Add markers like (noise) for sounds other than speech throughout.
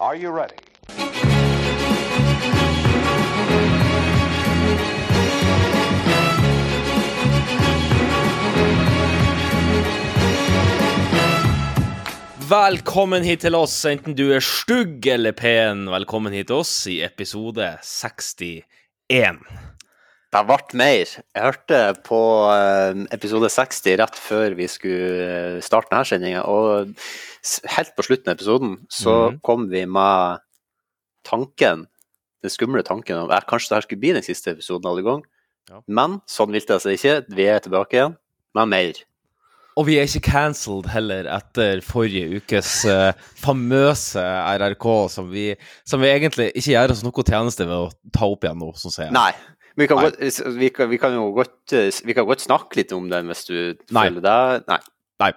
Are you ready? Velkommen hit til oss, enten du er stygg eller pen. Velkommen hit til oss i episode 61. Det ble mer. Jeg hørte på eh, episode 60 rett før vi skulle eh, starte denne sendinga, og helt på slutten av episoden så Mhm. kom vi med tanken, den skumle tanken om at kanskje dette skulle bli den siste episoden alle gang. Ja. Men sånn vil det seg ikke. Vi er tilbake igjen med mer. Og vi er ikke cancelled heller etter forrige ukes uh, famøse RRK, som vi, som vi egentlig ikke gjør oss noe tjeneste ved å ta opp igjen nå, sånn sier jeg. Nei. Vi kan, godt, vi, kan, vi kan jo godt, eh, vi kan godt snakke litt om den hvis du Nei. føler det. Nei. Nei.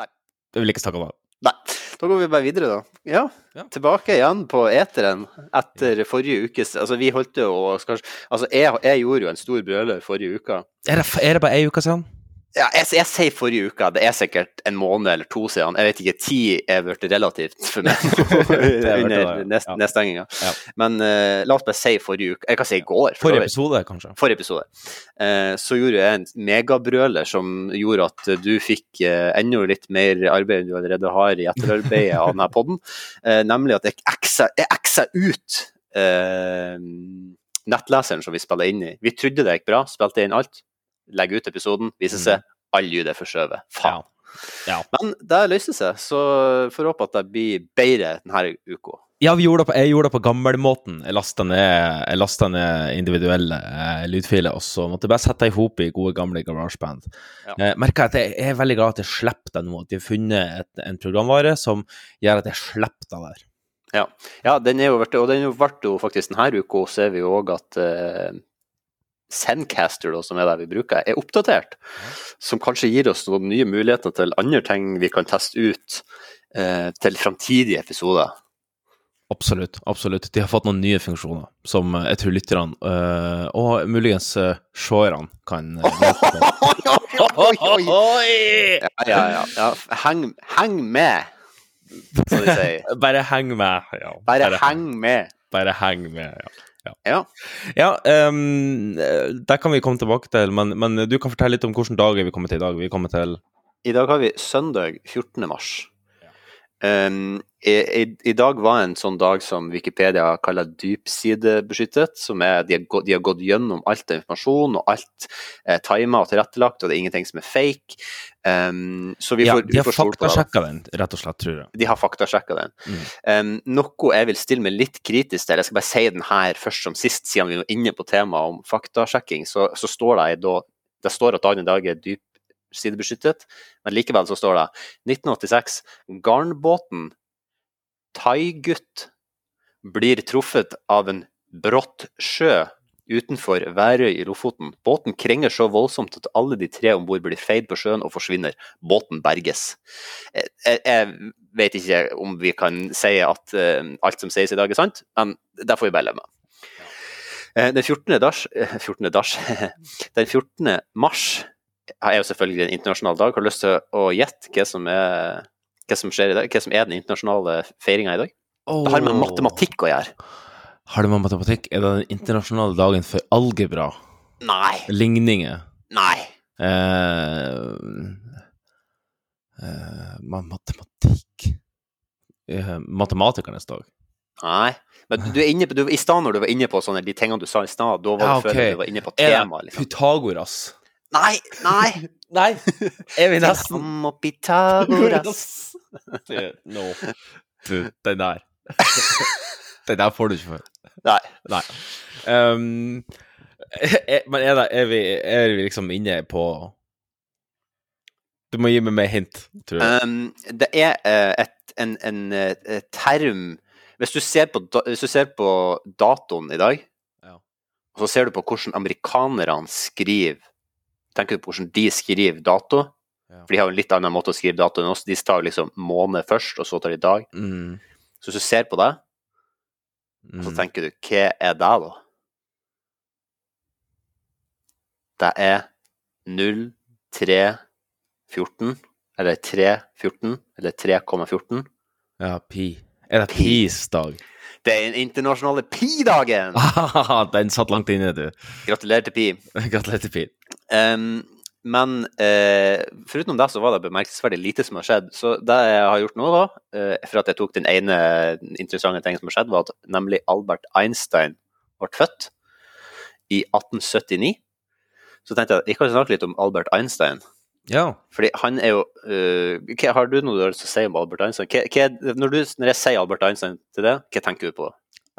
Nei. Jeg vil ikke snakke om det. Nei. Da går vi bare videre, da. Ja, Ja. tilbake igjen på eteren etter forrige ukes Altså, vi holdt jo å Altså, jeg, jeg gjorde jo en stor brøler forrige uke. Er det, er det bare ei uke siden? Ja, jeg, jeg sier forrige uke, det er sikkert en måned eller to siden. Jeg vet ikke, ti er blitt relativt for meg (laughs) er under ja. nest, Ja. nedstenginga. Ja. Men uh, la oss bare si forrige uke. Jeg kan si i går. for Forrige episode, kanskje? Forrige episode. Uh, så gjorde jeg en megabrøler som gjorde at du fikk uh, enda litt mer arbeid enn du allerede har i etterarbeidet av denne podden. (laughs) Eh, nemlig at jeg eksa, ut nettleseren som vi spiller inn i. Vi trodde det gikk bra, spilte inn alt. Legger ut episoden, viser seg all lyd er forskjøvet. Faen. Ja. Men det løser seg, så får håpe at det blir bedre denne uka. Ja, vi gjorde det på, jeg gjorde det på gammelmåten. Jeg lasta ned, jeg ned individuelle eh, lydfiler, og så måtte jeg bare sette i hop i gode, gamle garasjeband. Ja. Eh, merker at jeg er veldig glad at jeg slipper det nå, at de har funnet et, en programvare som gjør at jeg slipper det der. Ja, ja den er jo vært, og den ble jo faktisk denne uka, ser vi jo òg at eh, Zencaster, da, som er det vi bruker, er oppdatert. Som kanskje gir oss noen nye muligheter til andre ting vi kan teste ut eh, til framtidige episoder. Absolutt. absolutt. De har fått noen nye funksjoner som jeg tror lytterne, øh, og muligens uh, seerne, kan uh, Oi, oi, oi! Ja, ja, ja. ja. Heng, heng med, som de sier. (laughs) Bare heng med. Ja. Bare heng med. Bare heng med, ja. Ja. Ja, ehm, det kan vi komme tilbake til, men, men du kan fortelle litt om hvilken dag vi kommer til i dag. Vi kommer til I dag har vi søndag 14. mars. Um, i, i, I dag var en sånn dag som Wikipedia kaller dypsidebeskyttet. som er, de, har gått, de har gått gjennom alt av informasjon, og alt er tima og tilrettelagt, og det er ingenting som er fake. Um, så vi Ja, får, de har faktasjekka den, rett og slett, tror jeg. De har faktasjekka den. Mm. Um, noe jeg vil stille meg litt kritisk til, jeg skal bare si den her først som sist, siden vi er inne på temaet om faktasjekking, så, så står det da Det står at dagen i dag er dypsidebeskyttet, men likevel så står det 1986. Garnbåten Thaigutt blir truffet av en brått sjø utenfor Værøy i Lofoten. Båten krenger så voldsomt at alle de tre om bord blir feid på sjøen og forsvinner. Båten berges. Jeg, jeg, jeg vet ikke om vi kan si at uh, alt som sies i dag er sant, men det får vi bare leve med. Eh, den 14. Dars, eh, 14. Dars (laughs) Den 14. mars er jo selvfølgelig en internasjonal dag. Har du lyst til å gjette hva som er hva som skjer i dag? Hva som er den internasjonale feiringa i dag? Det har med matematikk å gjøre. Har det med matematikk? Er det den internasjonale dagen for algebra? Nei. Ligninger? Nei. Eh, eh, matematikk eh, Matematikernes dag? Nei. Men du er inne på, du, I stad når du var inne på sånne, de tingene du sa i stad, da var Ja, du før du var inne på temaet. Liksom. Pythagoras? Nei, nei! (laughs) Nei, er vi nesten. No. Du, den der. (laughs) Den der får du ikke for. Nei. Nei. Um, er, men er, det, er, vi, er vi liksom inne på Du må gi meg mer hint, tror jeg. Um, det er eh, et, en, en eh, term hvis du, ser på, hvis du ser på datoen i dag, Ja. og så ser du på hvordan amerikanerne skriver Tenker du på hvordan de skriver dato? Ja. For de har jo en litt annen måte å skrive dato enn oss. De tar liksom måned først, og så tar de dag. Mm, Så hvis du ser på det, så mm. tenker du hva er det, da? Det er 0314, eller 314, eller 3,14. Ja, pi. Er det peace-dag? Det er den internasjonale pi-dagen! Den satt langt inne, du. Gratulerer til pi. (laughs) Gratulerer til Pi. Um, men eh, foruten det så var det bemerkelsesverdig lite som har skjedd. Så det jeg har gjort nå, da, eh, for at jeg tok den ene interessante tingen som har skjedd, var at nemlig Albert Einstein ble født i 1879. Så tenkte jeg jeg kan snakke litt om Albert Einstein. Ja. Fordi han er jo uh, hva, Har du noe du har lyst til å si om Albert Einstein? Hva, hva, når, du, når jeg sier Albert Einstein til det, hva tenker du på?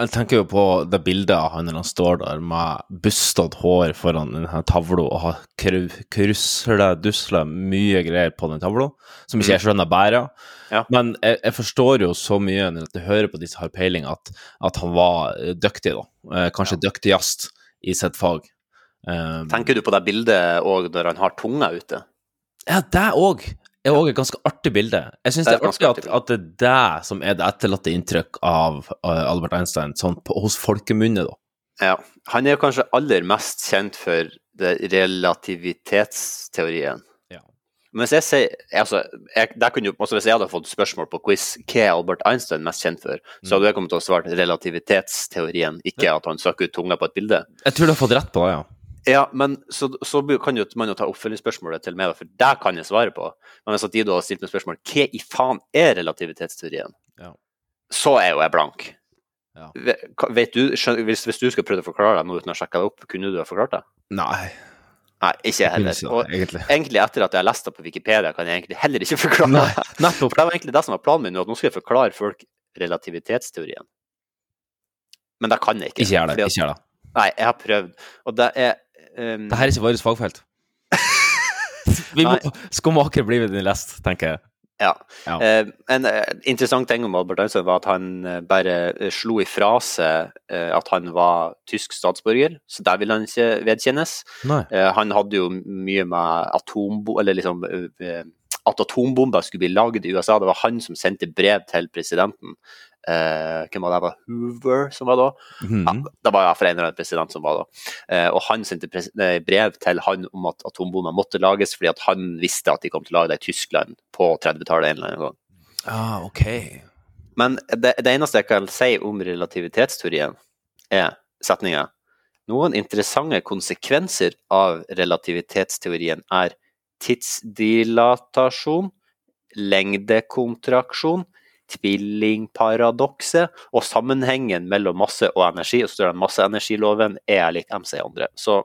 Jeg tenker jo på det bildet av han når han står der med bustete hår foran denne tavla og har krusle, dusle, mye greier på den tavla, som ikke jeg skjønner bærer. Ja. Men jeg, jeg, forstår jo så mye når jeg hører på de som har peiling, at, at han var dyktig, da. Eh, kanskje Ja. dyktigst i sitt fag. Um, Tenker du på det bildet òg når han har tunga ute? Ja, det òg er òg et ganske artig bilde. Jeg syns Det er artig at, at det er det som er det etterlatte inntrykk av uh, Albert Einstein sånn på, hos folkemunne, da. Ja. Han er kanskje aller mest kjent for relativitetsteorien. Ja. Men hvis jeg sier altså, jeg, kunne altså Hvis jeg hadde fått spørsmål på quiz hva er Albert Einstein mest kjent for, så hadde jeg kommet til å svare relativitetsteorien, ikke at han søker ut tunga på et bilde. Jeg tror du har fått rett på det, ja. Ja, men så, så kan jo man jo ta oppfølgingsspørsmålet til meg, for det kan jeg svare på. Men hvis at de da har stilt meg spørsmål hva i faen er relativitetsteorien, Ja. så er jo jeg blank. Ja. Ve- Vet du, hvis, hvis du skulle prøve å forklare det nå uten å sjekke det opp, kunne du ha forklart det? Nei, Nei, ikke heller. Og egentlig. egentlig etter at jeg har lest det på Wikipedia, kan jeg egentlig heller ikke (laughs) forklare Nei, det. nettopp. For det var egentlig det som var planen min at nå skal jeg forklare folk relativitetsteorien. Men det kan jeg ikke. Ikke gjør det. at- Ikke gjør det. Nei, jeg har prøvd, og det er um, Dette er ikke vårt fagfelt. (laughs) Vi må skomaker bli ved din lest, tenker jeg. Ja. Ja. Eh, en interessant ting om Albert Einstein var at han eh, bare eh, slo ifra seg eh, at han var tysk statsborger, så der ville han ikke vedkjennes. Eh, han hadde jo mye med atombo... Eller liksom At atombomber skulle bli lagd i USA. Det var han som sendte brev til presidenten. Eh, hvem var det? Var Hoover som var da? Mm. Ja, det var iallfall en eller annen president som var da. Eh, og han sendte brev til han om at atombomber måtte lages, fordi at han visste at de kom til å lage det i Tyskland på 30-tallet en eller annen gang. Ah, ok. Men det, det eneste jeg kan si om relativitetsteorien, er setninga Noen interessante konsekvenser av relativitetsteorien er tidsdilatasjon, lengdekontraksjon, tvillingparadokset og sammenhengen mellom masse og energi. Og så står det masseenergiloven er lik MC andre. Så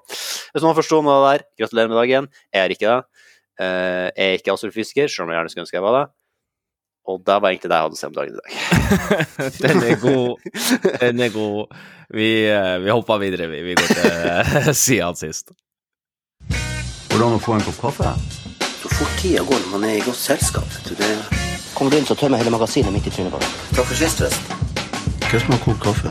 hvis noen forstår noe av det der, gratulerer med dagen. Jeg er ikke det. Eh, Jeg er ikke astrofysiker, selv om jeg gjerne skulle ønske jeg var det. Og det var egentlig det jeg hadde å si om dagen i dag. (laughs) Den er god. Den er god. Vi, eh, vi hopper videre, vi. Vi går til (laughs) siden sist. Hvordan å få en kopp kaffe? Så fort tida går når man er i godt selskap. vet du. Det Kommer du inn, så tømmer jeg hele magasinet midt i trynet på deg. Takk for sist, forresten. Hva som har kokt kaffe?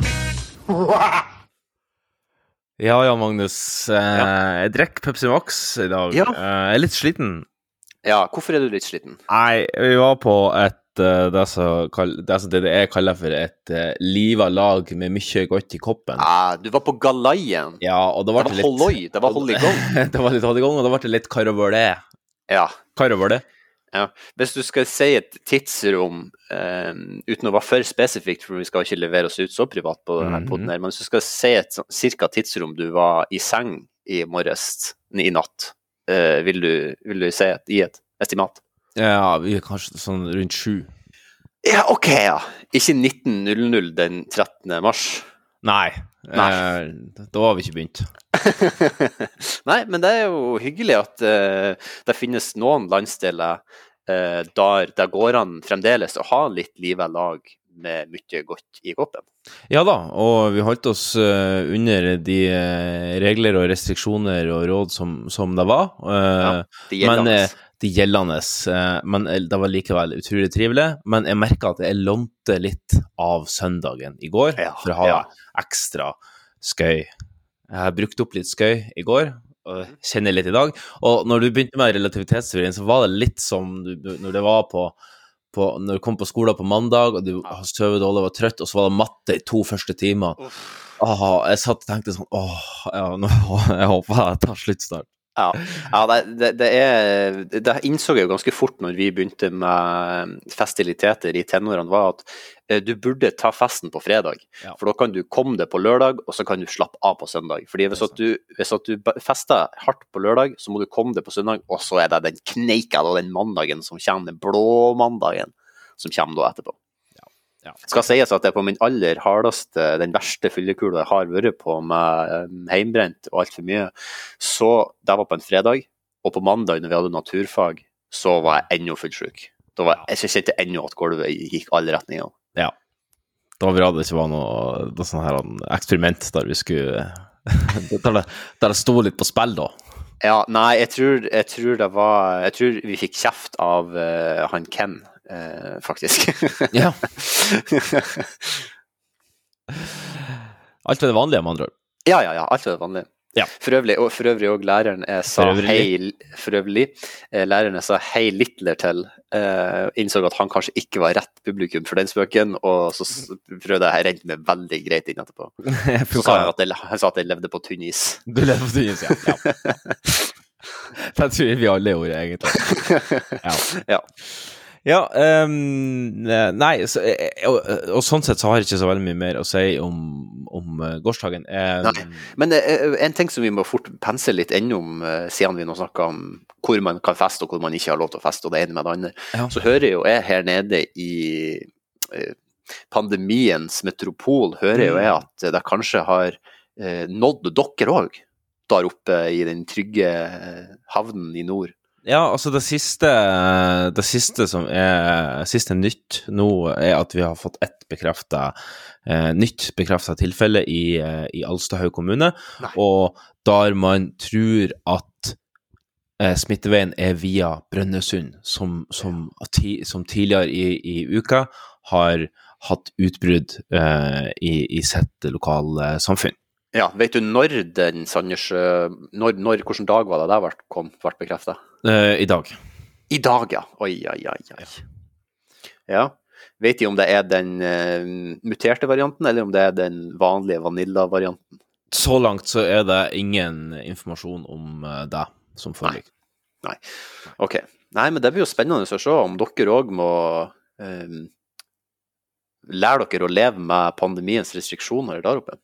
Ja, Jan Magnus. Eh, jeg drikker Pepsi Max i dag. Ja. Eh, jeg er litt sliten. Ja, hvorfor er du litt sliten? Nei, vi var på et eh, det som kall- det som DDE kaller for et uh, liva lag med mye godt i koppen. Ja, du var på galaien. Ja, og da Det ble var det litt holloi. Det var hold i gang. det var litt hold i gang, og da ble det litt caravole. Ja. Caravole. Hvis du skal si et tidsrom, eh, uten å være for spesifikt, for vi skal ikke levere oss ut så privat på denne Mhm. podden her, men hvis du skal si et ca. cirka tidsrom du var i seng i morges, i natt, eh, vil, du, vil du si et, gi et estimat? Ja, vi er kanskje sånn rundt sju. Ja, OK, ja. Ikke 19.00 den 13. mars. Nei. Nei. Eh, da har vi ikke begynt. (laughs) Nei, men det er jo hyggelig at uh, det finnes noen landsdeler uh, der det går an fremdeles å ha litt livet lag med mye godt i koppen. Ja da, og vi holdt oss eh, under de regler og restriksjoner og råd som, som det var. Ja, Det men gjelder. eh, de gjeldende. eh, men eh, det var likevel utrolig trivelig. Men jeg merka at jeg lånte litt av søndagen i går Ja, for å ha ja. ekstra skøy. Jeg har brukt opp litt skøy i går, og kjenner litt i dag. Og når du begynte med relativitetsteorien, så var det litt som du, når det var på, på Når du kom på skolen på mandag, og du har sovet dårlig og var trøtt, og så var det matte i to første timer. Åh, jeg satt og tenkte sånn Åh, ja, nå, jeg (laughs) håper jeg tar slutt snart. Ja, ja det, det, det er Det innså jeg jo ganske fort når vi begynte med festiliteter i tenårene, var at eh, du burde ta festen på fredag. Ja. For da kan du komme deg på lørdag, og så kan du slappe av på søndag. Fordi hvis at du, hvis at du fester hardt på lørdag, så må du komme deg på søndag, og så er det den kneika og den mandagen som kommer, den blå mandagen som kommer da etterpå. Ja. Skal sies at det er på min aller hardeste, den verste fyllekula jeg har vært på med heimbrent og altfor mye, så det var på en fredag, og på mandag når vi hadde naturfag, så var jeg ennå fullsjuk. Da var jeg, jeg kjente ennå at gulvet gikk alle retninger. Ja. Det var bra det ikke var noe, noe sånn her eksperiment der vi skulle (laughs) Der det, der det sto litt på spill, da. Ja, nei, jeg tror, jeg tror det var Jeg tror vi fikk kjeft av uh, han Ken, eh, faktisk. (laughs) Ja. Alt ved det vanlige, med andre ord. Ja, ja, ja. Alt ved det vanlige. Ja. For øvrig, og for øvrig og læreren jeg sa hei For øvrig. Eh, læreren jeg sa hei Littler til, eh, innså at han kanskje ikke var rett publikum for den spøken, og så prøvde jeg å rente meg veldig greit inn etterpå. (laughs) Så sa jeg at jeg, han sa at jeg levde på tynn is. Du levde på tynn is, ja. ja. (laughs) Det tror jeg vi alle gjorde, egentlig. Ja. Ja. Ja, um, nei, så, eh, og, og sånn sett så har jeg ikke så veldig mye mer å si om, om eh, gårsdagen. Um, Nei. Men eh, en ting som vi må fort pense litt innom, eh, siden vi nå snakker om hvor man kan feste og hvor man ikke har lov til å feste, og det ene med det andre, Ja. så hører jo jeg her nede i eh, pandemiens metropol, hører jo jeg at det kanskje har eh, nådd dere òg, der oppe i den trygge eh, havnen i nord. Ja, altså det siste, det siste som er siste nytt nå, er at vi har fått ett bekrefta eh, nytt bekrefta tilfelle i, eh, i Alstahaug kommune, Nei. og der man tror at eh, smitteveien er via Brønnøysund, som, som, ti, som tidligere i, i uka har hatt utbrudd eh, i, i sitt lokale samfunn. Ja, vet du når den Sanders når, når, Hvilken dag var det det ble, kom, ble bekrefta? Eh, I dag. I dag, ja. Oi, oi, oi. oi. Ja. Vet de om det er den uh, muterte varianten, eller om det er den vanlige vanilla-varianten? Så langt så er det ingen informasjon om uh, det som foreligger. Ok. Nei, men det blir jo spennende å se om dere òg må eh, lære dere å leve med pandemiens restriksjoner der oppe.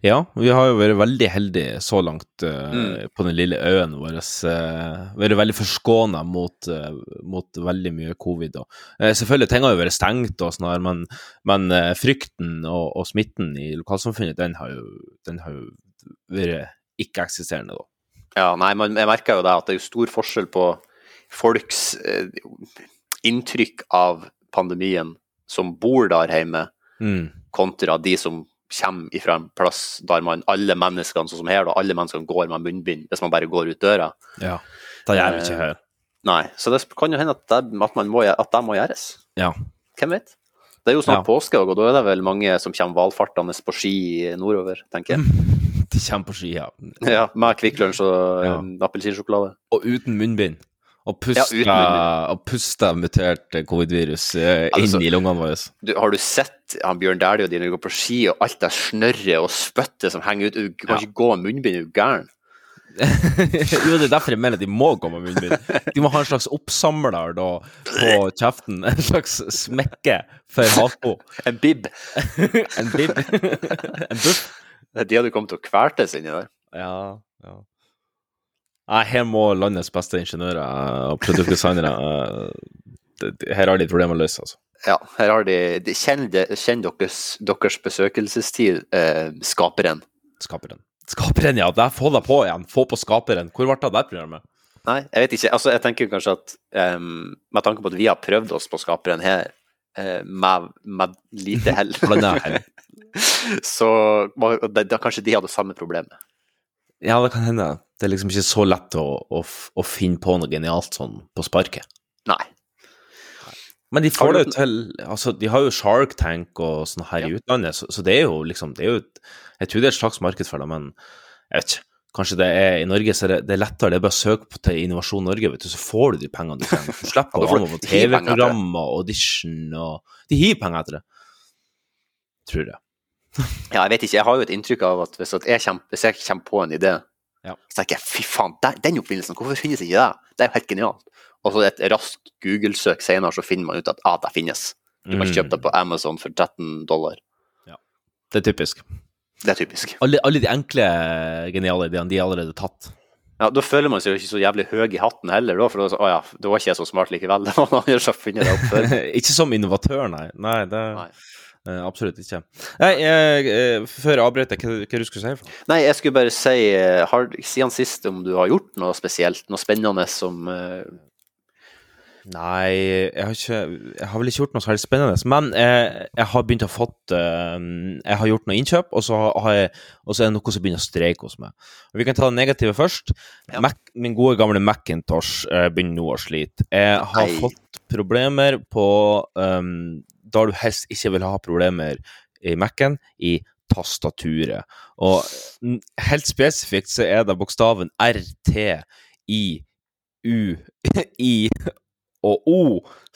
Ja, vi har jo vært veldig heldige så langt uh, Mm. på den lille øen vår. Uh, vært veldig forskåna mot, uh, mot veldig mye covid. Selvfølgelig, ting har jo vært stengt, og sånn her, men, men frykten og, og smitten i lokalsamfunnet, den har jo, den har jo vært ikke-eksisterende, da. Ja, nei, men jeg merker jo det at det er jo stor forskjell på folks inntrykk av pandemien som bor der hjemme, Mm. kontra de som kommer ifra en plass der man alle menneskene, sånn som her, da, alle menneskene går med munnbind hvis man bare går ut døra. Ja. Det gjør vi ikke Eh, her. Nei, så det kan jo hende at det, at man må, at det må gjøres. Ja. Hvem vet? Det er jo snart Ja. påske, og da er det vel mange som kommer valfartende på ski nordover, tenker jeg. (laughs) De kommer på ski, ja. Ja, Med Kvikk Lunsj og Ja. ja. appelsinsjokolade. Og uten munnbind. Og puste, Ja, og puste mutert covid-virus eh, Altså- inn i lungene våre. Du, har du sett han Bjørn Dæhlie og de går på ski, og alt det snørret og spyttet som henger ut? Du kan Ja. ikke gå med munnbind, er du gæren? (laughs) jo, det er derfor jeg mener at de må gå med munnbind. De må ha en slags oppsamler da, på kjeften. En slags smekke for hako. (laughs) En bib. (laughs) En bib. en buff. De hadde kommet til å kvertes inni der. Ja, ja. Nei, her må landets beste ingeniører og produktdesignere eh, Her har de problemer å løse, altså. Ja, her har de, de Kjenn deres, deres besøkelsestid, eh, skaperen. Skaperen. Skaperen, ja. Der, få deg på igjen. Få på skaperen. Hvor ble det av det programmet? Nei, jeg vet ikke. Altså, jeg tenker kanskje at um, med tanke på at vi har prøvd oss på skaperen her uh, med, med lite hell, (laughs) (laughs) så da kanskje de hadde samme problemet. Ja, det kan hende. Det er liksom ikke så lett å, å, å finne på noe genialt sånn på sparket. Nei. Men de får det jo til Altså, de har jo Shark Tank og sånn her i utlandet, så, så det er jo liksom det er jo, et- Jeg tror det er et slags marked for det, men jeg vet ikke. Kanskje det er i Norge så er det, det er lettere. Det er bare å søke på til Innovasjon Norge, vet du, så får du de pengene du trenger. Du (laughs) slipper å noe på de gir penger etter det. TV-program og audition og De gir penger etter det. Tror jeg. Ja, jeg vet ikke. Jeg har jo et inntrykk av at hvis, jeg, kommer, hvis jeg kommer på en idé, Ja. Så tenker jeg fy faen, der, den oppfinnelsen, hvorfor finnes ikke det? Det er jo helt genialt. Og så et raskt Google-søk senere, så finner man ut at ah, det finnes. Du kan Mm. kjøpe det på Amazon for 13 dollar. Det er typisk. Det er typisk. Alle, alle de enkle, geniale ideene, de er allerede tatt. Ja, Da føler man seg jo ikke så jævlig høy i hatten heller, da, for da, å ja, da var ikke jeg så smart likevel. (laughs) Det var noen som funnet det opp før. (laughs) ikke som innovatør, nei. Nei, det Nei. Eh, absolutt ikke. Nei, jeg, eh, før jeg avbryter, hva, hva du skulle si? Nei, jeg skulle bare si, eh, har, siden sist, om du har gjort noe spesielt, noe spennende som eh, Nei, jeg har, ikke, jeg har vel ikke gjort noe særlig spennende. Men eh, jeg har begynt å fått eh, Jeg har gjort noe innkjøp, og så, har jeg, og så er det noe som begynner å streike hos meg. Og Vi kan ta det negative først. Ja. Mac, min gode gamle Macintosh eh, begynner nå å slite. Jeg har Nei. fått problemer på um, Da du helst ikke vil ha problemer i Mac-en, i tastaturet. Og helt spesifikt så er det bokstaven R, T, I, U, (laughs) I og O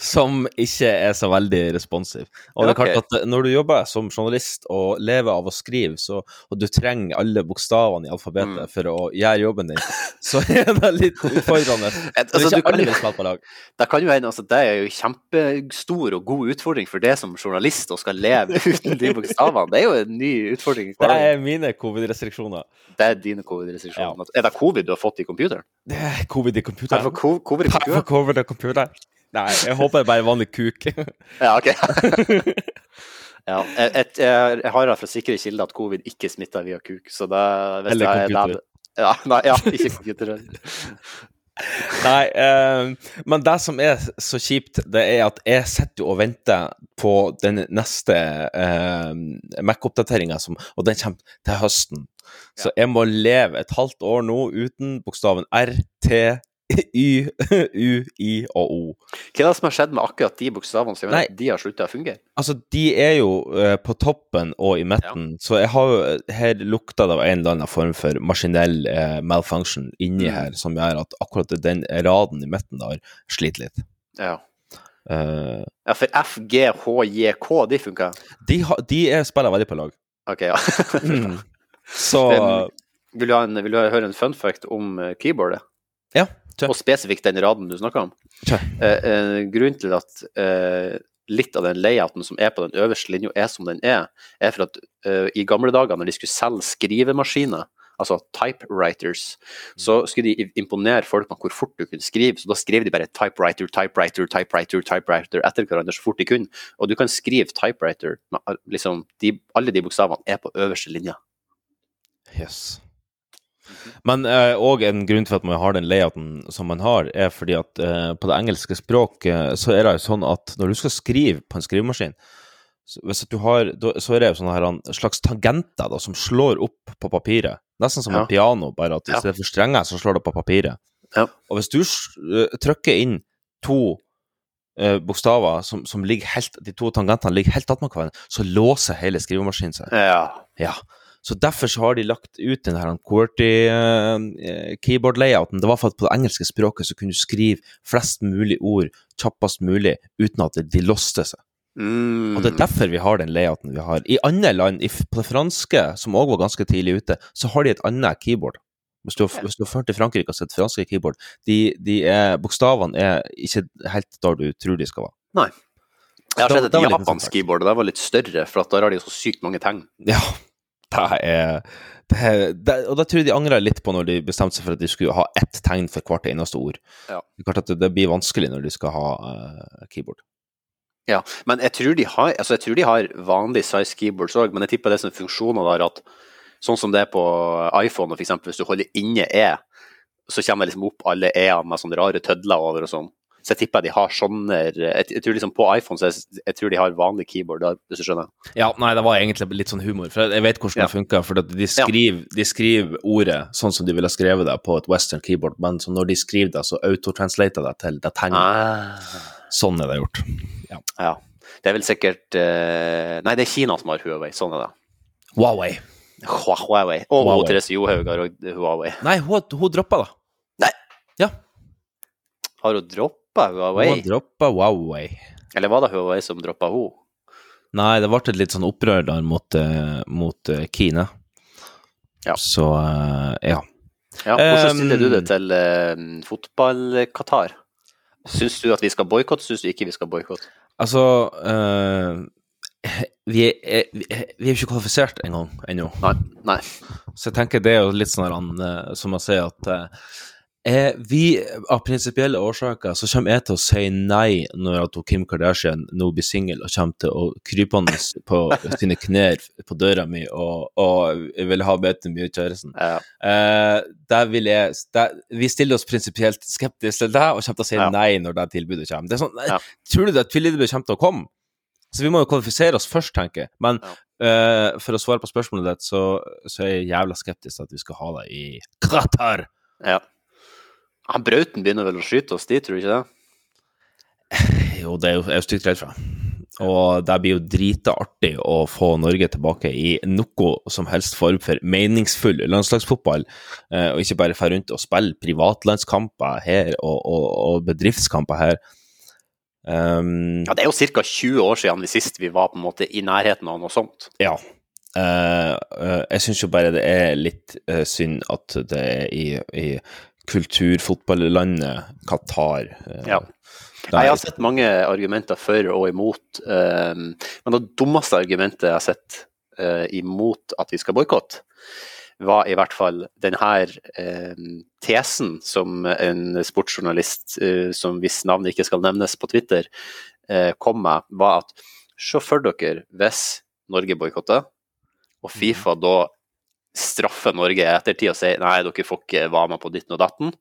som ikke er så veldig responsiv. Og det er klart at når du jobber som journalist og lever av å skrive, så, og du trenger alle bokstavene i alfabetet Mm. for å gjøre jobben din, så (laughs) er det litt (laughs) utfordrende. et, Det er altså, du ikke kan, alle jo- vil på lag. Det kan jo hende altså, det er jo kjempestor og god utfordring for det som journalist å skal leve (laughs) uten de bokstavene. Det er jo en ny utfordring Det er mine covid-restriksjoner. Det er dine covid-restriksjoner. Er det covid du har fått i computeren? Det er covid i computeren. covid i computeren? Nei, jeg håper det er bare vanlig kuk. (laughs) Ja, ok. (laughs) ja, jeg, jeg, jeg har fra sikre kilder at covid ikke smitter via kuk, så det hvis Eller er- computer. Ja, nei, ja, ikke computer. (laughs) Nei, eh, men det som er så kjipt, det er at jeg sitter og venter på den neste eh, Mac-oppdateringa, og den kommer til høsten. Så jeg må leve et halvt år nå uten bokstaven R, T, Y, (laughs) U, I og O. Hva er det som har skjedd med akkurat de bokstavene som gjør at de har slutta å fungere? Altså, de er jo uh, på toppen og i midten, så jeg har jo Her lukta det av en eller annen form for maskinell uh, malfunction inni Mm. her, som gjør at akkurat den raden i midten der sliter litt. Ja. Uh, ja, for F, G, H, J, K, de funka? de, har- de er, spiller veldig på lag. OK, ja. (laughs) Mm. Så Den, Vil du, ha en, vil du høre en fun fact om eh, keyboardet? Ja. Og spesifikt den raden du snakka om. Eh, eh, grunnen til at eh, litt av den layouten som er på den øverste linja, er som den er, er for at eh, i gamle dager, når de skulle selge skrivemaskiner, altså typewriters, så skulle de imponere folk med hvor fort du kunne skrive, så da skrev de bare typewriter, typewriter, typewriter, typewriter etter hverandre så fort de kunne. Og du kan skrive typewriter med liksom de, Alle de bokstavene er på øverste linja. Yes. Men òg en grunn til at man har den layouten som man har, er fordi at eh, på det engelske språk eh, så er det jo sånn at når du skal skrive på en skrivemaskin, så, hvis du har, så er det jo sånne her, slags tangenter da, som slår opp på papiret. Nesten som Ja. et piano, bare at hvis Ja. er for strenge, så slår det på papiret. Ja. Og hvis du eh, trykker inn to uh, bokstaver som, som ligger helt, de to tangentene ligger helt attmed hverandre, så låser hele skrivemaskinen seg. Ja. Ja, så derfor så har de lagt ut den her QWERTY uh, keyboard-layouten. Det var for at på det engelske språket så kunne du skrive flest mulig ord kjappest mulig uten at de låste seg. Mm. Og det er derfor vi har den layouten vi har. I andre land, i, på det franske, som òg var ganske tidlig ute, så har de et annet keyboard. Hvis du, hvis du har ført til Frankrike og sett franske keyboard, de, de er, bokstavene er ikke helt der du tror de skal være. Nei. Jeg har sett et japansk keyboard, og det var litt større, for der har de så sykt mange tegn. Ja, er, det er det, Og da tror jeg de angrer litt på når de bestemte seg for at de skulle ha ett tegn for hvert eneste ord. Ja. Det det, blir vanskelig når de skal ha uh, keyboard. Ja, men jeg tror de har, altså jeg tror de har vanlig size keyboards òg, men jeg tipper det er funksjoner der at sånn som det er på iPhone, eksempel, hvis du holder inne E, så kommer det liksom opp alle E-ene med sånne rare tødler over og sånn. Så jeg tipper de har sånne Jeg, jeg tror liksom på iPhone så jeg, jeg tror de har vanlig keyboard, hvis du skjønner. Ja, nei, det var egentlig litt sånn humor, for jeg vet hvordan Ja. det funker. For de, skriver, de skriver ordet sånn som de ville skrevet det på et western keyboard, men så når de skriver det, så autotranslater det til det tegnet. Ah. Sånn er det gjort. Ja. Det er vel sikkert eh, Nei, det er Kina som har Huawei. Sånn er det. Huawei. Huawei. Og Huawei. Therese Johaug har Huawei. Nei, hun, hun droppa det. Har hun droppa Huawei? Hun droppa Huawei. Eller var det Huawei som droppa henne? Nei, det ble et litt sånn opprør der mot, eh, mot eh, Kina. Ja. Så eh, ja. Ja, hvordan stiller du det til uh, fotball-Qatar? Syns du at vi skal boikotte, syns du ikke vi skal boikotte? Altså uh, vi, er, vi er vi er ikke kvalifisert engang ennå. Nei. Nei. Så jeg tenker det er jo litt sånn som å si at eh, eh, vi, av prinsipielle årsaker, så kommer jeg til å si nei når at Kim Kardashian nå blir singel og kommer til å krypende på sine knær på døra mi og, og vil ha møte med kjæresten. Ja. Eh, der vil jeg der, Vi stiller oss prinsipielt skeptiske til det og kommer til å si Ja. nei når det tilbudet kommer. Det er sånn, Ja. Tror du det tilbudet kommer til å komme? Så vi må jo kvalifisere oss først, tenker jeg. Men eh, for å svare på spørsmålet ditt, så, så er jeg jævla skeptisk til at vi skal ha det i Qatar. ja. Han Brauten begynner vel å skyte oss dit, tror du ikke det? (laughs) Jo, det er jo, jeg er jo stygt redd for. Og det blir jo drita artig å få Norge tilbake i noe som helst form for meningsfull landslagsfotball, eh, og ikke bare dra rundt og spille privatlandskamper her og, og, og bedriftskamper her. Um, Ja, Det er jo ca. 20 år siden vi sist vi var på en måte i nærheten av noe sånt. Ja. Eh, jeg syns jo bare det er litt eh, synd at det er i, i kulturfotballandet Qatar. eh, Ja. der- Jeg har sett mange argumenter for og imot, eh, men det dummeste argumentet jeg har sett eh, imot at vi skal boikotte, var i hvert fall denne eh, tesen som en sportsjournalist, eh, som hvis navnet ikke skal nevnes på Twitter, kom med, var at se for dere hvis Norge boikotter, og Fifa da straffer Norge i ettertid og si nei, dere får ikke være med på ditten og datten,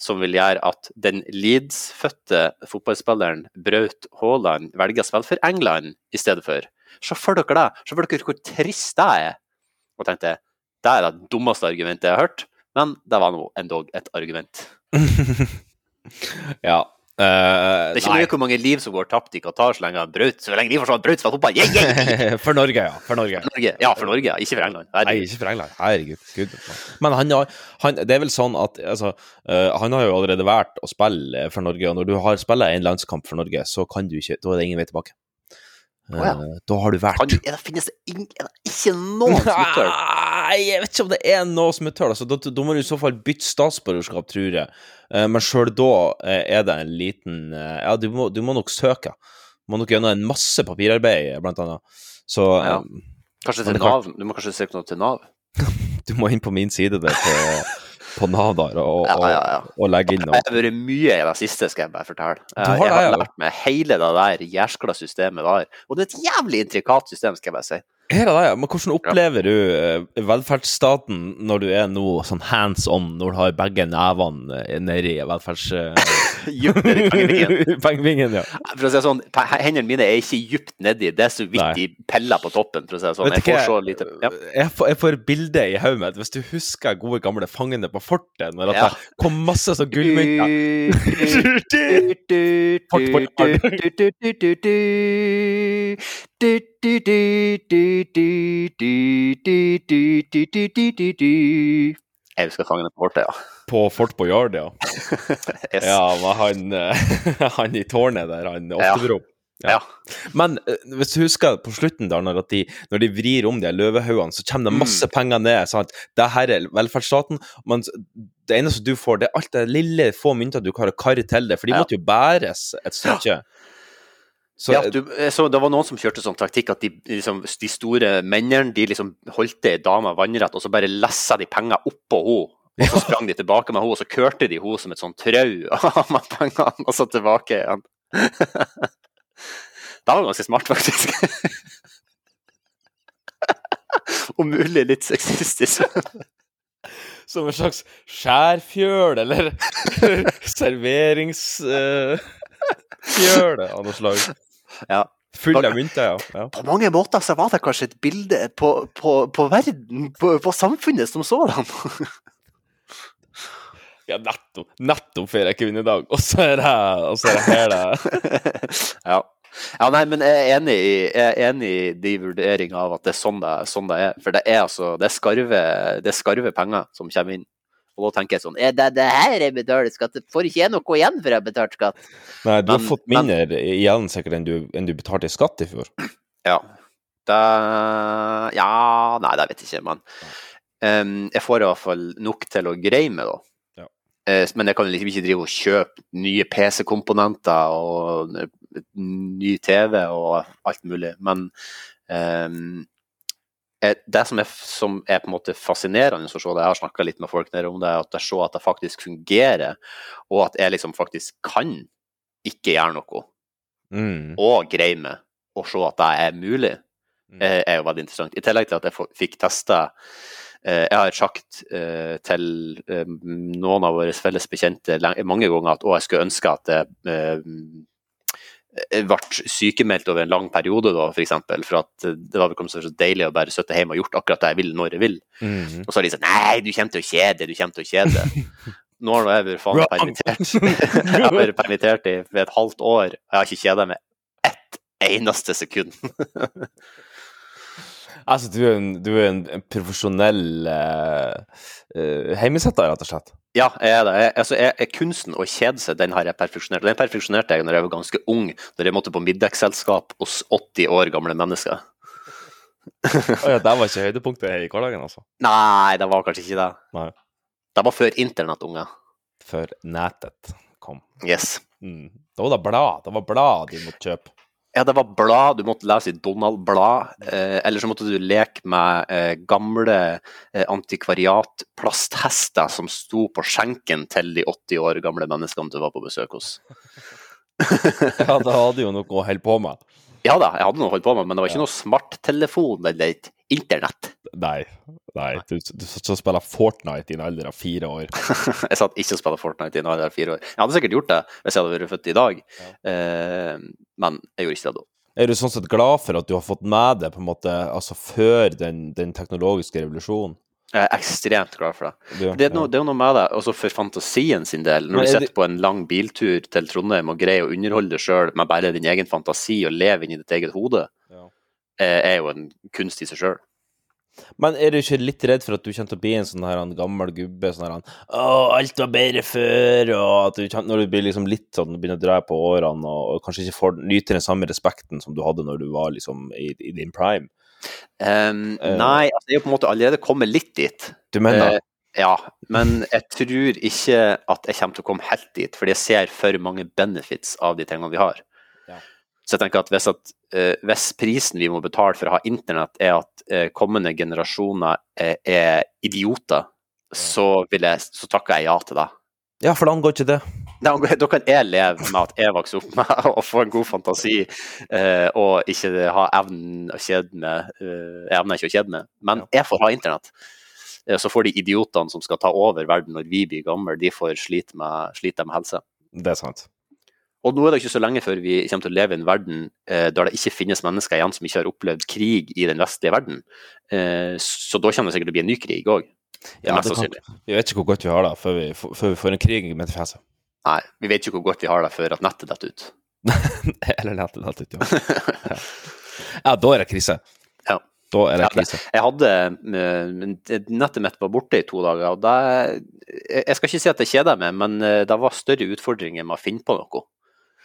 som vil gjøre at den Leeds-fødte fotballspilleren Braut Haaland velger å spille for England i stedet for. Se for dere det! Se for dere hvor trist det er! Og tenkte det er det dummeste argumentet jeg har hørt, men det var nå endog et argument. (laughs) ja. Eh, Det er ikke mye hvor mange liv som går tapt i Qatar så lenge Braut så lenge de får Braut spiller fotball! Yeah, yeah, (laughs) for Norge, ja. For Norge. Norge. Ja, for Norge, ja. ikke for England. Nei, ikke for England. Herregud. Gud. Men han, han, det er vel sånn at altså, uh, Han har jo allerede valgt å spille for Norge, og når du har spilla en landskamp for Norge, så kan du ikke Da er det ingen vei tilbake. Ja. Eh, Da har du vært du, det, finnes ingen, det ikke noen smutthull? Nei, jeg vet ikke om det er noe smutthull. Altså, da, da må du i så fall bytte statsborgerskap, tror jeg. Eh, men sjøl da eh, er det en liten Ja, du må, du må nok søke. Du må nok gjøre en masse papirarbeid, blant annet. Så Ja. Kanskje til Nav? Du må kanskje søke noe til Nav? (laughs) du må inn på min side der på, (laughs) på Nadar og, Ja, og, ja, ja. og legge inn noe. Jeg har vært mye i det siste, skal jeg bare fortelle. Du har jeg har lært meg hele det der jæskla systemet der. Og det er et jævlig intrikat system, skal jeg bare si. Her er det, ja. Men hvordan opplever du eh, velferdsstaten når du er nå sånn hands on, når du har begge nevene eh, nedi velferds... eh, Djupt nedi pengevingen. Pengevingen, ja. For å si sånn, hendene mine er ikke djupt nedi, det er så vidt de peller på toppen, for å si sånn. Jeg får så lite ja. Jeg får, jeg får bildet i hodet mitt. Hvis du husker gode gamle Fangene på fortet, når Ja. det kom masse sånn gullmynter Fort, fort, fort. Jeg husker sangen på fortet, ja. på Fort Boyard, ja. Yes. Ja, med han, eh, han i tårnet der, han Ja. Oftebro. Ja. Men eh, hvis du husker på slutten der, når, de, når de vrir om de løvehaugene, så kommer det masse penger ned. sant? Det her er velferdsstaten, men det eneste du får, det er alt det lille få mynter du har å karre til det, for de Ja. måtte jo bæres et stykke. Så, ja, du, så det var noen som kjørte sånn taktikk at de, liksom, de store mennene de liksom holdt ei dame vannrett, og så bare lessa de penger oppå henne. Og så sprang de tilbake med henne, og så kørte de henne som et sånt trau (laughs) med pengene, og så tilbake igjen. (laughs) det var ganske smart, faktisk. (laughs) Om mulig litt sexistisk. som en slags skjærfjøl, eller serveringsfjøl av noe slag. Ja. Full av mynter, ja. ja. På mange måter så var det kanskje et bilde på, på, på verden, på, på samfunnet som sådan. (laughs) Ja, nettopp. Nettopp feirer kvinnedag, og så er det, og så er det her det (laughs) ja. ja, nei, men jeg er enig i, jeg er enig i de vurderingene av at det er sånn det, sånn det er. For det er altså det er skarve, det er skarve penger som kommer inn. Og da tenker jeg sånn Er det det her jeg betaler skatt? Får ikke jeg noe igjen for jeg har betalt skatt? Nei, du har fått fått men- igjen sikkert enn du, enn du betalte i skatt i fjor. Ja. Det Ja, nei, det vet jeg ikke, men um, jeg får i hvert fall nok til å greie med, da. Ja. Uh, men jeg kan liksom ikke drive og kjøpe nye PC-komponenter og ny TV og alt mulig. Men eh, det som er, som er på en måte fascinerende å se, det jeg har snakka litt med folk nede om det, er at jeg ser at det faktisk fungerer, og at jeg liksom faktisk kan ikke gjøre noe, Mm. og greie med, og se at det er mulig Mm. eh, er jo veldig interessant. I tillegg til at jeg fikk testa eh, Jeg har sagt eh, til noen av våre felles bekjente mange ganger at å, jeg skulle ønske at jeg ble sykemeldt over en lang periode, da, for eksempel, for at eh, det var kommet så deilig å bare sitte hjemme og gjort akkurat det jeg vil, når jeg vil. Mm. Og så har de sagt nei, du kommer til å kjede, du kommer til å kjede. (laughs) Nå har jeg vært faen permittert. (laughs) jeg har vært permittert i et halvt år, og jeg har ikke kjeda meg ett eneste sekund. (laughs) Altså, du er en, du er en, en profesjonell uh, heimesetter, rett og slett. Ja, jeg er det. Jeg, altså, jeg, jeg, kunsten å kjede seg, den har jeg perfeksjonert. Den perfeksjonerte jeg da jeg var ganske ung, da jeg måtte på middagsselskap hos 80 år gamle mennesker. oh, ja, det var ikke høydepunktet i hverdagen, altså. Nei, det var kanskje ikke det. Nei. Det var før internett, unger. Før nettet kom. Yes. Mm. Da var det blad. Det var blad de måtte kjøpe. Ja, det var blad, du måtte lese i Donald-blad, eh, eller så måtte du leke med eh, gamle eh, antikvariatplasthester som sto på skjenken til de 80 år gamle menneskene du var på besøk hos. (laughs) Ja, da hadde jo noe å holde på med. Ja da, jeg hadde noe å holde på med, men det var ikke noe smarttelefon eller et internett. Nei. Nei. Du, du satt og spilte Fortnite i en alder av fire år. (laughs) Jeg satt ikke og spilte Fortnite i en alder av fire år. Jeg hadde sikkert gjort det hvis jeg hadde vært født i dag, eh, men jeg gjorde ikke det da. Er du sånn sett glad for at du har fått med det på en måte, altså før den, den teknologiske revolusjonen? Jeg er ekstremt glad for det. Det er, noe, det er noe med det, også for fantasien sin del. Når du er sitter på en lang biltur til Trondheim og greier å underholde deg sjøl med bare din egen fantasi og leve inni ditt eget hode, Ja. eh, er jo en kunst i seg sjøl. Men er du ikke litt redd for at du kommer til å bli en sånn her en gammel gubbe sånn her Å, alt var bedre før, og at du kommer, når du blir liksom litt sånn, begynner å dra på årene og, og kanskje ikke får nyter den samme respekten som du hadde når du var liksom i, i din prime? Um, nei, altså, jeg er jo på en måte allerede kommet litt dit. Du mener Uh, ja, men jeg tror ikke at jeg kommer til å komme helt dit, fordi jeg ser for mange benefits av de tingene vi har. Så jeg tenker at hvis, at eh, hvis prisen vi må betale for å ha internett, er at eh, kommende generasjoner eh, er idioter, så, vil jeg, så takker jeg ja til det. Ja, for det angår ikke det. Da da kan jeg leve med at jeg vokser opp med (laughs) å få en god fantasi eh, og ikke ha evnen å kjede eh, jeg evner ikke å kjede meg, men jeg får ha internett. Så får de idiotene som skal ta over verden når vi blir gamle, de får slite med, slite med helse. Det er sant. Og nå er det ikke så lenge før vi kommer til å leve i en verden eh, der det ikke finnes mennesker igjen som ikke har opplevd krig i den vestlige verden. Eh, så da kommer det sikkert til å bli en ny krig òg. Ja, vi vet ikke hvor godt vi har det før vi, før vi får en krig med fjeset. Nei, vi vet ikke hvor godt vi har det før at nettet detter ut. (laughs) Eller nettet, nettet, ja. (laughs) ja. Ja, da er det krise. Ja. Da er det krise. Jeg hadde eh, Nettet mitt var borte i to dager, og det Jeg jeg skal ikke si at det kjeder meg, men eh, det var større utfordringer med å finne på noe.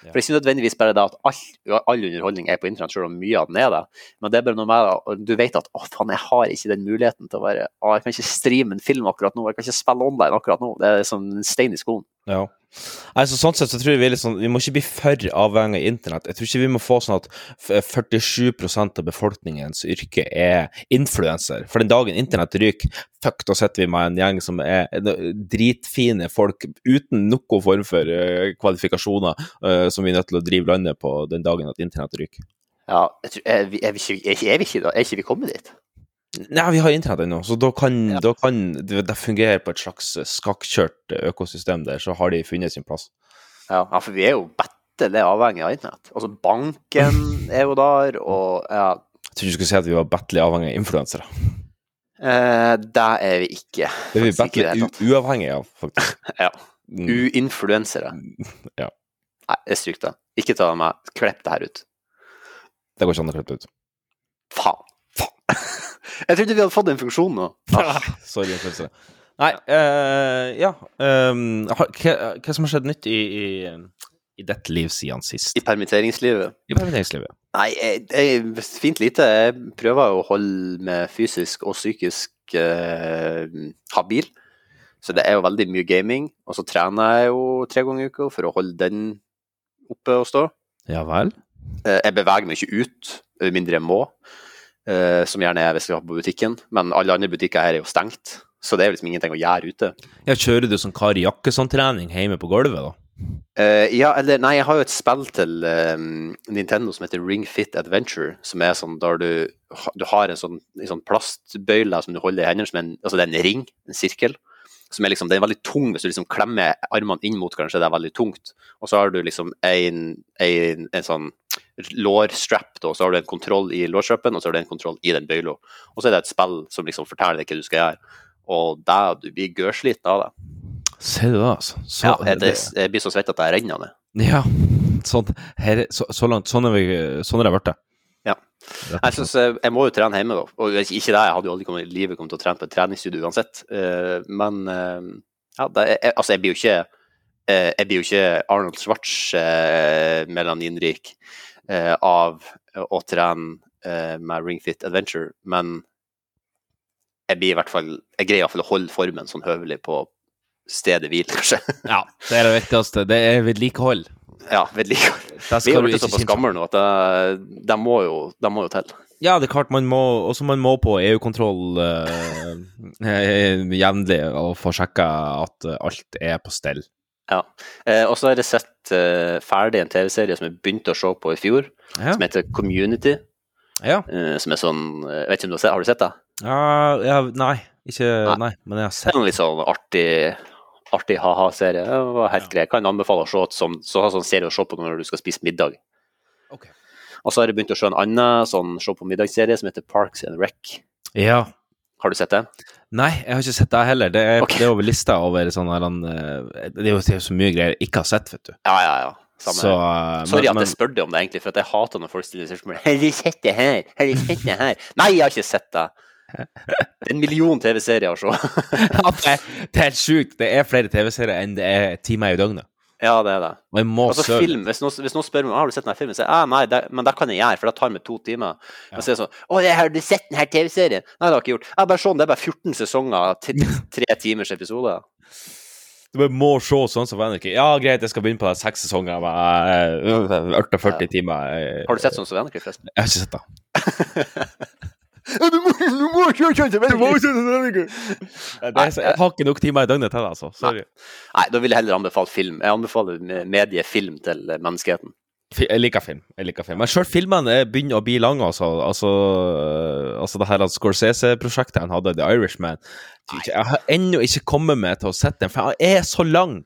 Ja. For det er ikke nødvendigvis bare det at all, all underholdning er på internett, selv om mye av den er det. Men det er bare noe med du vet at å faen, jeg har ikke den muligheten til å være å, jeg kan ikke streame en film akkurat nå, jeg kan ikke spille online akkurat nå. Det er som en stein i skoen. Ja. Altså, sånn sett så tror jeg vi sånn Vi må ikke bli for avhengig av internett. Jeg tror ikke vi må få sånn at 47% av befolkningens yrke er influenser. For den dagen internett ryker, fuck, da sitter vi med en gjeng som er dritfine folk uten noen form for eh, kvalifikasjoner, uh, som vi er nødt til å drive landet på den dagen at internett ryker. Ja, jeg tror, vi, er, vi ikke, er, ikke, er, vi ikke, da? er ikke vi kommet dit? Nei, vi har internett ennå, så da kan, Ja. da kan det, det fungerer på et slags skakkjørt økosystem der, så har de funnet sin plass. Ja, ja for vi er jo bettelig avhengig av internett. Altså, banken er jo der, (laughs) og ja, Jeg tror du skulle si at vi var bettelig avhengig av influensere. eh, det er vi ikke. Det er vi bettelig ikke i det battelig hele u- tatt. uavhengig av, faktisk. (laughs) Ja. Mm. Uinfluensere. (laughs) Ja. Nei, jeg stryker det. Ikke ta meg. Klipp det her ut. Det går ikke an å klippe det ut. Faen. Faen. Jeg trodde vi hadde fått den funksjonen nå. Ah, Sorry. Nei, uh, ja um, hva, hva som har skjedd nytt i, i, i ditt liv siden sist? I permitteringslivet. I permitteringslivet. Nei, jeg, jeg, fint lite. Jeg prøver å holde meg fysisk og psykisk uh, ha bil. Så det er jo veldig mye gaming. Og så trener jeg jo tre ganger i uka for å holde den oppe og stå. Ja vel? Eh, jeg beveger meg ikke ut, mindre jeg må. Eh, som gjerne er hvis vi har på butikken. Men alle andre butikker her er jo stengt. Så det er liksom ingenting å gjøre ute. Ja, kjører du sånn kar i jakkesåndtrening hjemme på gulvet, da? Uh, ja, eller nei, jeg har jo et spill til eh, Nintendo som heter Ring Fit Adventure, som er sånn der du, du har en sånn, en sånn plastbøyle som du holder i hendene, som en, altså det er en ring, en sirkel, som er liksom, det er veldig tung hvis du liksom klemmer armene inn mot kanskje, det er veldig tungt. Og så har du liksom en, en, en sånn lårstrap, og så har du en kontroll i lårstrappen, og så har du en kontroll i den bøyla. Og så er det et spill som liksom forteller deg hva du skal gjøre. Og da, du blir gørsliten av det. Ser du det, altså? Så, Ja, jeg, det, jeg blir så svett at jeg renner av det. Ja, sånn, her, er- så, så langt, sånn er, vi, sånn er det blitt. Ja. Jeg, synes, eh, jeg må jo trene hjemme, da. Og ikke det, jeg hadde jo aldri kommet livet kommet til å trene på et treningsstudio uansett. Eh, Men eh, ja, det jeg, altså, jeg blir jo ikke Jeg blir jo ikke Arnold Schwartz eh, melaninrik av å trene eh, med Ring Fit Adventure, men jeg blir i hvert fall Jeg greier iallfall å holde formen sånn høvelig på stedet hvil, (laughs) kanskje. Ja, det er det viktigste. Det er vedlikehold. Ja, vedlikehold. Vi du blitt såpass gamle nå at det, må må jo til. Ja, det er klart man må Også man må på EU-kontroll eh, (laughs) eh, jevnlig og få sjekka at eh, alt er på stell. Ja. Eh, og så har jeg sett eh, ferdig en TV-serie som jeg begynte å se på i fjor, Ja. som heter Community. Ja. Eh, som er sånn eh, Jeg vet ikke om du har sett, har du sett det? ja, ja Nei, ikke Nei. Nei, men jeg har sett en litt sånn artig artig ha-ha-serie. Var helt grei. Jeg kan anbefale å se som, så ha sånn serie å se på når du skal spise middag. Ok. Og så har jeg begynt å se en annen sånn se på middagsserie som heter Parks and Rec. Ja. Har du sett det? Nei, jeg har ikke sett det heller. Det er, okay. det er over lista over sånne eh, Det er jo så mye greier jeg ikke har sett, vet du. Ja, ja, ja. Samme Så, her. eh, Sorry men- at jeg spør deg om det, egentlig, for jeg hater når folk stiller spørsmål. Har du sett det her? Har du sett det her? Nei, jeg har ikke sett det. Det er en million TV-serier å se. (laughs) Det, er, det er helt sjukt. Det er flere TV-serier enn det er timer i døgnet. Ja, det er det. Altså film, Hvis noen, hvis noen spør meg har du sett denne filmen, så sier jeg ah, nei, det, men det kan jeg gjøre, for det tar meg to timer. Men så er det sånn Å, har du sett denne TV-serien? Nei, det har jeg ikke gjort. Jeg bare sånn, Det er bare 14 sesonger, tre timers episode. Du bare må se sånn som Vanity. Ja, greit, jeg skal begynne på seks sesonger med eh, 48 timer. eh, Har du sett sånn som Vennerkrig, forresten? Jeg har ikke sett det. Du må, du må kjøre som Jeg jeg har ikke nok timer i døgnet til det, altså. Sorry. Nei, da vil jeg heller anbefale film. Jeg anbefaler mediefilm til menneskeheten. Jeg liker film. jeg liker film. Men sjøl filmene er- begynner å bli lange, altså. Altså, øh, altså det her Scorsese-prosjektet han hadde, The Irishman. Jeg, har ennå ikke kommet meg til å sette den, for han er så lang.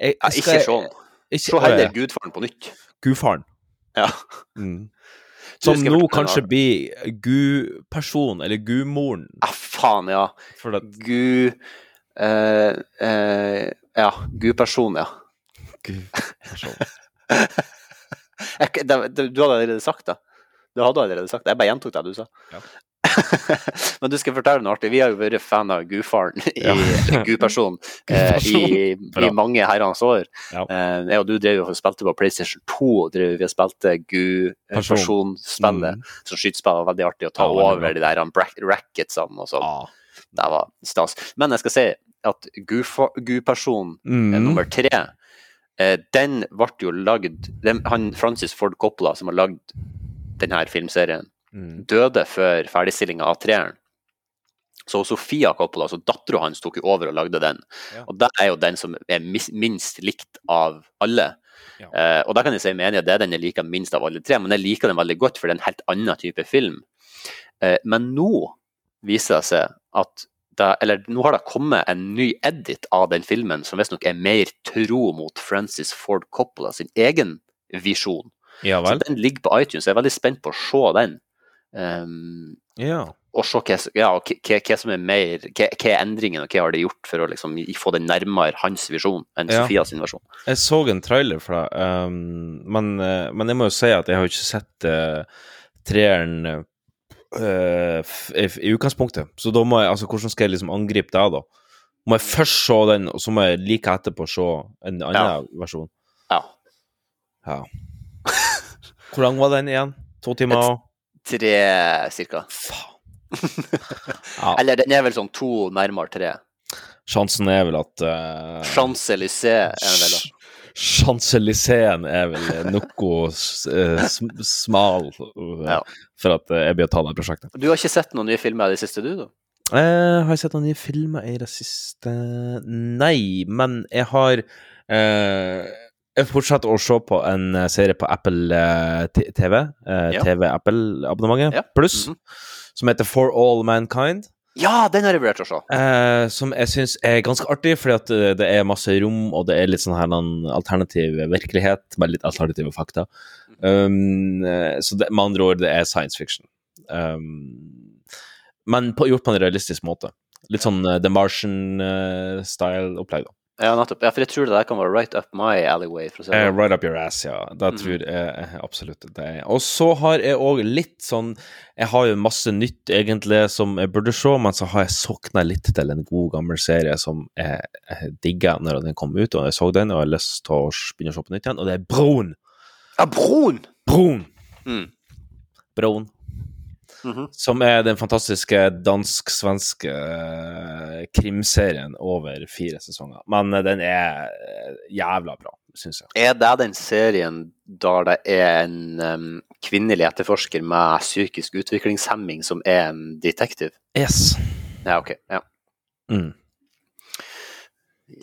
Jeg, jeg skal, ikke sånn. ikke- Se heller Gudfaren på nytt. Gudfaren. Ja. Mm. Som nå kanskje da. blir gudperson, eller gudmoren. Ja, faen, ja. At Gud Uh, uh, Ja, gudperson, ja. (laughs) det, du hadde allerede sagt det. Du hadde allerede sagt det. Jeg bare gjentok det du sa. Ja. (laughs) Men du skal fortelle noe artig. Vi har jo vært fan av gudfaren, i, Ja. gudpersonen, (laughs) eh, i, i mange herrens år. Ja. Eh, jeg og du drev jo og spilte på PlayStation 2, og drev, vi spilte gudpersonspillet. Mm. Som skytespill var veldig artig å ta Ja, over de der racketsene og sånn. Ja. Det var stas. Men jeg skal si at gudpersonen eh, Mm. nummer tre, den ble jo lagd Han Francis Ford Coppola, som har lagd denne filmserien, Mm. døde før ferdigstillinga av treeren. Så Sofia Coppola, altså dattera hans, tok jo over og lagde den. Ja. Og det er jo den som er minst likt av alle. Ja. Eh, og da kan jeg si med enig, det er den jeg liker minst av alle tre, men jeg liker den veldig godt, for det er en helt annen type film. Eh, men nå viser det seg at det, eller nå har det kommet en ny edit av den filmen som visstnok er mer tro mot Francis Ford Coppola sin egen visjon. Ja Så den ligger på iTunes, jeg er veldig spent på å se den. Um, Ja. og se hva, ja, hva, hva- som er mer hva, hva er endringen, og hva har de gjort for å liksom få det nærmere hans visjon enn Ja. Sofia sin versjon. Jeg så en trailer fra um, men, eh, men jeg må jo si at jeg har ikke sett uh, treeren uh, i, i utgangspunktet. Så da må jeg Altså, hvordan skal jeg liksom angripe det, da? Må jeg først se den, og så må jeg like etterpå se en annen Ja. versjon? Ja. Ja. (laughs) Hvor lang var den igjen? To timer? Et- Tre cirka. Faen. (laughs) Ja, Eller den er vel sånn to nærmere tre. sjansen er vel at uh, Champs-Élysées er vel da. Champs-Élysées er vel noe eh, smal uh, Ja. for at eh, jeg blir å ta det prosjektet. Du har ikke sett noen nye filmer i det siste, du? da? Eh, har jeg sett noen nye filmer i det siste? Nei, men jeg har eh, Jeg fortsetter å se på en eh, serie på Apple eh, TV. eh, Ja. TV Apple-abonnementet Ja. pluss, Mhm. som heter For All Mankind. Ja, den har jeg vurdert å se. Eh, som jeg syns er ganske artig, fordi at det er masse rom, og det er litt sånn her en alternativ virkelighet, med litt alternative fakta. Um, eh, så det, med andre ord, det er science fiction. Um, men på, gjort på en realistisk måte. Litt sånn uh, The Martian-style-opplegg, da. Ja, nettopp. Ja, for jeg tror det der kan være right up my alleyway. for å si det sånn. right up your ass, ja. Da Mhm. tror jeg eh, absolutt det Og så har jeg òg litt sånn Jeg har jo masse nytt egentlig som jeg burde se, men så har jeg sokna litt til en god gammel serie som jeg, jeg digga når den kom ut, og jeg så den, og jeg har lyst til å begynne å se på nytt igjen, og det er Broen. Ja, Broen! Broen! Mm. Broen. Mhm. Som er den fantastiske dansk-svenske eh, krimserien over fire sesonger. Men eh, den er eh, jævla bra, syns jeg. Er det den serien der det er en um, kvinnelig etterforsker med psykisk utviklingshemming som er en detektiv? Yes. Ja, OK. Ja. Mm.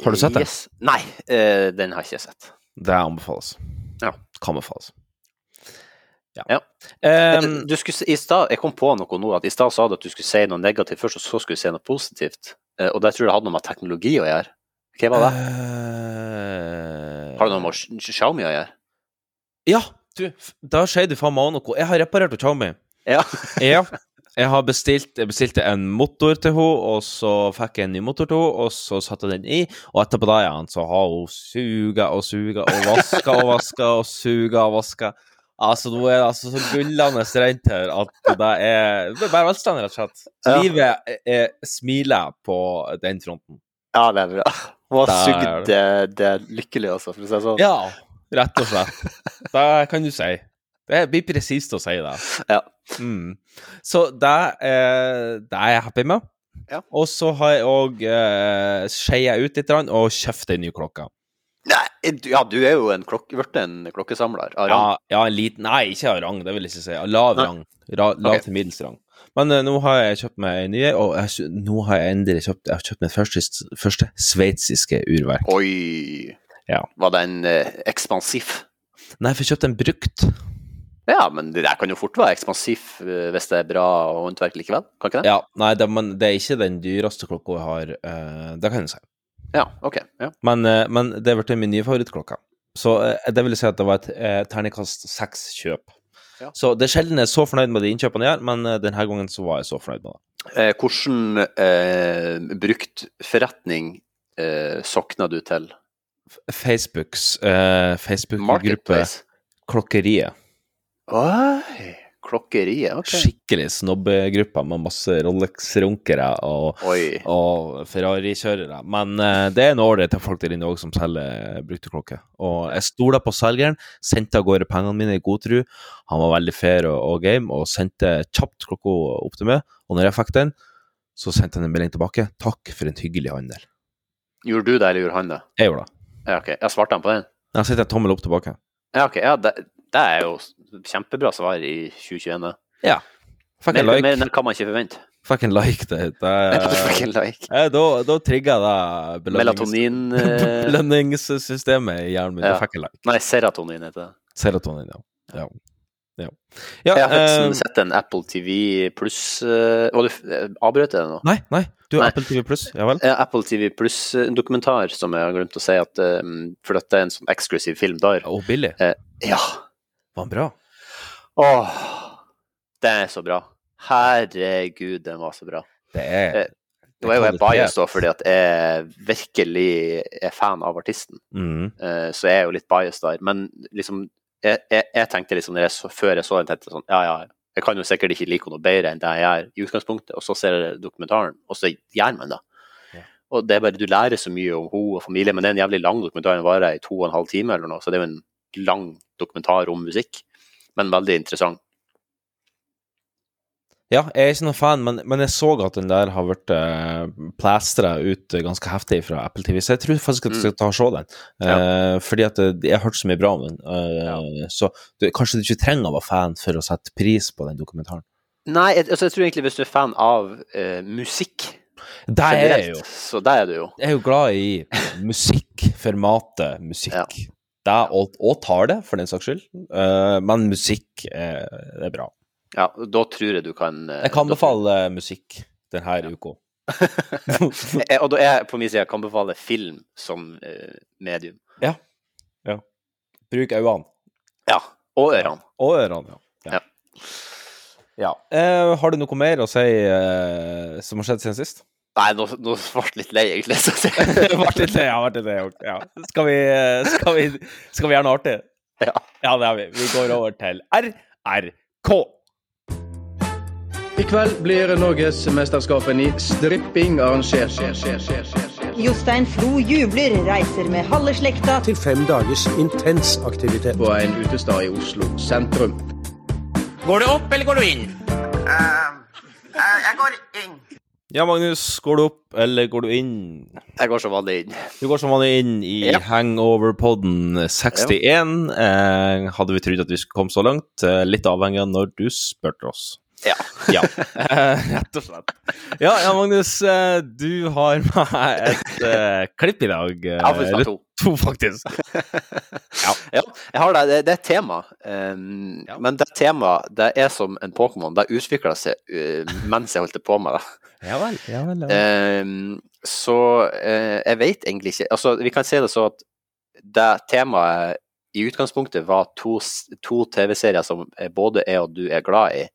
Har du sett det? Yes. Nei, uh, den har jeg ikke sett. Det anbefales. Ja. Kan befales. Ja. Ja. Um, du skulle, i sted, jeg kom på noe nå, at i stad sa du at du skulle si noe negativt først, og så skulle du si noe positivt. Eh, og det tror jeg hadde noe med teknologi å gjøre. Hva var det? Uh, Har det noe med Xiaomi å gjøre? Ja, du, da sier du faen meg noe. Jeg har reparert Xiaomi. Ja. (laughs) Ja. Jeg har bestilt Jeg bestilte en motor til henne, og så fikk jeg en ny motor til henne, og så satte jeg den i, og etterpå da igjen så har hun suga og suga og vaska og vaska og suga og vaska. Altså, nå er det altså så gullende rent her at det er Det er bare velstand, rett og slett. Ja. Livet er, smiler på den fronten. ja, det er bra. Hun har sugd det, det er lykkelig, altså, for å si det sånn. Ja, rett og slett. Det kan du si. Det blir presist å si det. Ja. Mm. Så det, eh, det er jeg happy med. Ja. Og så har jeg òg eh, skeia ut litt og kjøpt ei ny klokke. Nei, du- ja, du er jo en klokke, blitt en klokkesamler av rang. Ja, ja, en liten Nei, ikke av rang, det vil jeg ikke si. Av lav rang. Ra, lav okay. til middels rang. Men uh, nå har jeg kjøpt meg en ny, og jeg, nå har jeg endelig kjøpt Jeg har kjøpt mitt første, første sveitsiske urverk. Oi. Ja. Var den uh, ekspansiv? Nei, for jeg kjøpte en brukt. Ja, men det der kan jo fort være ekspansiv uh, hvis det er bra håndverk likevel, kan ikke det? Ja, nei, det, men det er ikke den dyreste klokka jeg har, eh, det kan jeg si. Ja, ok. Ja. Men, eh, men det ble min nye favorittklokke. Så eh, det vil si at det var et eh, terningkast seks-kjøp. Ja. Så det er sjelden jeg er så fornøyd med de innkjøpene jeg gjør, men denne gangen så var jeg så fornøyd med det. Eh, hvordan eh, bruktforretning eh, sokna du til? Facebooks eh, Facebook-gruppe Klokkeriet. Oi, klokkeriet, Okay. Skikkelig snobbegruppe med masse Rolex-runkere og, og Ferrari-kjørere. Men uh, det er en ålreit folk der inne òg som selger brukte klokker. Og jeg stoler på selgeren, sendte av gårde pengene mine i god tro. Han var veldig fair og, og game, og sendte kjapt klokka opp til meg. Og når jeg fikk den, så sendte han en melding tilbake. Takk for en hyggelig handel. Gjorde du det, eller gjorde han det? Jeg gjorde det. Ja, ok. Jeg svarte han på den? Jeg sendte en tommel opp tilbake. Ja, ok. Ja, det, det er jo kjempebra svar i 2021. Ja. Fucking en Mer, like. enn det kan man ikke forvente. Fucking like det. det (laughs) en like. eh, da, da trigga det belønnings- Melatonin (laughs) eh, belønningssystemet i hjernen min. Ja. Fucking like. Nei, serotonin heter det. Serotonin, ja. ja. ja. ja Jeg har eh, sett en Apple TV pluss uh, Var du uh, avbrøt jeg det nå? Nei, nei. Du har Apple TV Pluss, ja vel? Ja, Apple TV pluss-dokumentar som jeg har glemt å si at um, For dette er en sånn eksklusiv film der. Og billig. Ja. Var den bra? Åh, det er så bra. Herregud, den var så bra. Det er Eh, Nå er jo jeg kvalitet. da, fordi at jeg virkelig er fan av artisten. mm. Eh, så jeg er jo litt biased der. Men liksom, jeg, jeg, jeg tenkte liksom jeg så, før jeg så den, tenkte sånn Ja, ja, jeg kan jo sikkert ikke like noe bedre enn det jeg gjør i utgangspunktet. Og så ser jeg dokumentaren, og så gjør man det. Ja. Og det er bare, Du lærer så mye om henne og familien, men det er en jævlig lang dokumentar. Den varer i to og en halv time eller noe, så det er jo en lang dokumentar om musikk. Men veldig interessant. Ja, jeg er ikke noen fan, men, men jeg så at den der har vært uh, plastra ut eh, ganske heftig fra Apple TV, så jeg tror faktisk at jeg skal ta og se den. Eh, Fordi at jeg har hørt så mye bra om den. Eh, Så du, kanskje du ikke trenger å være fan for å sette pris på den dokumentaren. Nei, jeg, altså, jeg tror egentlig hvis du er fan av eh, musikk der er jeg jo. så der er du jo. Jeg er jo glad i musikk, formatet musikk. Ja. Det er, og, tar det, for den saks skyld. Eh, men musikk eh, det er bra. Ja, da tror jeg du kan eh, Jeg kan befale musikk denne uka. (laughs) Eh, Og da er jeg på min side jeg kan befale film som medium. Bruk øynene. Ja. Og ørene. Og ørene, ja. Ja. ja. Eh, har du noe mer å si eh, som har skjedd siden sist? Nei, nå, nå ble jeg litt lei, egentlig. (laughs) Ble litt lei, ja. ble litt lei, ja. Skal, vi, skal, vi, skal vi gjøre noe artig? Ja. Ja, det har vi. Vi går over til RRK. I kveld blir Norgesmesterskapen i stripping arrangert. Jostein Flo jubler, reiser med halve slekta til fem dagers intens aktivitet. På en utestad i Oslo sentrum. Går du opp, eller går du inn? Jeg går inn? Ja, Magnus. Går du opp, eller går du inn? Jeg går som vanlig inn. Du går som vanlig inn i Ja. Hangover-podden 61. Eh, hadde vi trodd at vi skulle komme så langt? Eh, litt avhengig av når du spurte oss. Ja. Ja, eh, rett og slett. Ja, ja Magnus, eh, du har med et eh, klipp i dag. Ja, faktisk to. To, faktisk. (laughs) Ja, jeg har det. Det, det er et tema. Um, Ja. Men det temaet det er som en Pokémon. Det utvikla seg uh, mens jeg holdt på med det. (laughs) Ja vel. Ja vel. Um, så uh, jeg vet egentlig ikke Altså, vi kan si det så at det temaet i utgangspunktet var to, to TV-serier som både jeg og du er glad i,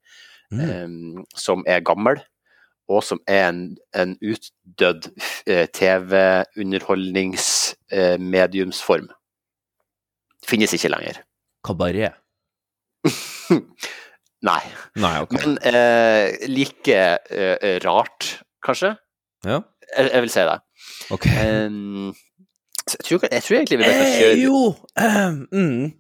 Mm. um, som er gammel, og som er en, en utdødd eh, TV-underholdningsmediumsform. Finnes ikke lenger. Kabaret. (laughs) Nei. Nei, okay. Men eh, like eh, rart, kanskje? Ja, Jeg, jeg vil si det. OK. Um, jeg, tror, jeg tror egentlig vi bare kan Eh, kjøre jo ehm, mm.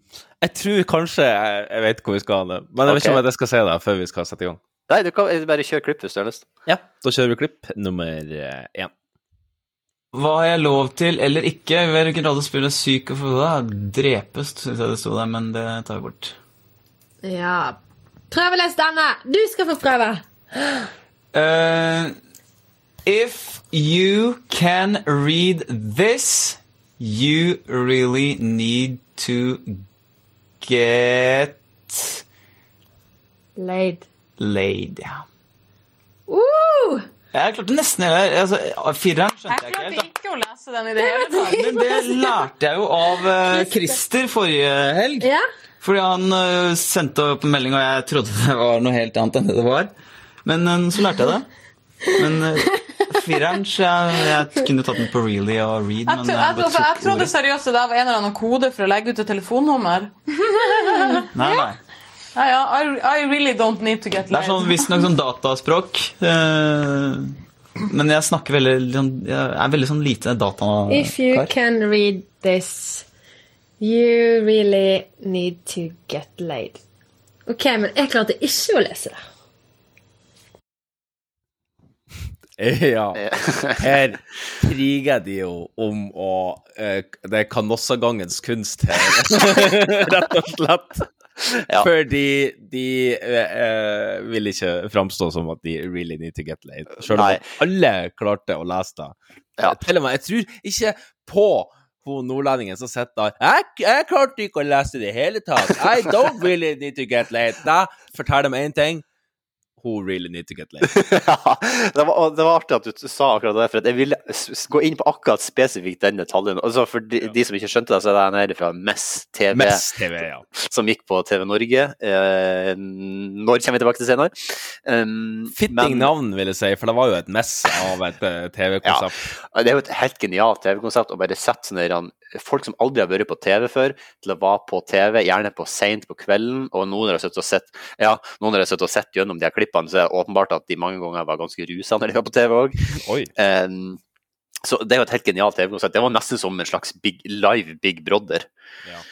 Jeg tror kanskje jeg, jeg vet hvor vi skal ha det, men jeg vet ikke om jeg skal si det før vi skal sette i gang. Nei, du kan bare kjøre klipp hvis du har lyst. Ja, da kjører vi klipp nummer eh, én. Hva har jeg lov til eller ikke? Hvilken rolle spiller syk og for Drepes, syns jeg det sto der, men det tar vi bort. Ja. Prøveles denne! Du skal få prøve. Uh, if you can read this, you really need to get Laid. Laid. Ja. Uh! Jeg klarte nesten hele altså, Fireren skjønte jeg ikke helt. da. ikke å lese den i det hele tatt. Men det lærte jeg jo av uh, Christer forrige helg. Ja. Fordi han uh, sendte opp en melding, og jeg trodde (laughs) det var noe helt annet enn det det var. Men uh, så lærte jeg det. Men fireren jeg, jeg kunne tatt den på really og read, Jeg, men tro, jeg, jeg, trodde- jeg seriøst det var en eller annen kode for å legge ut et telefonnummer. Nei, nei. Ja, ja, I, I really don't need to get laid. Det er sånn visstnok sånn dataspråk. eh, men jeg snakker veldig sånn- Jeg er veldig sånn lite If you can read this, you really need to get laid. Ok, men jeg klarte ikke å lese det. (laughs) Ja. Her kriger de jo om å eh, Det er kanossagangens kunst her, (laughs) rett og slett. Ja. Fordi de eh, vil ikke framstå som at de really need to get laid. Selv om alle klarte å lese det. Ja. Til og med, jeg tror ikke på hun nordlendingen som sitter der jeg, jeg klarte ikke å lese det i det hele tatt. I don't really need to get laid. Da forteller de én ting. Who really need to get laid. (laughs) ja, det, var, det var artig at du sa akkurat det, for jeg ville gå inn på akkurat spesifikt den detaljen. Altså for de, de som ikke skjønte det, så er det her fra Mess TV, Mess TV, ja. som gikk på TV Norge. Eh, når kommer vi tilbake til senere? Um, Fitting men- navn, vil jeg si, for det var jo et mess av et eh, TV-konsept. Det er jo et helt genialt TV-konsept å bare sette sånne der, folk som aldri har vært på TV før, til å være på TV, gjerne på seint på kvelden, og noen har sittet og sett ja, noen har sittet og sett gjennom de her klippene, så er det åpenbart at de mange ganger var ganske rusa når de var på TV òg. Um, så det er jo et helt genialt TV-konsept. Det var nesten som en slags big, live Big Brother. Ja.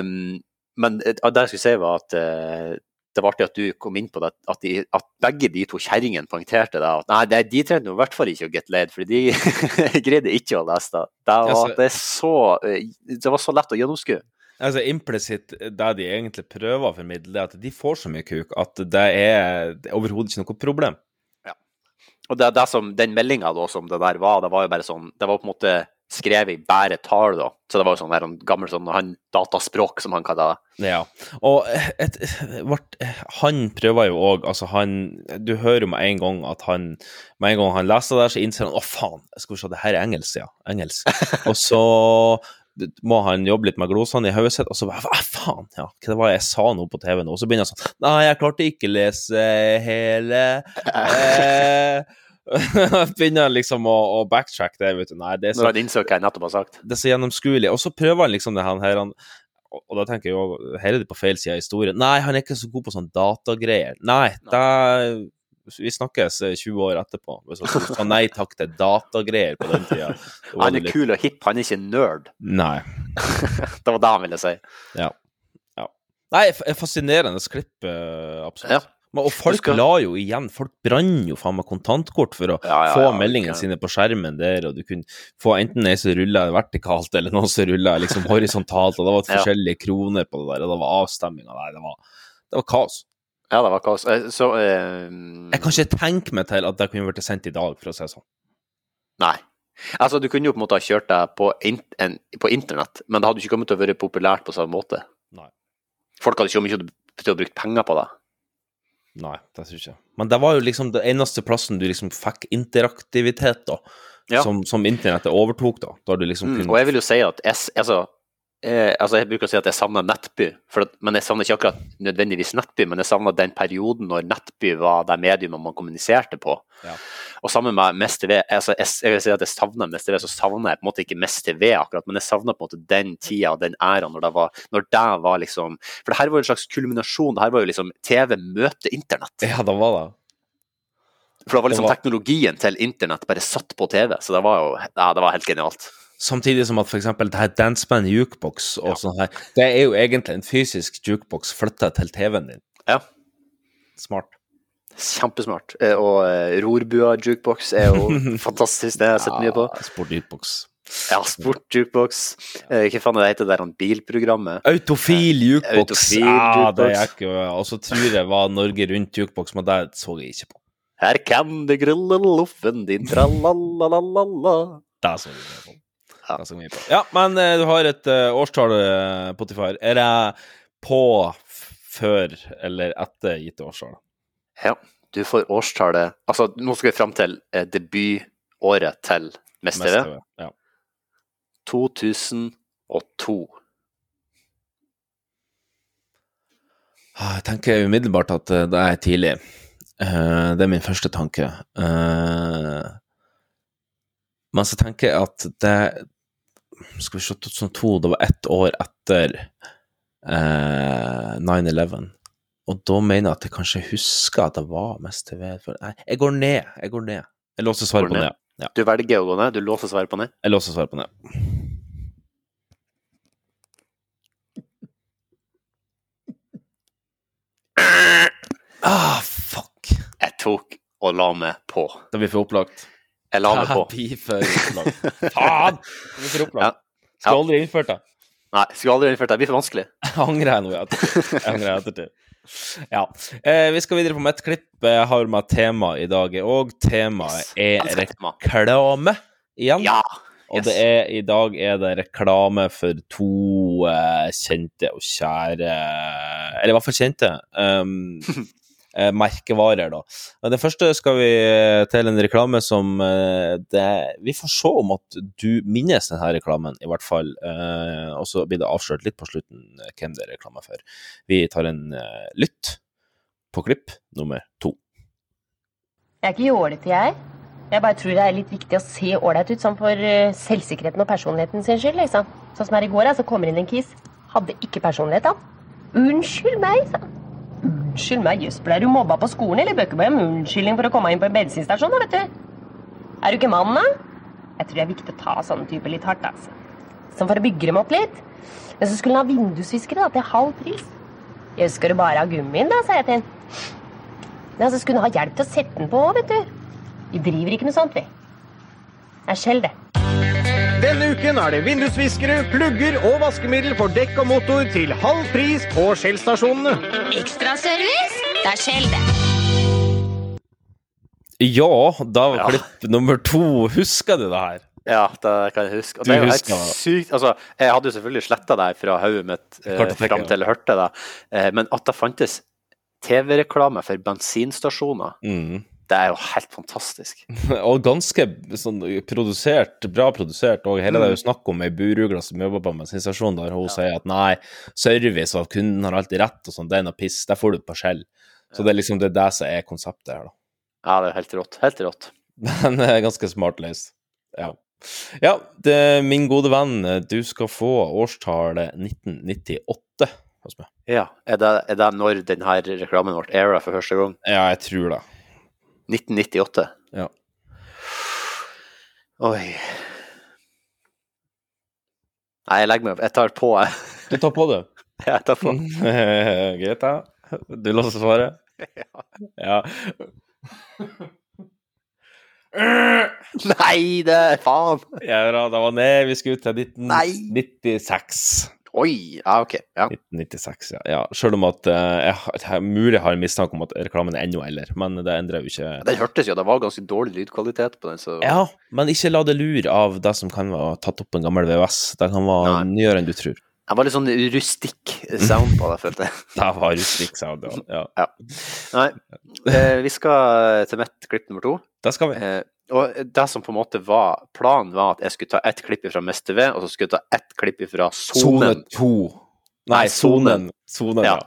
Um, men det jeg skulle si, var at uh, det var artig at du kom inn på det, at, de, at begge de to kjerringene poengterte det. At nei, det, de trengte i hvert fall ikke å get laid, for de (laughs) greide ikke å lese det. Det var, det, så, eh, det var så lett å gjennomskue. Altså Implisitt, det de egentlig prøver å formidle, er at de får så mye kuk at det er, det er overhodet ikke noe problem. Ja. Og det, det som, den meldinga som det der var, det var jo bare sånn Det var på en måte skrevet i bare tall, da. Så det var jo sånn der, en gammel sånn han, dataspråk, som han kaller det. Ja. Og et, vart, han prøver jo òg Altså, han Du hører jo med en gang at han Med en gang han leser det så innser han Å, faen, skal vi se, det her er engelsk, ja. Engelsk. (laughs) og så må han jobbe litt med glosene i hodet sitt, og så bare Hva faen, ja, hva det jeg sa nå på TV nå? Og så begynner han sånn Nei, jeg klarte ikke lese hele eh, (laughs) Begynner han liksom å, å backtrack det, vet du. Nei, det er så Når han innså hva jeg nettopp har sagt. det er så gjennomskuelig. Og så prøver han liksom det han her han, og, og da tenker jeg jo Her er det på feil side av historien. Nei, han er ikke så god på sånn datagreier. Nei, da vi snakkes eh, 20 år etterpå. Hvis han sa nei takk til datagreier på den tida. Han er litt- kul og hipp, han er ikke nerd. Nei. (laughs) Det var det han ville si. Ja. ja. Nei, fascinerende klipp, eh, absolutt. Ja. Men, og folk skal... la jo igjen Folk brann jo faen meg kontantkort for å Ja, ja, få ja, meldingene okay. sine på skjermen der, og du kunne få enten ei som rulla vertikalt, eller noen som rulla liksom horisontalt, og det var forskjellige kroner på det der, og det var avstemminga Nei, det var, det var kaos. Ja, det var kaos. Eh, Så uh, Jeg kan ikke tenke meg til at det kunne vært sendt i dag, for å si det sånn. Nei. Altså, du kunne jo på en måte ha kjørt deg på, in en, på internett, men det hadde ikke kommet til å være populært på samme måte. Nei. Folk hadde ikke kommet til å bruke penger på det. Nei, det tror jeg ikke. Men det var jo liksom den eneste plassen du liksom fikk interaktivitet, da. Ja. Som, som internettet overtok, da. Da du liksom Mm, kunne og jeg vil jo si at jeg, s- altså, eh, altså jeg bruker å si at jeg savner Nettby, for at, men jeg savner ikke akkurat nødvendigvis Nettby, men jeg savner den perioden når Nettby var det mediumet man kommuniserte på. Ja. Og sammen med Mest TV, altså jeg, jeg vil si at jeg savner Mest TV, så savner jeg på en måte ikke Mest TV akkurat, men jeg savner på en måte den tida og den æraen når det var, når det var liksom For det her var jo en slags kulminasjon, det her var jo liksom TV møte internett. Ja, det var det. For det var liksom teknologien til internett bare satt på TV, så det var jo ja, det var helt genialt. Samtidig som at eksempel det her Danceman Jukebox og sånn her, det er jo egentlig en fysisk jukebox flytta til TV-en din. Ja. Smart. Kjempesmart. Eh, Og eh, Rorbua jukebox er jo (laughs) fantastisk, det har jeg sett mye på. Ja, Sport jukebox. Ja, Sport jukebox. Eh, Hva faen det heter det der bilprogrammet? Autofil jukebox. Autofil Ja, det jukebox. gikk jo. Og så tror jeg var Norge Rundt jukebox, men det så jeg ikke på. Her kan du grille loffen din, tralalalala. Det så jeg på. Ja, men eh, du har et eh, årstall, uh, Potifar. Er det på før eller etter gitte årstall? Ja, du får årstallet Altså, nå skal vi fram til eh, debutåret til Mest TV. Ja. 2002. Ah, Jeg tenker umiddelbart at eh, det er tidlig. Eh, det er min første tanke. Eh, men så tenker jeg at det Skal vi se, 2002, det var ett år etter eh, 9-11. Og da mener jeg at jeg kanskje husker at det var mest TV. For, nei, jeg går ned. Jeg går ned. Jeg låser svaret på ned. Ja, Du velger å gå ned, du låser svaret på ned. jeg låser svaret på ned. (laughs) Ah, fuck. Jeg tok og la meg på. Det blir for opplagt. Jeg la meg på. Blir for opplagt. (laughs) Faen! Det blir for Ja. Skal aldri innført det. Nei, skulle aldri innført det. Det blir for vanskelig. (laughs) Angrer jeg nå i ettertid. Jeg angrer jeg ettertid. Ja. Eh, vi skal videre på mitt klipp. Jeg har med tema i dag, og temaet er reklame igjen. Ja! Og det er, i dag er det reklame for to eh, kjente og kjære Eller i hvert fall kjente. Um, (laughs) eh, merkevarer, da. Men det første skal vi eh, til en reklame som eh, det, Vi får se om at du minnes denne reklamen, i hvert fall. Eh, og så blir det avslørt litt på slutten eh, hvem det er reklame for. Vi tar en eh, lytt på klipp nummer to. Jeg er ikke jålete, jeg. Jeg bare tror det er litt viktig å se ålreit ut, sånn for selvsikkerheten og personligheten sin skyld. liksom. Sånn som her i går, så kommer inn en kis. Hadde ikke personlighet, han. Unnskyld meg, sa han. Unnskyld meg, jøss, ble du mobba på skolen, eller bør ikke be om unnskyldning for å komme inn på en bensinstasjon, da, vet du. Er du ikke mann, da? Jeg tror det er viktig å ta sånne typer litt hardt, altså. Sånn for å bygge dem opp litt. Men så skulle han ha vindusviskere da, til halv pris. Jøss, skal du bare ha gummien, da, sa jeg til han. Men så skulle han ha hjelp til å sette den på, vet du. Vi driver ikke med sånt, vi. Det er. Denne uken er det vindusviskere, plugger og vaskemiddel for dekk og motor til halv pris på Shell-stasjonene. Ekstraservice? Det er Shell, det. Ja, da var klipp nummer to. Husker du det her? Ja, det kan jeg huske. Og det er jo helt sykt. Altså, jeg hadde jo selvfølgelig sletta det her fra hodet mitt eh, fram til jeg hørte det, eh, men at det fantes TV-reklame for bensinstasjoner, Mm. Det er jo helt fantastisk. (laughs) Og ganske sånn produsert, bra produsert. Og hele det er jo Mm. snakk om ei burugla som jobber på en bensinstasjon, der hun sier at nei, service og kunden har alltid rett og sånn, det er noe piss, der får du på skjell. Så det er liksom det, er det som er konseptet her, da. Ja, det er helt rått. Helt rått. (laughs) Men det er ganske smart løst. Ja. Ja, det, min gode venn, du skal få årstallet 1998 hos meg. Ja, er det, er det når denne reklamen ble era for første gang? Ja, jeg tror det. 1998? Ja. Oi. Nei, jeg legger meg opp. Jeg tar på. Du tar på, du? (laughs) Jeg tar på. (laughs) Greit, da. Du låser svaret? (laughs) Ja. Nei, det faen! Ja, da var ned. Vi skulle til 1996. Oi, ja, ok. Ja. 1996, ja. ja. Selv om at eh, jeg, mulig har en mistanke om at reklamen er ennå eller, men det endrer jo ikke Den hørtes jo, det var ganske dårlig lydkvalitet på den, så Ja, men ikke la det lure av det som kan være tatt opp en gammel VHS. Det kan være nyere enn du tror. Det var litt sånn rustikk sound på det, følte jeg. (laughs) Det var rustikk sound, ja. Ja. Nei, eh, vi skal til mitt klipp nummer to. Det skal vi. Eh, og det som på en måte var planen, var at jeg skulle ta ett klipp fra Mest TV, og så skulle jeg ta ett klipp fra Sone Sonen. 2. Nei, Sonen. Sonen, ja. Ja.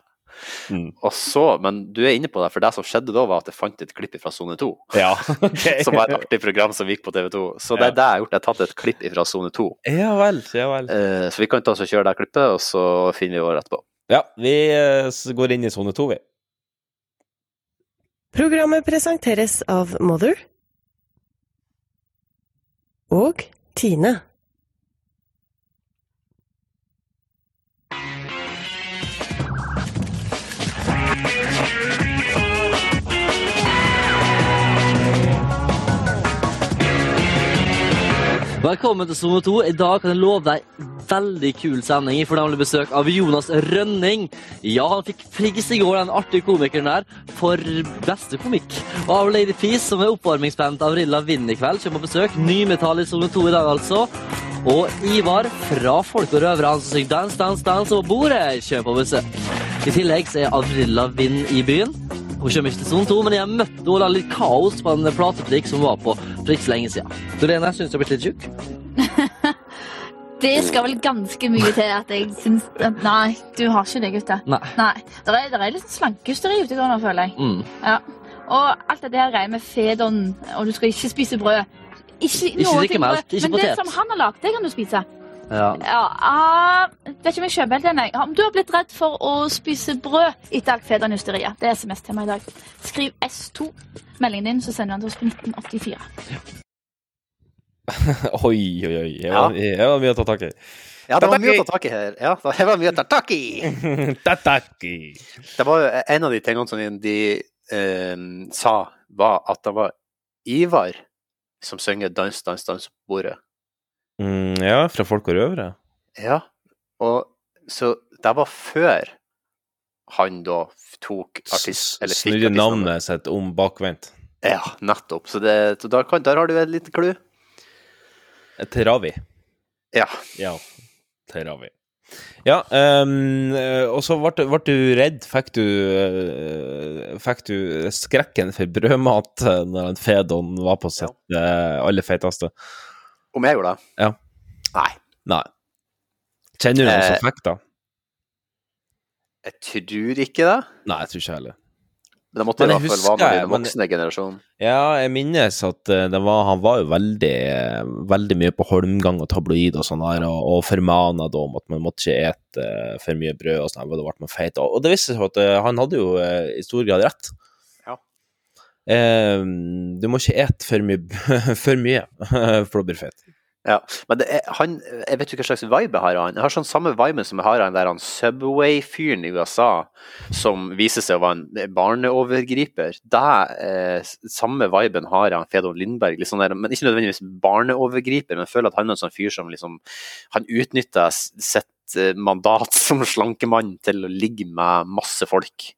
Og så, men du er inne på det, for det som skjedde da, var at jeg fant et klipp fra Sone 2. Ja, (laughs) okay. som var et artig program som gikk på TV2. Så det er det jeg har gjort. Jeg har tatt et klipp fra Sone 2. Ja vel, ja vel. Eh, så vi kan ta oss og kjøre det klippet, og så finner vi vår etterpå. Ja, vi eh, går inn i sone 2, vi. Programmet presenteres av Mother og Tine. Velkommen til Sone 2. I dag kan jeg love deg veldig kul sending. For nemlig besøk av Jonas Rønning. Ja, han fikk pris i går, den artige komikeren der, for beste komikk. Og av Lady Peace, som er oppvarmingsband av Rilla Vind i kveld, kommer på besøk. Nymetall i Sone 2 i dag, altså. Og Ivar fra Folk og røvere, han som synger Dans, dans, dans over bordet, kommer på besøk. I tillegg så er Avrilla Vind i byen. Hun kommer ikke til Zone 2, men jeg møtte henne litt kaos på en platebutikk som var på for ikke så lenge siden. Dorene, syns du har blitt litt tjukk? (laughs) Det skal vel ganske mye til at jeg syns at Nei, du har ikke det, gutter. Nei. Det er, er litt slankehysteri ute i går nå, føler jeg. Mm. Ja. Og alt det der greier med fedon, og du skal ikke spise brød. Ikke, Ikke drikke melk, ikke potet. Men det som han har lagd, det kan du spise. Ja. Ja, uh, vet ikke om jeg kjøper helt den. Om du har blitt redd for å spise brød etter fedonhysteriet, det er SMS-tema i dag. Skriv S2. Meldingen din, så sender du den til oss på 1984. (laughs) oi, oi, oi. Det var, var mye å ta tak i. Ja, det var mye å ta tak i her. Ja, det var mye å ta tak i. (laughs) Det var jo en av de tingene som de eh, sa, var at det var Ivar som synger 'Dans, dans, dans' på bordet. Mm, ja, fra Folk og røvere. Ja, og så det var før han da tok artist... Eller fikk Snurre navnet sitt om bakvendt. Ja, nettopp. Så, det, så der, kan, der har du et lite clou. Teravi. Ja. Ja, Teravi. Ja, eh, og så ble, ble du redd. Fikk du, eh, fikk du skrekken for brødmat eh, når Fedon var på sitt eh, aller feiteste? Om jeg gjorde det? Ja. Nei. Nei. Kjenner du Eh, som fikk det? Jeg tror ikke det. Nei, jeg tror ikke heller. Men det måtte i hvert fall være med med den voksne generasjonen. Ja, jeg minnes at eh, det var, han var jo veldig, veldig mye på holmgang og tabloid og sånn her, og, og formana da om at man måtte ikke ete eh, for mye brød og sånn, og da ble man feit. Og, det viste seg at eh, han hadde jo eh, i stor grad rett. Eh, du må ikke ete for mye, (laughs) for mye (laughs) feit. Ja, men er, han, jeg vet jo hva slags vibe jeg har av han. Jeg har sånn samme vibe som jeg har av han der han Subway-fyren i USA, som viser seg å være en barneovergriper. Det eh, samme viben har av Fedon Lindberg. Sånn der, men ikke nødvendigvis barneovergriper, men jeg føler at han er en sånn fyr som liksom Han utnytter sitt eh, mandat (laughs) som slankemann til å ligge med masse folk.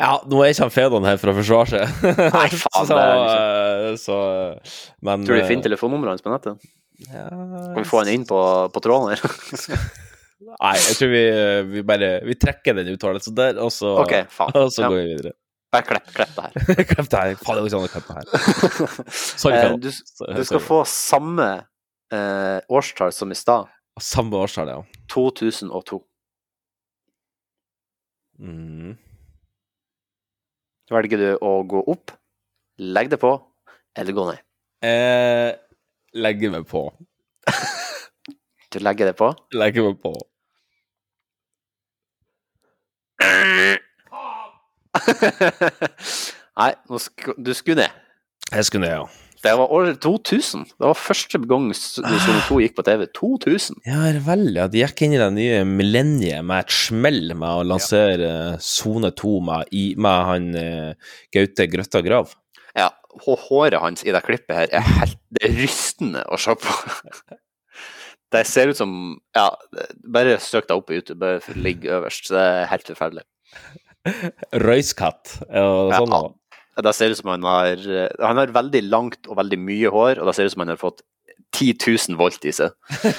Ja, nå er ikke han Fedon her for å forsvare seg. (laughs) Nei, (laughs) faen, så, det er eh, så Men Tror du vi eh, finner telefonnummeret hans på nettet? Ja, Kan vi få han inn på, på tråden her? (laughs) Nei, jeg tror vi, vi bare Vi trekker den uttalelsen der, og så, okay, faen. og så Ja. går vi videre. Bare klepp, klepp det her. Klepp det her. Faen, det går ikke an her. Sorry, Eh, Fedon. du, du skal sorry. få samme eh, årstall som i stad. Samme årstall, ja. 2002. Mm. Velger du å gå opp, legge det på, eller gå ned? Eh, legger meg på. (laughs) Du legger det på? Legger meg på. (laughs) Nei, nå sk du skulle ned. Jeg skulle ned, ja. Det var år 2000. Det var første gang Sone 2 gikk på TV. 2000. Ja, vel, ja. De gikk inn i det nye millenniet med et smell med å lansere Sone Sone 2 med, med han eh, Gaute Grøtta Grav. Ja, hå- håret hans i det klippet her er helt Det er rystende å se på. (laughs) Det ser ut som Ja, bare søk deg opp på YouTube, bare ligge øverst. Det er helt forferdelig. Røyskatt. og Ja, da. Det ser ut som han har Han har veldig langt og veldig mye hår, og da ser ut som han har fått 10 000 volt i seg.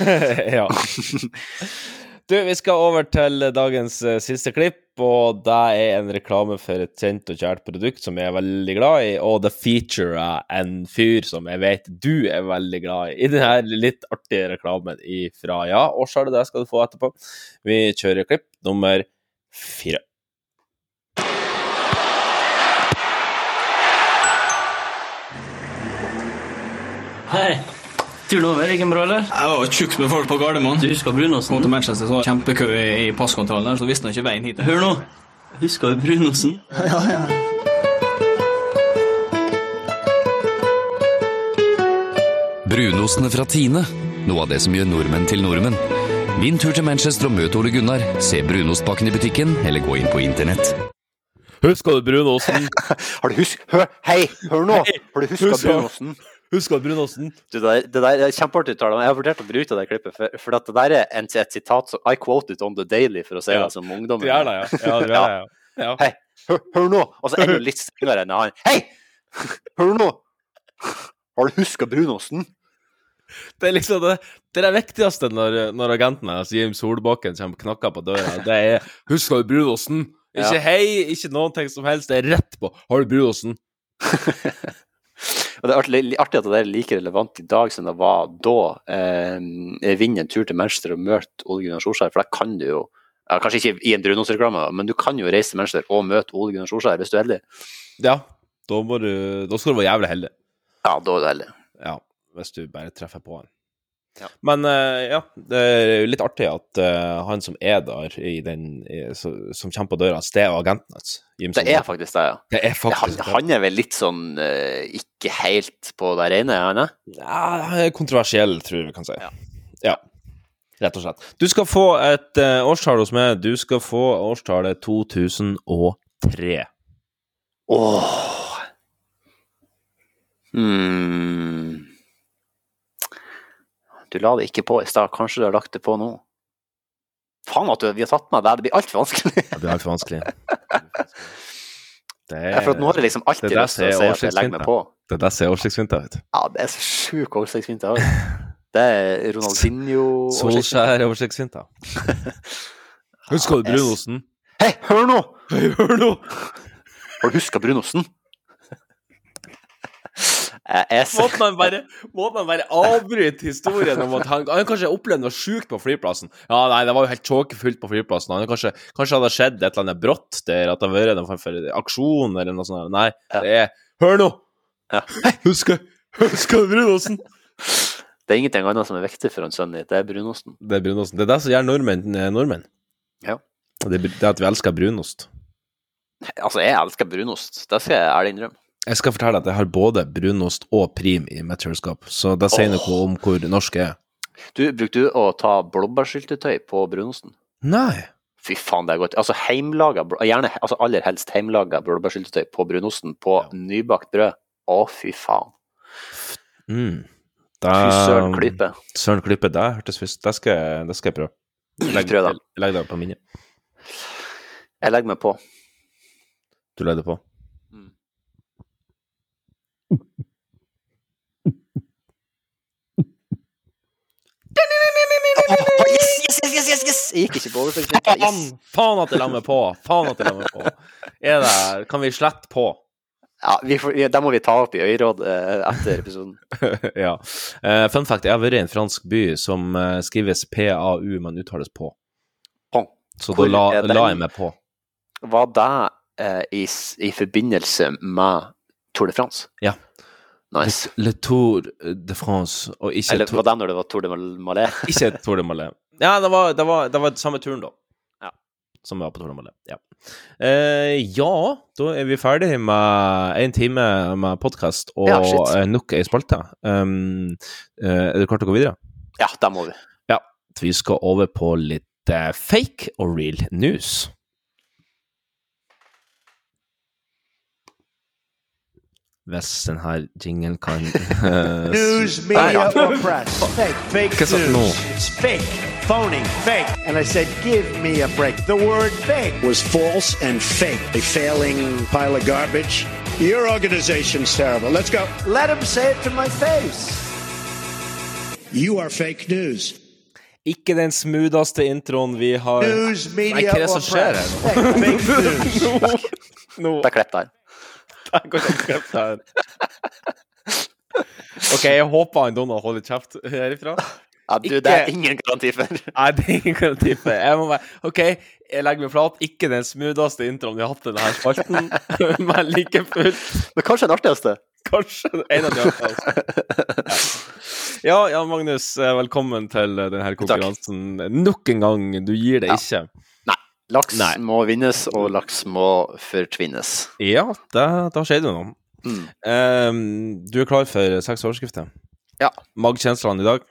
(laughs) ja. (laughs) Du, vi skal over til dagens eh, siste klipp, og det er en reklame for et kjent og kjært produkt som jeg er veldig glad i, og det featurer en fyr som jeg vet du er veldig glad i, i denne litt artige reklamen ifra Ja, og årsalget, det skal du få etterpå. Vi kjører klipp nummer fire. Hei. Tur du over? Gikk den bra, eller? Jeg var tjukk med folk på Gardermoen. Du husker Brunåsen? Kom til Manchester, så var kjempekø i i passkontrollen der, så visste han ikke veien hit. Hør nå. Husker du Brunåsen? (laughs) Ja, ja. Brunostene fra Tine. Noe av det som gjør nordmenn til nordmenn. Min tur til Manchester og møt Ole Gunnar. Se brunostpakken i butikken, eller gå inn på internett. Husker du Brunåsen? (laughs) Har du husk... Hør, hei, hør nå! Har du huska brunosten? Husker du Brunåsen? Det, der, det der er kjempeartig tale. Jeg har vurdert å bruke det klippet, for, for det der er en, et sitat som I quoted on the daily, for å si Ja. det som ungdom. Du gjør det, ja. Ja, det, ja. ja. Hei, hør, hør nå! Og så er du litt strengere enn han. Hei! Hør nå! Har du huska Brunåsen? Det er liksom det, det er det viktigste når, når agenten altså Jim Solbakken kommer og knakker på døra. Det er 'Husker du Brunåsen?' Ikke Ja. hei, ikke noen ting som helst. Det er rett på 'Har du brunosten?' (laughs) Og det er artig, at det er like relevant i dag som det var da. Eh, vinner en tur til Manchester og møter Ole Gunnar Solskjær, for da kan du jo ja, Kanskje ikke i en brunostreklame, men du kan jo reise til Manchester og møte Ole Gunnar Solskjær hvis du er heldig. Ja, da, må du, da skal du være jævlig heldig. Ja, da er du heldig. Ja, hvis du bare treffer på han. Men eh, ja, det er jo litt artig at uh, han som er der, i den, i, så, som kommer på døra det er agenten hans. Det er faktisk det, ja. Det er faktisk han, han er vel litt sånn uh, ikke helt på det rene, han er? Ja, han er kontroversiell, tror jeg vi kan si. Ja. Rett og slett. Du skal få et uh, årstall hos meg. Du skal få årstallet 2003. Åh hmm. Du la det ikke på i stad, kanskje du har lagt det på nå? Faen at du, vi har tatt med det, det blir altfor vanskelig. Det blir altfor vanskelig. Det (laughs) er, Ja, for at nå har jeg liksom alltid det lyst til å si at jeg legger meg på. Det der ser er vet du. Ja, det er så sjuk òg. Det er Ronaldinho (laughs) Solskjær årstidsvinter. Husker du Brunosen? Hei, hør nå! Hei, hør nå! Har du huska brunosten? Måten han bare, måtte man bare avbryte historien om at han, han kanskje opplevde opplevd noe sjukt på flyplassen. Ja, nei, det var jo helt tåkefullt på flyplassen. Han kanskje, kanskje hadde skjedd et eller annet brått der, at det hadde vært en form for aksjon eller noe sånt. Nei, det er Hør nå! Hei, husker Husker du brunosten? Det er ingenting annet som er viktig for en sønn din. Det er brunosten. Det er brunosten. Det er det som gjør nordmenn eh, nordmenn. Ja. Det er at vi elsker brunost. Altså, jeg elsker brunost. Det skal jeg ærlig innrømme. Jeg skal fortelle at jeg har både brunost og prim i mitt kjøleskap, så det sier noe om hvor norsk jeg er. Du, Brukte du å ta blåbærsyltetøy på brunosten? Nei. Fy faen, det er godt. Altså heimlaga, gjerne, altså aller helst heimlaga blåbærsyltetøy på brunosten på nybakt brød. Å, fy faen. Mm. Fy søren klype. Søren klype, det hørtes visst Det skal, jeg- det skal jeg prøve. Legg, Prøv det. legg det på minnet. Jeg legger meg på. Du legger det på. Yes, yes, yes, yes, yes! Jeg gikk ikke på overføringsvinkel. Faen! Yes. Faen at jeg la meg på! Faen at jeg la meg på! Er det Kan vi slette på? Ja, vi får, vi, det må vi ta opp i øyeråd eh, etter episoden. (laughs) ja. Eh, fun fact, jeg har vært i en fransk by som eh, skrives PAU, men uttales på. Pong. Så Hvor da la, er den? la jeg meg på. Var det eh, i, s- i forbindelse med Tour de France? Ja. Nice. Le, Tour de France, og ikke Eller var det når det var Tour de Malais? (laughs) Ikke Tour de Malais. Ja, det var, det var, det var samme turen, da. Ja. Som var på Tour de Malais. Ja. Eh, ja, da er vi ferdig med en time med podkast og Ja, eh, nok ei spalte. Um, er du klar til å gå videre? Ja, det må vi. Ja. Vi skal over på litt eh, fake og real news. Hvis den her kan (laughs) News, media, or press. Fake, fake Hva sa nå? news. It's fake, phony, fake. And I said, give me a break. The word fake was false and fake. A failing pile of garbage. Your organization's terrible. Let's go. Let him say it to my face. You are fake news. Ikke den smootheste introen vi har News, media, Nei, hva er det or som skjer her press. nå? Fake, fake (laughs) news. nå, nå. Det er klept der. Der går her. OK, jeg håper han Donald holder kjeft herifra. Ja, du, det er ingen garanti for. Nei, det er ingen garanti for. Jeg må bare OK, jeg legger meg flat. Ikke den smootheste introen vi har hatt i denne spalten, (laughs) men like fullt Men kanskje den artigste? Kanskje en av de artigste. Ja, Jan Magnus, eh, velkommen til denne konkurransen. Nok en gang, du gir det ikke. Laks Nei. må vinnes, og laks må fortvinnes. Ja, da, da skjer det noe. Mm. Um, du er klar for seks overskrifter? Ja. Magkjenslene i dag?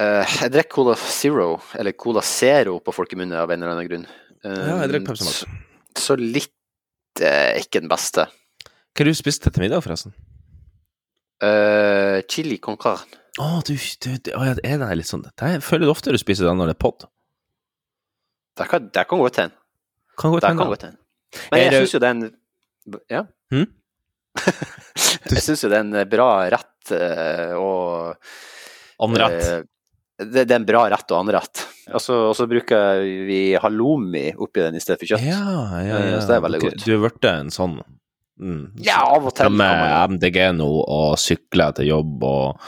Uh, jeg drikker Cola Zero, eller Cola Zero på folkemunne av en eller annen grunn. Um, Ja, jeg drikker Pepsi Max. Så, så litt uh, ikke den beste. Hva har du spiste til middag, forresten? Uh, chili con carne. Å, du, du, du å, ja, er det litt sånn Jeg føler det ofte du spiser den når det er pod. Det kan, det kan godt hende. Kan godt Det hende. kan godt hende. Men jeg det- syns jo det er en Ja? Hm? (laughs) jeg syns jo det er en bra rett eh, og Anrett. eh, det, det er en bra rett og anrett. Og så bruker vi halloumi oppi den i stedet for kjøtt. Ja, ja, Eh, ja. Så det er veldig okay. godt. Du er blitt en sånn mm. Ja, av og til Med MDG nå, og sykler til jobb, og,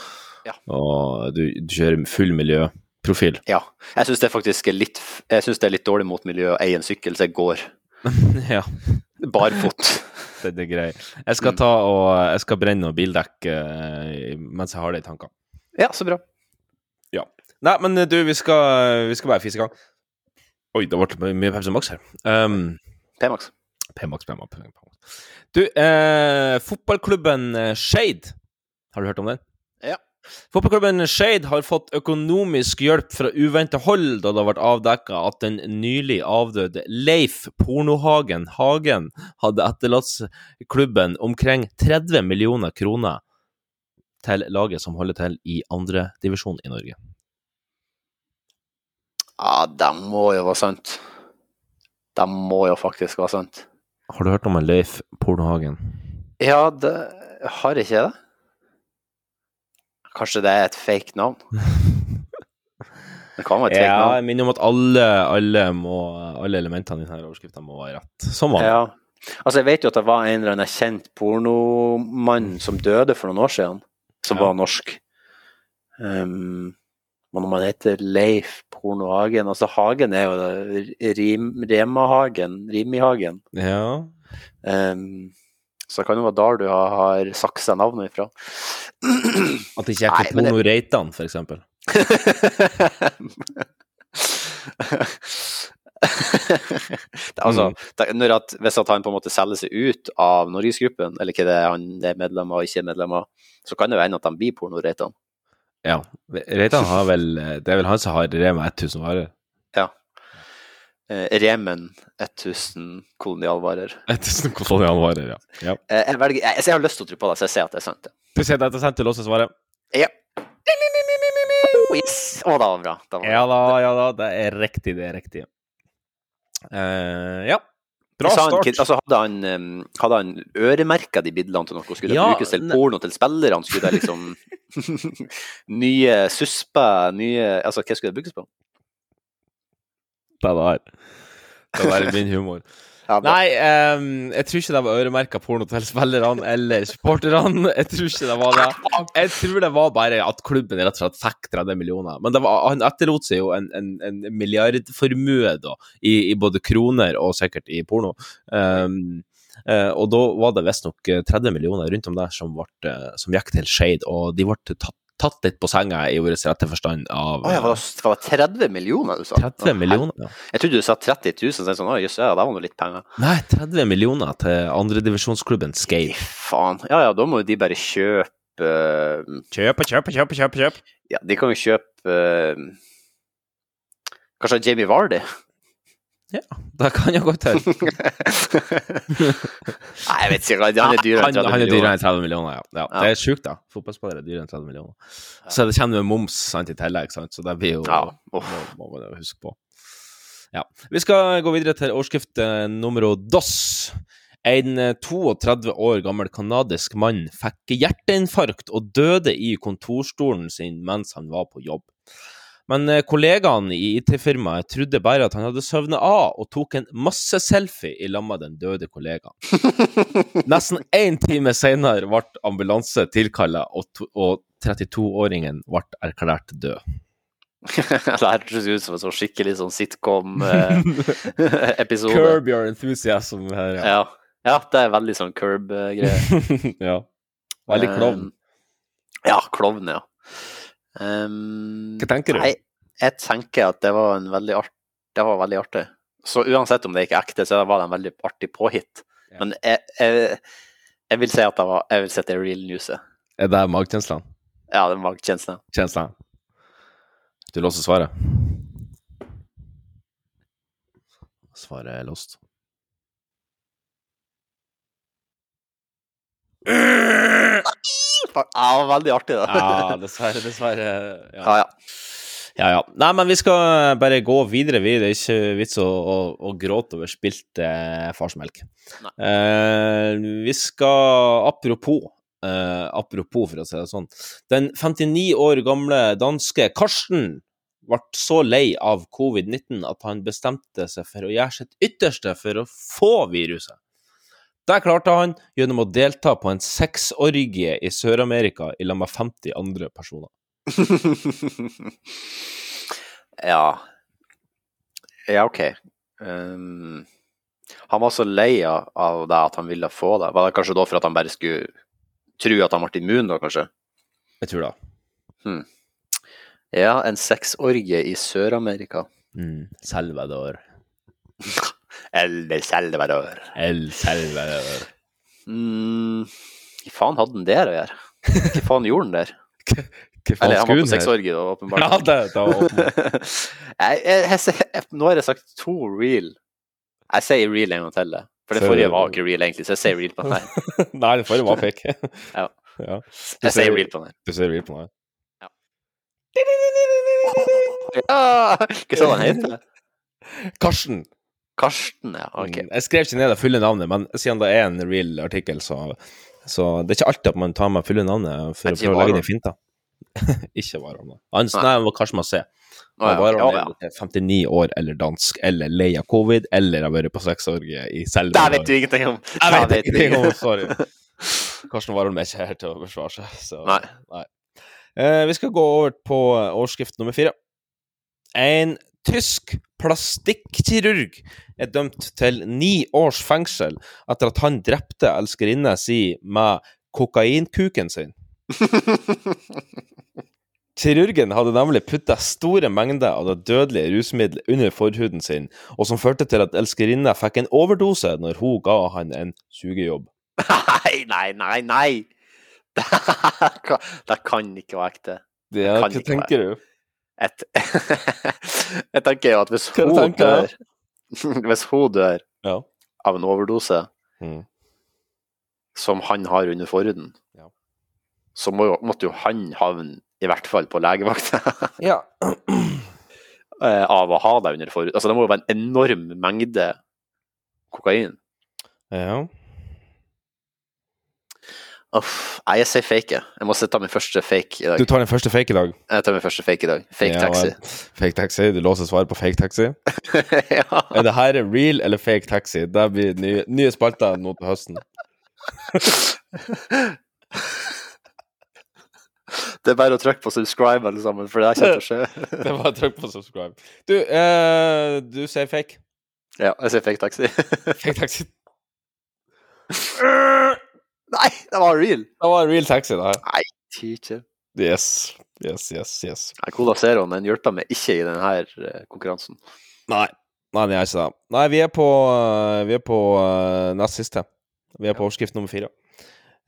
Ja. og du, du kjører full miljøprofil. Ja. Jeg syns det faktisk er litt Jeg synes det er litt dårlig mot miljøet å eie en sykkel, så jeg går (laughs) ja. barfot. (laughs) Det, det er greit. Jeg skal ta og Jeg skal brenne noe bildekk eh, mens jeg har det i tankene. Ja, så bra. Ja. Nei, men du, vi skal, vi skal bare fise i gang. Oi, det ble mye Pepsi Max her. Um, P-Max. P-Max, P-Max. Du, eh, fotballklubben Skeid, Shade, har du hørt om den? Fotballklubben Shade har fått økonomisk hjelp fra uventa hold da det har vært avdekka at den nylig avdøde Leif Pornohagen Hagen hadde etterlatt klubben omkring 30 millioner kroner til laget som holder til i andredivisjon i Norge. Ja, det må jo være sant. Det må jo faktisk være sant. Har du hørt om en Leif Pornohagen? Ja, det har ikke jeg det? Kanskje det er et fake navn? (laughs) Det kan være et fake Ja, navn. jeg minner om at alle, alle, må, alle elementene i denne overskriften må være rett. Som vanlig. Ja. Altså, jeg vet jo at det var en eller annen kjent pornomann som døde for noen år siden, som var norsk. Um, men om han heter Leif Pornohagen Altså, Hagen er jo det, Rim, Remahagen, Rimihagen. Ja. Um, så det kan jo være der du har, har saksa navnet ifra. (clears throat) At det ikke er Kopono det- Reitan, for eksempel. (laughs) det Altså, Mm. det, når at, hvis at han på en måte selger seg ut av Norgesgruppen, eller hva det er han er medlem av og ikke er medlem av, så kan det jo hende at de blir porno-Reitan. Ja. Reitan har vel Det er vel han som har Rema 1000 varer? Eh, Remen 1000 kolonialvarer. 1000 kolonialvarer, ja. ja. Eh, jeg, velger, jeg, jeg har lyst til å tro på det, så jeg ser at det er sant. Du sier det er sant, du låser svaret? Ja. Yes. Å, det var bra. Det var Ja da, ja da, det er riktig, det er riktig. Uh, ja. Bra start. han, altså hadde han, hadde han øremerka de bidlene til noe? Skulle det Ja, brukes til porno til spillerne? Skulle det liksom (laughs) Nye susper, nye Altså, hva skulle det brukes på? Det her. Det er bare min humor. (laughs) Ja. Nei, um, jeg tror ikke det var øremerka porno til spillerne eller supporterne. Jeg tror ikke det var det. Jeg tror det var bare at klubben rett og slett fikk 30 millioner. Men det var, han etterlot seg jo en, en, en milliardformue da, i, i både kroner og sikkert i porno. Um, Uh, og da var det visstnok eh, 30 millioner rundt om der som, ble, eh, som gikk til Shade, og de ble tatt, tatt litt på senga i ordets rette forstand av Å ja, var det, var 30 millioner du sa? 30 millioner, ja. Jeg trodde du sa 30 000, så jeg sånn, å jøss, ja, der var nå litt penger. Nei, 30 millioner til andredivisjonsklubben Skate. Faen. Ja ja, da må jo de bare kjøpe eh, Kjøpe, kjøpe, kjøpe, kjøpe, kjøpe. Ja, de kan jo kjøpe eh, Kanskje Jamie Vardy? Det kan jeg godt høre. (laughs) Nei, jeg vet ikke. Han er dyrere enn 30 millioner. han er dyrere enn 30 millioner, ja. ja. Det er sjukt, da. Fotballspillere er dyrere enn 30 millioner. Så det kommer med moms sant, i tillegg, sant? så det blir jo Ja. må, må man huske på. Ja. Vi skal gå videre til overskrift nummero nummer dos. En eh, 32 år gammel kanadisk mann fikk hjerteinfarkt og døde i kontorstolen sin mens han var på jobb. Men eh, kollegaene i IT-firmaet trodde bare at han hadde søvnet av, og tok en masse selfie i lag med den døde kollegaen. (laughs) Nesten én time senere ble ambulanse tilkalla, og, og 32-åringen ble erklært død. (laughs) det her høres ut som en sånn skikkelig sånn sitcom-episode. (laughs) Curb your enthusiasm her, ja. ja, det er veldig sånn curb-greie. ja. Veldig klovn. Um, ja, klovn, ja. Um, Hva tenker du? Nei, jeg tenker at det var en veldig art, det var veldig artig. Så uansett om det ikke er ekte, så var det en veldig artig påhit. Men jeg, jeg, jeg vil si at det var Jeg vil si at det er real newset. Er det magkjenslene? Ja, det er magkjenslene. Kjenslene? Du låser svaret? Svaret er låst. Ja, det var veldig artig, det. Ja, dessverre, dessverre. Ja. Ja, ja. Ja, ja. Nei, men vi skal bare gå videre. Vi. Det er ikke vits å, å, å gråte over spilt eh, farsmelk. Eh, vi skal Apropos. Eh, apropos, for å si det sånn. Den 59 år gamle danske Karsten ble så lei av covid-19 at han bestemte seg for å gjøre sitt ytterste for å få viruset. Det klarte han gjennom å delta på en sexorgie i Sør-Amerika i lag med 50 andre personer. (laughs) ja. Ja, OK. Um, han var så lei av det at han ville få det. Var det kanskje da for at han bare skulle tro at han ble immun, da, kanskje? Jeg tror det. Hmm. Ja, en sexorgie i Sør-Amerika. Mm. Salvador. (laughs) El Salvador. El Salvador. Mm, hva faen hadde han der å gjøre? Hva faen gjorde han der? (laughs) Hva faen Eller han var på sexorgie, da, åpenbart. Ja, det, det var åpenbart. (laughs) jeg, jeg, jeg, nå har jeg sagt to real. Jeg sier real en gang til. det. For det forrige var ikke real, egentlig, så jeg sier real på den her. (laughs) Nei, det forrige var fake. Ja. ja. Jeg sier real på den her. Du sier real på den her. Ja, hva sa han heter? Karsten. Karsten, ja. Ok. Mm, Jeg skrev ikke ned det fulle navnet, men siden det er en real artikkel, så, så det er ikke alltid at man tar med fulle navnet for, å prøve å legge Varon. det i finta. (laughs) ikke Varon. da. Han Nei. nei, var Karsten Massé. Å, ja, ja, er 59 år eller dansk, eller lei av covid, eller har vært på sexorgie i Det vet du ingenting om. Jeg vet Det ingenting om, sorry. (laughs) Karsten Warholm er ikke her til å forsvare seg, så Nei. Eh, vi skal gå over på overskrift nummer fire. En tysk plastikkirurg er dømt til ni års fengsel etter at han drepte elskerinna si med kokainkuken sin. (laughs) Kirurgen hadde nemlig putta store mengder av det dødelige rusmiddelet under forhuden sin, og som førte til at elskerinna fikk en overdose når hun ga han en sugejobb. Nei, nei, nei, nei! (laughs) Det kan ikke være ekte. Det, kan hva tenker du? Et, (laughs) jeg tenker jo at hvis hun dør (laughs) Hvis hun dør Ja. av en overdose Mm. som han har under forhuden, Ja. så må jo, måtte jo han havne i hvert fall på legevakta (laughs) Ja. eh, av å ha deg under forhuden. Altså, det må jo være en enorm mengde kokain. ja. Uff, nei, jeg sier fake. Jeg må ta min første fake i dag. Du tar den første fake i dag? Jeg tar min første fake i dag. Fake Ja, taxi. Fake taxi. Du låser svaret på fake taxi? (laughs) ja. Er det her real eller fake taxi? Det blir nye, nye spalter nå til høsten. (laughs) Det er bare å trykke på subscribe, alle sammen, for det kommer til å skje. (laughs) Det er bare å trykke på subscribe. Du, eh, du sier fake. Ja, jeg sier fake taxi. Fake taxi. Nei, det var real! Det var real taxi, det her. Nei, teacher. Yes. Yes, yes, yes. Nei, Cola Zero den hjelper meg ikke i denne eh, konkurransen. Nei. Nei, det er ikke det. Nei, vi er på, eh, vi er på uh, nest siste. Vi er på overskrift nummer fire.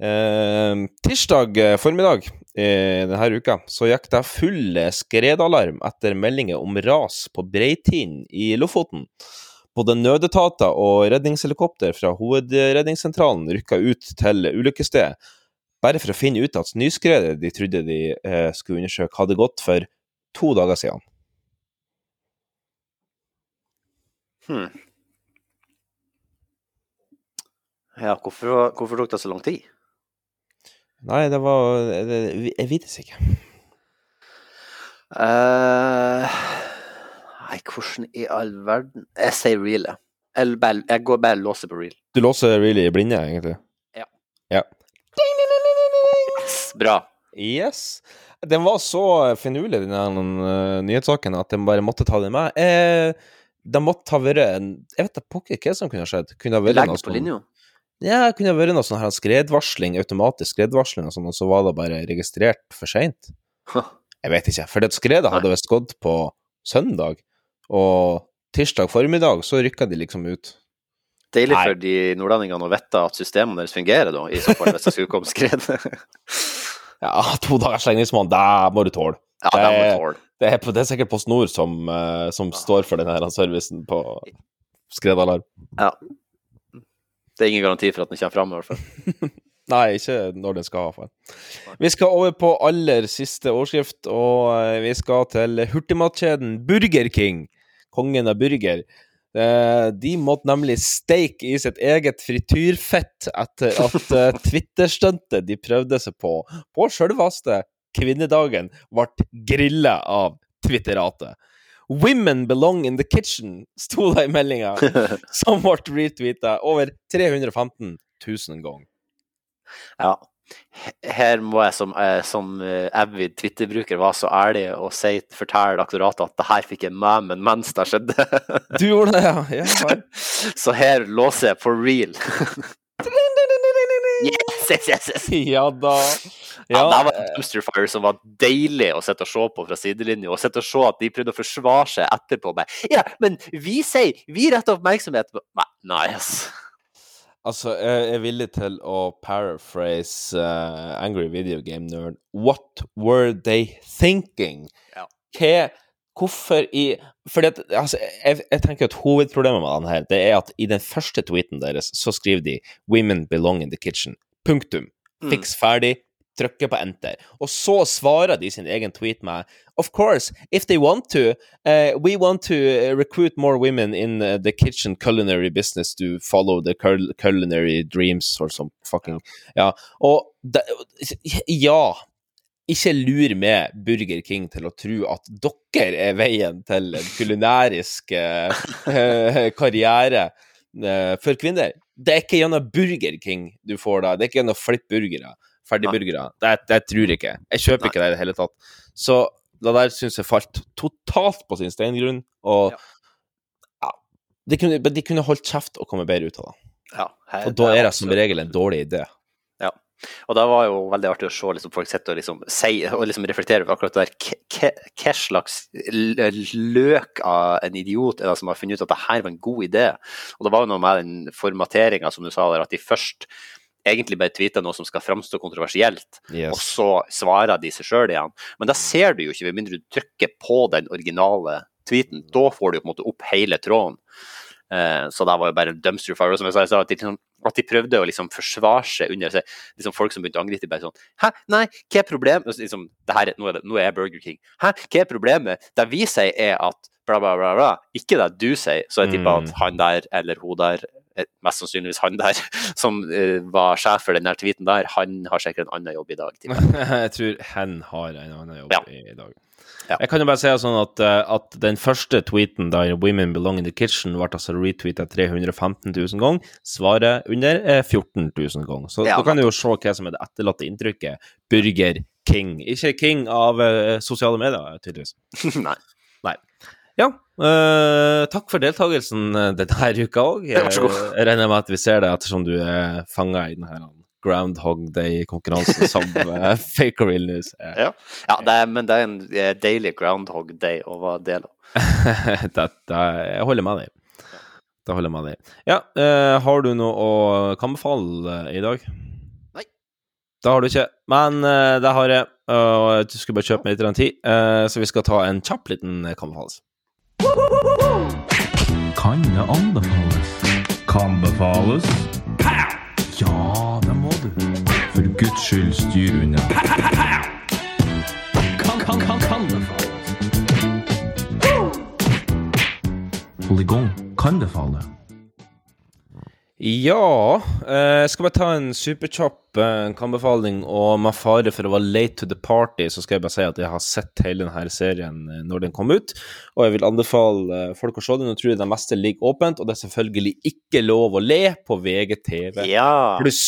Eh, tirsdag formiddag eh, denne uka så gikk det full skredalarm etter meldinger om ras på Breitind i Lofoten. Både nødetater og redningshelikopter fra hovedredningssentralen rykka ut til ulykkesstedet, bare for å finne ut at snøskredet de trodde de eh, skulle undersøke, hadde gått for to dager siden. Hmm. Ja, hvorfor, hvorfor tok det så lang tid? Nei, det var Jeg vet det ikke. Eh, nei, hvordan i all verden Jeg sier real, jeg. Jeg går bare og låser på real. Du låser real i blinde, egentlig? Ja. Ja. Bra. Yes. Den var så finurlig, den uh, nyhetssaken, at den bare måtte ta den med. Eh, det måtte ha vært en Jeg vet da pokker hva som kunne ha skjedd. Kunne ha vært Legg på sånn- linja. Ja, det kunne ha vært noe sånn her skredvarsling, automatisk skredvarsling og sånn, og så var det bare registrert for seint. Jeg vet ikke. For det skredet hadde visst gått på søndag, og tirsdag formiddag så rykka de liksom ut. Deilig Nei. for de nordlendingene å vite at systemene deres fungerer, da, i så fall hvis det skulle komme skred. (laughs) Ja, to dagers slengningsmål, det må du tåle. Ja, det må du tåle. Det er, det er sikkert Post Nord som, som ja. står for denne servicen på skredalarm. Ja. Det er ingen garanti for at den kommer fram, i hvert fall. (laughs) Nei, ikke når den skal, ha. Vi skal over på aller siste overskrift, og eh, vi skal til hurtigmatkjeden Burger King. Kongen av burger. Eh, De måtte nemlig steike i sitt eget frityrfett etter at eh, (laughs) Twitter-stuntet de prøvde seg på på sjølveste kvinnedagen, ble grilla av Twitteratet. 'Women belong in the kitchen', sto det i meldinga, (laughs) som ble retweeta over 315 000 ganger. Ja. Her må jeg som, eh, som eh, avid Twitter-bruker være så ærlig og si, fortelle akkurat at det her fikk jeg med meg mens det skjedde. (laughs) Du gjorde det, ja? ja. (laughs) Så her låser jeg for real. (laughs) yes, yes, yes, yes. Ja da. Ja, Ja, det var en dumpster som var deilig å sitte og se på fra sidelinja, og sitte og se at de prøvde å forsvare seg etterpå. Med, ja, men vi sier Vi retter oppmerksomhet på Nei, nei, ass. Altså, jeg er villig til å paraphrase uh, Angry Video Game Nerd. What were they thinking? Ja. Hva Hvorfor i Fordi at, altså, jeg, jeg tenker at hovedproblemet med den her, det er at i den første tweeten deres så skriver de 'Women belong in the kitchen'. Punktum. Mm. Fiks ferdig. Trykker på enter. Og så svarer de sin egen tweet med Of course, if they want to, uh, we want to uh, recruit more women in uh, the kitchen culinary business to follow the culinary dreams or some fucking Ja. Og det, ja. Ikke lur med Burger King til å tro at dere er veien til en kulinærisk eh, eh, (laughs) karriere eh, for kvinner. Det er ikke gjennom Burger King du får det. Det er ikke gjennom flippburgere, ferdigburgere. Det, det tror jeg ikke. Jeg kjøper ikke det i det hele tatt. Så det der syns jeg falt totalt på sin steingrunn, og ja, de, kunne, de kunne holdt kjeft og kommet bedre ut av det. Ja, hei, Og da er det som regel en dårlig idé. Ja. Og det var jo veldig artig å se liksom, folk sitte og liksom, si, og liksom reflektere over akkurat det der. Hva slags løk av en idiot er det som har funnet ut at det her var en god idé? Og det var jo noe med den formateringa, som du sa der, at de først egentlig bare tweeter noe som skal framstå kontroversielt, Yes. og så svarer de seg sjøl igjen. Men da ser du jo ikke, med mindre du trykker på den originale tweeten. Da får du på en måte opp hele tråden. Eh, så det var jo bare en dumpster fire. Som jeg sa, at, de, liksom, at de prøvde å liksom forsvare seg under seg. Liksom folk som begynte å angripe, bare sånn Hæ, nei, hva er problemet? Så Liksom, det her, er- nå, er det, nå er jeg Burger King. Hæ, hva er problemet? Det vi sier, er at bla, bla, bla, bla. Ikke det du sier. Så jeg tipper Mm. at han der, eller hun der, mest sannsynligvis han der, (laughs) som eh, var sjef for den der tweeten der, han har sikkert en annen jobb i dag. tipper (laughs) jeg. tror hen har en annen jobb Ja. i dag. Ja. Jeg kan jo bare si sånn at, eh, at den første tweeten der 'Women belong in the kitchen' ble altså retweeta 315 000 ganger. Svaret under er 14 000 ganger. Så Ja, da kan du jo se hva som er det etterlatte inntrykket. Burger King. Ikke king av eh, sosiale medier, tydeligvis. (laughs) Nei. Ja, uh, takk for deltakelsen eh, denne uka òg. God. Jeg regner med at vi ser deg ettersom du er fanga i denne Groundhog Day-konkurransen (laughs) som uh, fake real news. er. Ja, ja det er, men det er en eh, deilig groundhog day å være del av. (laughs) det, det, jeg holder med deg. Det holder jeg med deg. Ja, uh, har du noe å anbefale eh, i dag? Nei. Det har du ikke, men uh, det har jeg. Og jeg skulle bare kjøpe meg litt tid, eh, så vi skal ta en kjapp liten eh, kan det anbefales? Kan befales? Ja, det må du. For Guds skyld, styr unna. Kan, kan, kan, kan befales. Polygon kan befale. Ja, eh, skal bare ta en superkjapp eh, kan-befaling, og med fare for å være late to the party, så skal jeg bare si at jeg har sett hele denne serien eh, når den kom ut, og jeg vil anbefale eh, folk å se den. Nå tror jeg det meste ligger åpent, og det er selvfølgelig ikke lov å le på VGTV Ja. pluss.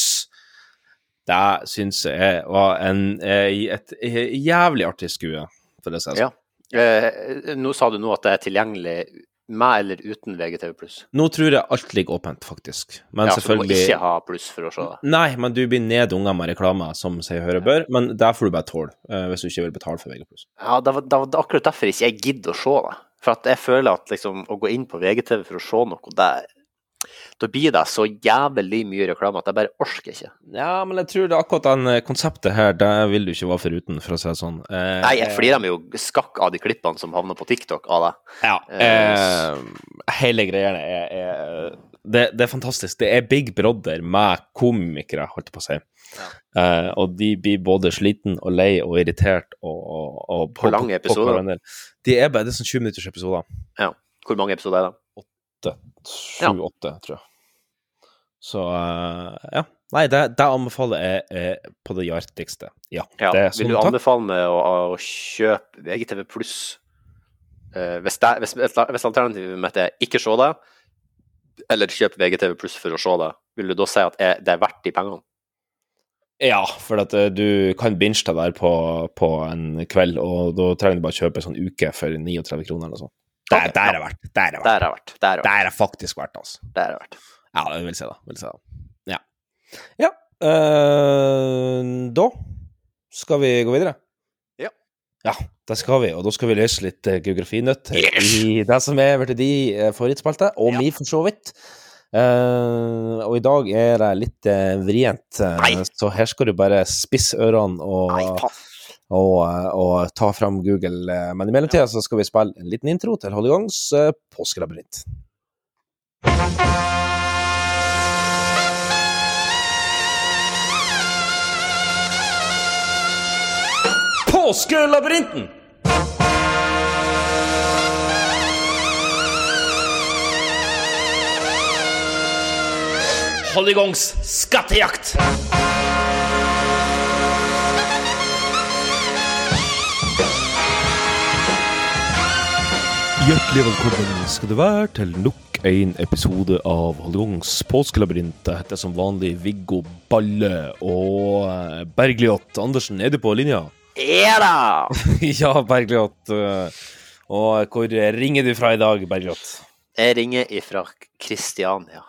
Det syns jeg var en, et, et eh, jævlig artig skue, for å si det sånn. Ja. Eh, nå sa du nå at det er tilgjengelig med eller uten VGTV. Nå tror jeg alt ligger åpent, faktisk. Men Ja, så du må selvfølgelig ikke ha pluss for å se det. Nei, men du blir nedunga med reklame, som sier høre bør, men der får du bare tåle, eh, hvis du ikke vil betale for VG+. Ja, det var, det var akkurat derfor ikke jeg gidder å se det. For jeg føler at liksom, å gå inn på VGTV for å se noe, det, da blir det så jævlig mye reklame at jeg bare orker ikke. Ja, men jeg tror det er akkurat den eh, konseptet her, det vil du ikke være foruten, for å si det sånn. Eh, Nei, jeg flirer meg jo skakk av de klippene som havner på TikTok av det. Ja. Eh, Eh, hele greiene er, er det, det er fantastisk. Det er Big Brother med komikere, holdt jeg på å si. Eh, og de blir både sliten og lei og irritert og, og, og Hvor lange episoder? hverandre. De er bare det er sånn 20 minutters episoder. Ja. Hvor mange episoder er det? Sju-åtte, tror jeg. Så eh, ja. Nei, det, det anbefaler jeg eh, på det hjerteligste. Ja. Ja, det er vil sånn, du anbefale meg å, å kjøpe VGTV pluss? Eh, hvis, det- hvis, hvis alternativet mitt er ikke se det, eller kjøpe VGTV pluss for å se det, vil du da si at jeg, det er verdt de pengene? Ja, for at eh, du kan binge deg der på, på en kveld, og da trenger du bare kjøpe en sånn uke for 39 kroner eller noe sånt. Der, der er det vært. Der er det vært. Der er er. Der er faktisk vært, altså. Der er vært. Ja, det vil si det. Vil si det. Ja. Ja. eh, da skal vi gå videre. Ja. Ja, det skal vi, og da skal vi løse litt uh, geografinøtt i det som er blitt de uh, favorittspalte, og mi for så vidt. Uh, og i dag er det litt uh, vrient, uh, så her skal du bare spisse ørene og, og, eh, og ta fram Google. eh, Men i mellomtida så skal vi spille en liten intro til Hollygongs uh, påskelabyrint. Påskelabyrinten! Hollygongs skattejakt! Hjertelig velkommen skal du være til nok en episode av Hollygongs påskelabyrint. Jeg heter som vanlig Viggo Balle og eh, Bergljot Andersen. Er du på linja? (laughs) Ja da! ja, Bergljot. Og hvor ringer du fra i dag, Bergljot? Jeg ringer ifra Kristiania.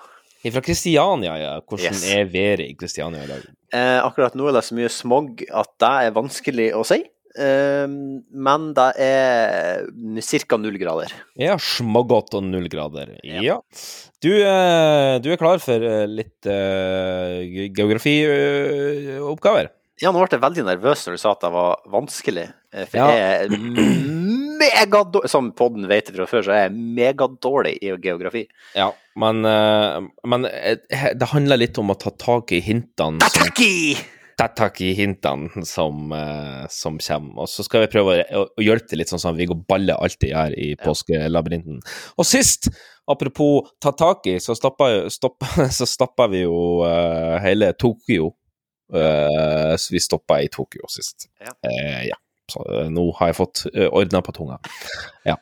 Fra Kristiania, ja. Hvordan Yes. er været i Kristiania i dag? Eh, akkurat nå er det så mye smog at det er vanskelig å si. Eh, men det er ca. null grader. Ja, smågodt og null grader. Ja. Du, eh, du er klar for eh, litt uh, geografioppgaver? Ja, nå ble jeg veldig nervøs når du sa at det var vanskelig. eh, For Ja. jeg er megadårlig Som podden vet fra før, så er jeg megadårlig i geografi. Ja, men, eh, men eh, det handler litt om å ta tak i hintene Ta som- tak i! Ta tak i hintene som, eh, som kommer. Og så skal vi prøve å, å hjelpe til litt sånn som Viggo Balle alltid gjør i påskelabyrinten. Og sist, apropos ta tak i, så stoppa, stopp, (laughs) så stoppa vi jo uh, hele Tokyo. Uh, så vi stoppa i Tokyo sist. Ja. Uh, ja. Så nå har jeg fått uh, ordna på tunga. Ja.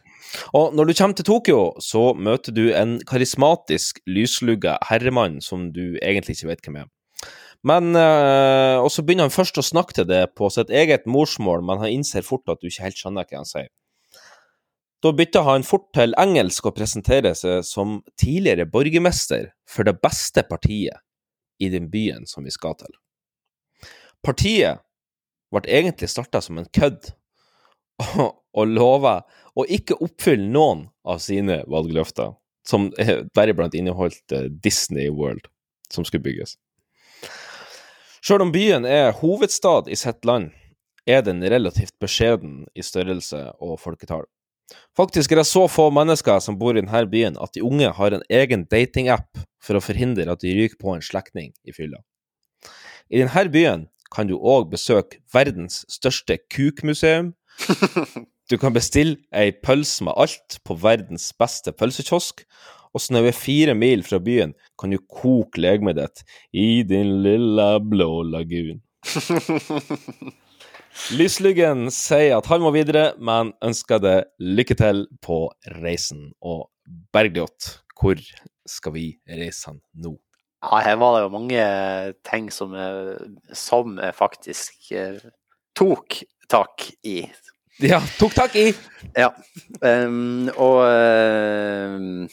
Og når du kommer til Tokyo, så møter du en karismatisk, lyslugga herremann som du egentlig ikke vet hvem er. Men eh, Og så begynner han først å snakke til det på sitt eget morsmål, men han innser fort at du ikke helt skjønner hva han sier. Da bytter han fort til engelsk og presenterer seg som tidligere borgermester for det beste partiet i den byen som vi skal til. Partiet ble egentlig starta som en kødd, (laughs) og, og å ikke oppfylle noen av sine valgløfter, som eh, deriblant inneholdt eh, Disney World, som skulle bygges. Sjøl om byen er hovedstad i sitt land, er den relativt beskjeden i størrelse og folketall. Faktisk er det så få mennesker som bor i denne byen at de unge har en egen datingapp for å forhindre at de ryker på en slektning i fylla. I denne byen kan du òg besøke verdens største kukmuseum. (laughs) Du kan bestille ei pølse med alt på verdens beste pølsekiosk, og snaue fire mil fra byen kan du koke legemet ditt i din lilla blå lagun. (laughs) Lyslyggen sier at han må videre, men ønsker det lykke til på reisen. Og Bergljot, hvor skal vi reise han nå? Ja, her var det jo mange ting som, eh, som faktisk eh, tok tak i. Ja, tok tak i! Ja. Um, og ehm,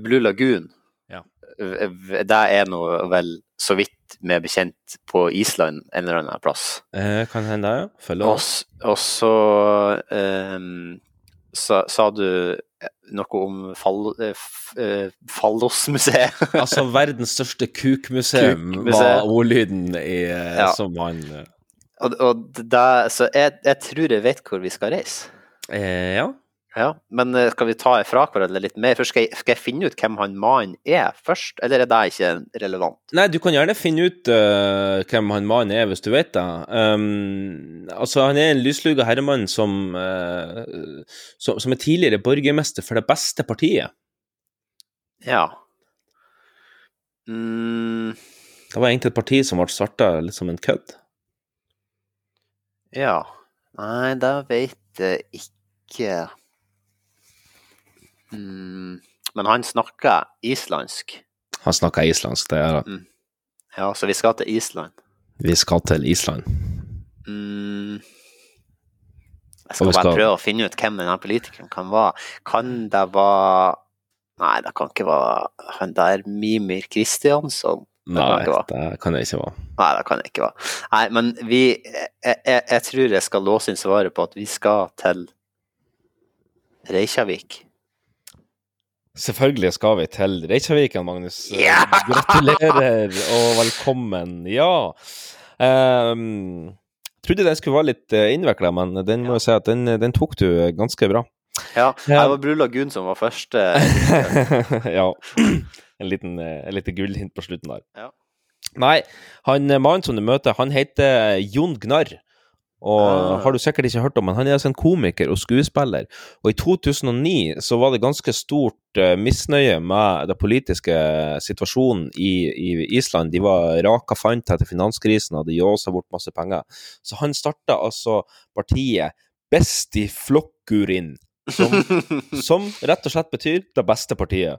Blue Lagoon, Ja. eh, det er nå vel så vidt vi er bekjent på Island en eller annen plass. Eh, kan hende, ja. Følg oss. og så ehm, sa, sa du noe om fall, eh, eh, Fallosmuseet. (laughs) Altså, verdens største kukmuseum Kukmuseum. var ordlyden i, eh, Ja. som han eh, Og, og det, så jeg, jeg tror jeg vet hvor vi skal reise. eh, Ja. Ja, Men eh, skal vi ta fra hverandre litt mer? Først skal jeg, skal jeg finne ut hvem han mannen er først, eller er det ikke relevant? Nei, du kan gjerne finne ut uh, hvem han mannen er, hvis du vet det. Um, altså, han er en lysluga herremann som, uh, som, som er tidligere borgermester for det beste partiet. Ja. Mm, Det var egentlig et parti som ble starta litt som en kødd. ja. Nei, det vet jeg ikke. Mm, men han snakker islandsk. Han snakker islandsk, det gjør han. Mm. Ja, så vi skal til Island. Vi skal til Island. Mm. Jeg skal, skal bare prøve å finne ut hvem denne politikeren kan være. Kan det være Nei, det kan ikke være han der Mimir Kristiansson. Nei, det kan det ikke være. Nei, det kan det ikke være. Nei, men vi jeg, jeg, jeg tror jeg skal låse inn svaret på at vi skal til Reykjavik. Selvfølgelig skal vi til Reykjaviken, Magnus. Gratulerer og velkommen. Ja. Um, trodde den skulle være litt innvikla, men den må jeg si at den, den tok du ganske bra. Ja, det var Bru Lagun som var første. (laughs) ja. En liten, eh, en liten gullhint på slutten der. Ja. Nei, han eh, mannen som du møter, han heter Jon Gnarr. Og Ah. har du sikkert ikke hørt om, men han er altså en komiker og skuespiller. Og i 2009 så var det ganske stort eh, misnøye med den politiske situasjonen i, i Island. De var raka fant etter finanskrisen, hadde ljåsa bort masse penger. Så han starta altså partiet Besti Flokkurin, som, (laughs) som rett og slett betyr det beste partiet.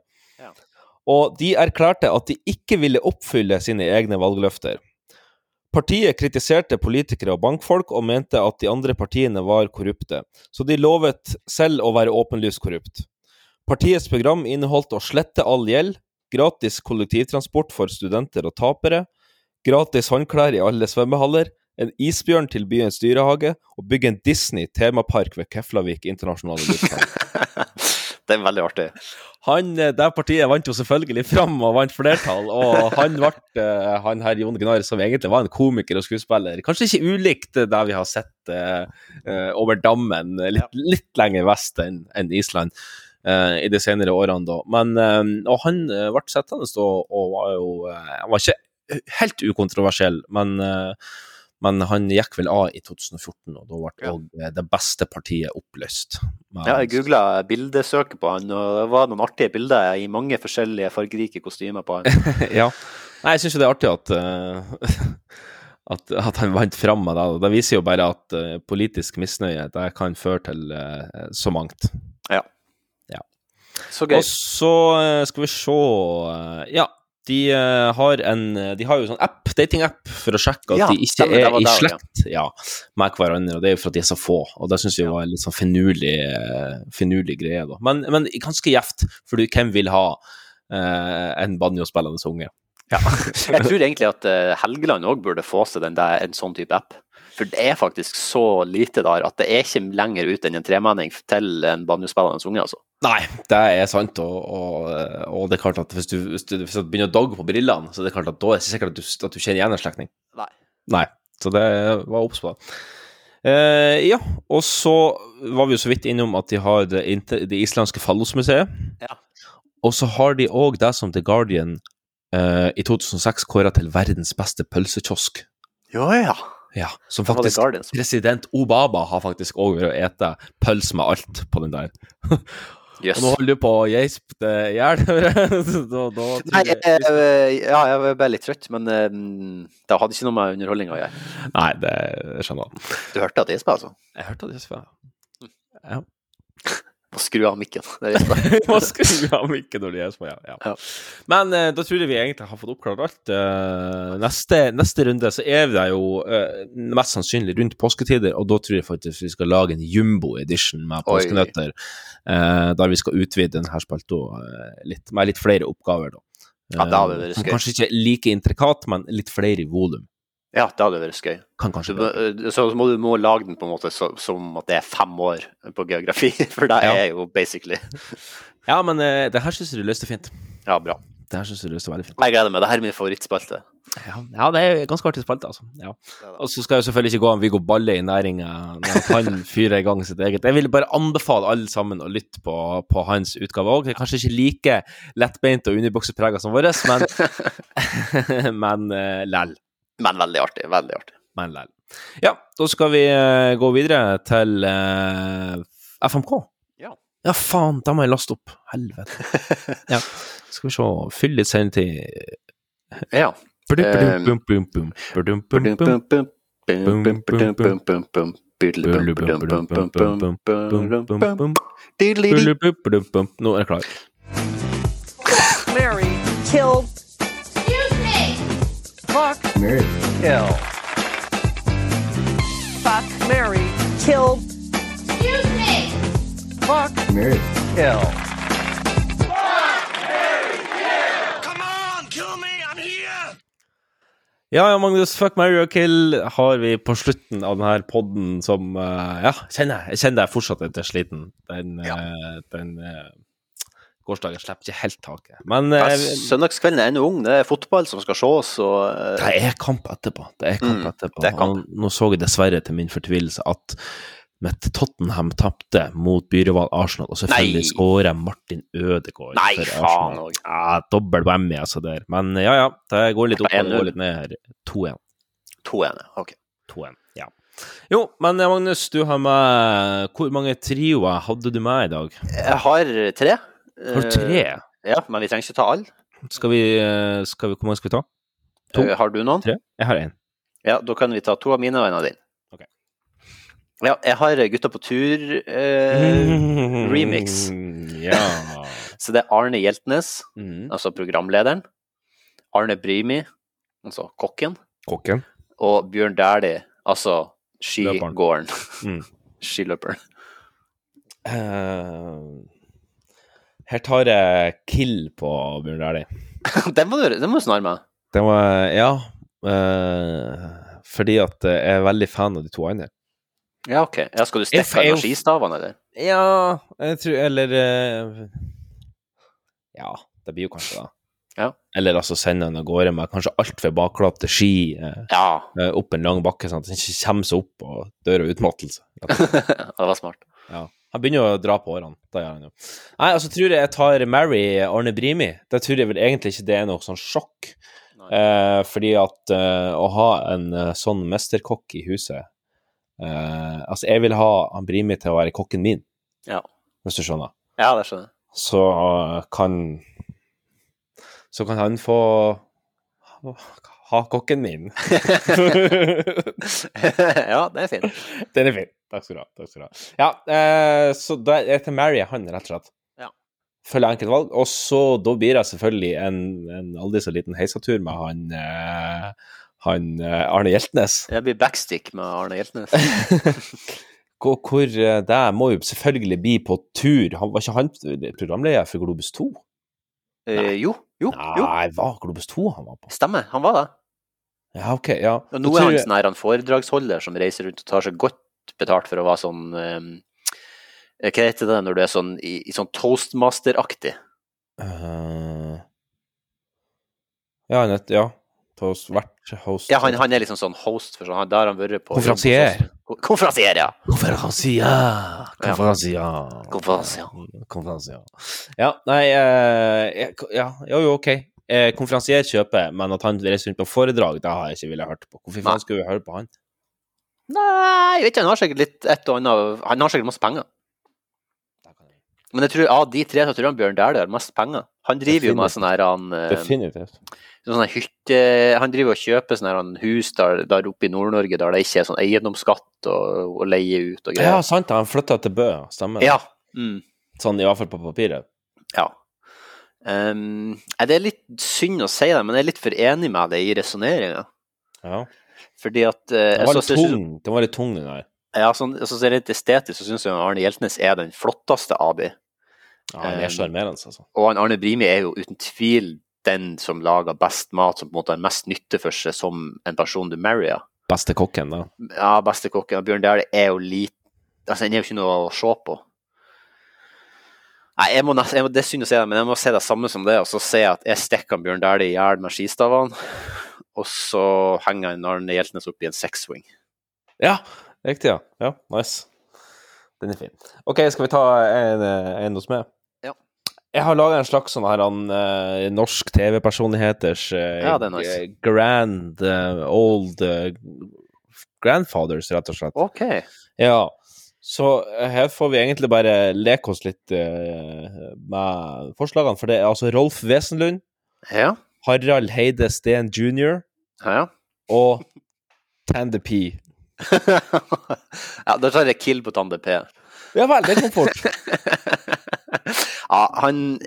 Og de erklærte at de ikke ville oppfylle sine egne valgløfter. Partiet kritiserte politikere og bankfolk og mente at de andre partiene var korrupte, så de lovet selv å være åpenlyst korrupt. Partiets program inneholdt å slette all gjeld, gratis kollektivtransport for studenter og tapere, gratis håndklær i alle svømmehaller, en isbjørn til byens dyrehage og bygge en Disney-temapark ved Keflavik internasjonale lufthavn. (laughs) Det er veldig artig. Han, eh, det partiet vant jo selvfølgelig fram og vant flertall, og han ble eh, han her Jon Gnarr, som egentlig var en komiker og skuespiller. Kanskje ikke ulikt det vi har sett eh, over dammen, litt, litt lenger vest enn en Island. uh, I de senere årene, da. Men, uh, og han ble sittende og, og var jo Han var ikke helt ukontroversiell, men eh, men han gikk vel av i 2014, og da ble òg det beste partiet oppløst. Men- Ja, jeg googla bildesøket på han, og det var noen artige bilder i mange forskjellige fargerike kostymer på han. (laughs) ja. Nei, jeg syns jo det er artig at, uh, (laughs) at, at han vant fram med det. og Det viser jo bare at uh, politisk misnøye det kan føre til uh, så mangt. Ja. ja. Så gøy. Og så eh, skal vi se eh, Ja, de eh, har en De har jo sånn app, datingapp, for å sjekke at Ja, de ikke er i slekt ja, med hverandre, og det er jo for at de er så få. Og det syns jeg var en litt sånn finurlig, eh, finurlig greie, da. Men, men ganske gjevt, for hvem vil ha eh, en banjospillende unge? (laughs) Jeg tror egentlig at eh, Helgeland òg burde få seg den der, en sånn type app. For det er faktisk så lite der at det er ikke lenger ut enn en tremenning til en banjospillende unge, altså. Nei, det er sant, og, og, og det er klart at hvis du, hvis du, hvis du begynner å dogge på brillene, så er det klart at da er det ikke sikkert at du, at du kjenner igjen en slektning. Nei. Nei, så det var obs på det. Eh, ja, og så var vi jo så vidt innom at de har det, inte- det islandske fallosmuseet. Ja. Og så har de òg det som The Guardian eh, i 2006 kåra til verdens beste pølsekiosk. Ja, ja. Ja, som faktisk President Obama har faktisk òg vært og ete pølse med alt på den der. (laughs) Yes. Og nå holder du på å geispe det i hjel. (laughs) Nei, jeg- eh, ja, jeg ble litt trøtt, men eh, det hadde ikke noe med underholdninga å gjøre. Nei, det skjønner jeg. Du hørte at det gjespa, altså? Jeg hørte at det gjespa. Ja. Må skru av mikken. Det gjesper. (laughs) Må skru av mikken når det små, ja. ja. Men eh, da tror jeg vi egentlig har fått oppklart alt. Eh, neste, neste runde så er det jo eh, mest sannsynlig rundt påsketider, og da tror jeg faktisk vi skal lage en jumbo edition med påskenøtter, eh, der vi skal utvide denne spalta eh, litt, med litt flere oppgaver, da. Ja, det hadde vært Eh, skøy. Kanskje ikke like intrikat, men litt flere i volum. Ja, det hadde vært skøy. Kan kanskje Så, eh, så må du må lage den på en måte så, som at det er fem år på geografi, (laughs) for det Ja. er jo basically (laughs) Ja, men det her syns du løste fint. Ja, bra. Det her syns du løste veldig fint. Jeg gleder meg. Det her er min favorittspalte. Ja, ja, det er ganske artig spalte, altså. Ja. Og så skal jeg selvfølgelig ikke gå an Viggo Balle i næringa når han (laughs) fyrer i gang sitt eget. Jeg vil bare anbefale alle sammen å lytte på, på hans utgave òg. Kanskje ikke like lettbeint og underbukseprega som vår, men, men uh, læll. Men veldig artig. Veldig artig. Men læll. Ja, da skal vi eh, gå videre til eh, FMK. Ja. Ja, faen, da må jeg laste opp. Helvete. Ja. Skal vi se, fylle litt sendetid. Ja. Nå er jeg klar. Mary killed. Excuse me. Fuck. Mary. Kill. Fuck. Mary Kill. Excuse me. Fuck. Mary. Kill. Ja, ja, Magnus, fuck, marry or kill har vi på slutten av denne podden som eh, Ja, kjenner jeg. Jeg kjenner jeg fortsatt er sliten. Den, eh, den eh, gårsdagen slipper ikke helt taket. Men Ja, eh, Søndagskvelden er ennå ung. Det er fotball som skal ses, og eh, det er kamp etterpå. Det er kamp Mm, etterpå. det er kamp. Nå så jeg dessverre til min fortvilelse at mitt Tottenham tapte mot byrival Arsenal, og selvfølgelig skårer Martin Ødegaard Nei, for faen Arsenal. Ja, dobbel whammy, altså, der. Men ja, ja. Det går litt opp og det 1-0. går litt ned her. 2-1. 2-1. Ok. 2-1, ja. Jo, men eh, Magnus, du har med Hvor mange trioer hadde du med i dag? Jeg har tre. Har du tre? Eh, Ja, men vi trenger ikke ta alle. Skal vi, eh, skal vi Hvor mange skal vi ta? To? Eh, Har du noen? Tre? Jeg har én. Ja, da kan vi ta to av mine og en av din. Ok. Ja, jeg har Gutta på tur eh, (laughs) remix. Ja. (laughs) Så det er Arne Hjeltnes, mm. altså programlederen. Arne Brimi, altså kokken. Kokken. Og Bjørn Dæhlie, altså skigåeren. Mm. (laughs) Skiløperen. Eh, Her tar jeg kill på Bjørn Dæhlie. (laughs) den må du, den må du snarre med. Det var Ja. Uh, fordi at jeg er veldig fan av de to andre. Ja, OK. Ja, skal du steppe stikke er av skistavene, eller? Ja, jeg tror Eller uh, Ja, det blir jo kanskje det. Ja. Eller altså sende han av gårde med kanskje altfor bakklapte ski eh, Ja. eh, opp en lang bakke, sånn at han ikke kommer seg opp og dør av utmattelse. (laughs) det var smart. Ja. Han begynner å dra på årene. Da gjør han jo. Nei, altså tror jeg jeg tar Mary Arne Brimi. Det tror jeg vel egentlig ikke det er noe sånn sjokk. Eh, fordi at eh, å ha en eh, sånn mesterkokk i huset eh, Altså, jeg vil ha han Brimi til å være kokken min, Ja. hvis du skjønner. Ja, det skjønner jeg. Så eh, kan Så kan han få ha kokken min. (laughs) (laughs) ja, det er fint. Den er fin. Takk skal du ha. Takk skal du ha. Ja, eh, så da til Mary han, rett og slett. Ja. Følger enkelt valg. Og så da blir det selvfølgelig en, en aldri så liten heisatur med han, eh, han eh, Arne Hjeltnes. Det blir backstick med Arne Hjeltnes. (laughs) Hvor, hvor eh, det må jo selvfølgelig bli på tur. Han, var ikke han programleder for Globus 2? Eh, jo, jo, jo. Nei, var Globus 2 han var på? Stemmer, han var det. Ja, OK. Ja. Og nå er han sånn her, han foredragsholder som reiser rundt og tar seg godt betalt for å være sånn um, Hva heter det når du er sånn i, i sånn toastmaster-aktig? Uh, ja, nett, ja. Toast, vært host Ja, han, han er liksom sånn host for sånn, han- der har han vært på Konferansier. Konferansier, ja. Konferansier. Konferansier. Konferansier. Konferansier. Ja, nei eh, Ja, jo, jo, OK. Eh, konferansier kjøper, men at han reiser rundt på foredrag, det har jeg ikke villet hørt på. Hvorfor faen skulle vi høre på han? Nei, jeg vet ikke, han har sikkert litt et og annet Han har sikkert masse penger. Men jeg tror av de tre så tror jeg Bjørn Dæhlie har mest penger. Han driver jo med sånn her han eh, Definitivt. sånn hytte Han driver og kjøper sånn her han hus der, der oppe i Nord-Norge der det ikke er sånn eiendomsskatt og, og leie ut og greier. Ja, sant, han flytta til Bø, stemmer det? Ja. Mm. Sånn i hvert fall på papiret. Ja. Um, det er litt synd å si det, men jeg er litt for enig med deg i resonneringa. Ja. Fordi at eh, Den var litt tung, den var litt tung, den der. Ja, sånn, altså, så rent estetisk så syns jeg Arne Hjeltnes er den flotteste av de. Ja, han er Um, sjarmerende, altså. Og Arne Brimi er jo uten tvil den som lager best mat, som på en måte har mest nytte for seg som en person du marrier. Beste kokken, da. Ja, beste kokken. Bjørn Dæhlie er jo lite Altså, han er jo ikke noe å se på. Nei, jeg må nest, jeg må, det er synd å si det, men jeg må si det samme som det, og så si at jeg stikker Bjørn Dæhlie i hjel med skistavene, og så henger han Arne Hjeltnes opp i en sexswing. Ja, riktig, ja. Ja, nice. Den er fin. OK, skal vi ta en, eh, en hos meg? Ja. Jeg har laga en slags sånn her han, eh, norsk TV-personligheters eh, Ja, nice. grand old grandfathers, rett og slett. OK. Ja. Så her får vi egentlig bare leke oss litt med forslagene, for det er altså Rolf Wesenlund, Ja. Harald Heide Steen jr. Ja. og Tande P. (laughs) ja, da tar jeg kill på Tande P. Ja vel, det kom fort. (laughs) Ja, han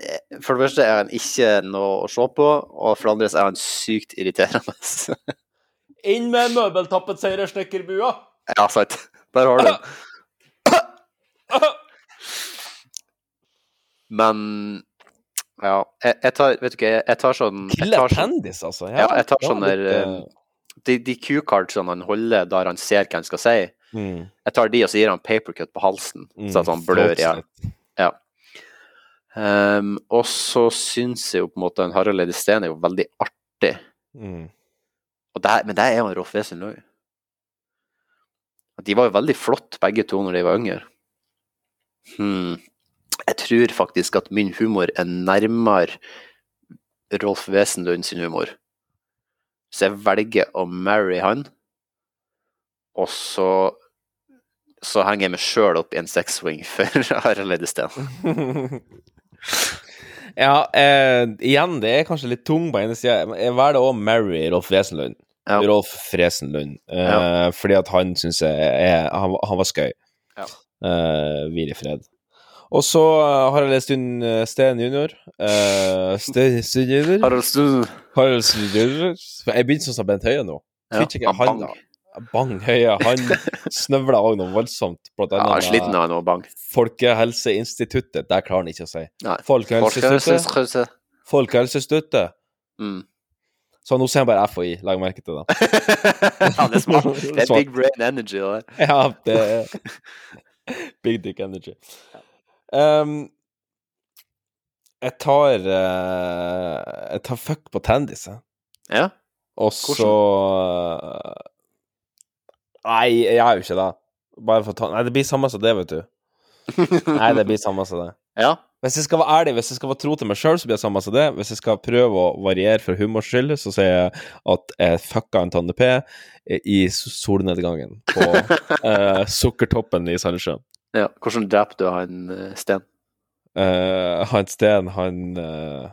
For det første er han ikke noe å se på, og for det andre er han sykt irriterende. (laughs) Inn med møbeltappet møbeltappetseirersnekkerbua! ja, sant. Der har du den. (coughs) Men ja, jeg, jeg tar Vet du ikke, jeg, tar sånn Killer tar sånn- altså. Ja, jeg tar sånne sånn litt, eh, De, de Q-cardsene han holder der han ser hva han skal si, Mm. jeg tar de og så gir han papercut på halsen, Mm, så at han blør i hjel. Ja. Um, og så syns jeg jo på en måte en Harald Eide Steen er jo veldig artig. Mm. Det, men det er jo en Rolf Wesenlund. De var jo veldig flotte begge to når de var yngre. Hmm. Jeg tror faktisk at min humor er nærmere Rolf Wesenlund sin humor. Så jeg velger å marry han, og så så henger jeg meg sjøl opp i en sexswing (laughs) for Harald Eide Steen. (laughs) Ja, eh, igjen, det er kanskje litt tung på ene sida. Jeg velger å marry Rolf Wesenlund. Ja. Rolf Fresenlund. Eh, Ja. Fordi at han syns jeg er Han, han var skøy. Ja. Eh, Hvil i fred. Og så eh, har jeg lest inn eh, Steen junior. (laughs) Uh, Steen junior. Harald Steen. Harald Steen junior. Jeg begynner sånn som Bent Høie nå. Ja, ikke han bang. Bang Høie, han (laughs) snøvla òg noe voldsomt. Blant Ja, annet sliten av noe bang. Folkehelseinstituttet. Der klarer han ikke å si. Nei. Folkehelseinstituttet. Folkehelseinstituttet. Mm. Så nå sier han bare FHI, legg merke til det. (laughs) Ja, det er smart. Det er big brain energy, Eller? Ja, det er Big dick energy. Um, jeg tar uh, Jeg tar fuck på Tandis, jeg. Ja? Og så Nei, jeg gjør jo ikke det. Bare for å ta Nei, det blir samme som det, vet du. (laughs) Nei, det blir samme som det. Ja. Hvis jeg skal være ærlig, hvis jeg skal være tro til meg sjøl, så blir det samme som det. Hvis jeg skal prøve å variere for humors skyld, så sier jeg at jeg fucka en Tande P i solnedgangen på (laughs) eh, Sukkertoppen i Sandnessjøen. Ja. Hvordan dreper du han eh, Sten? Uh, han Sten, han uh,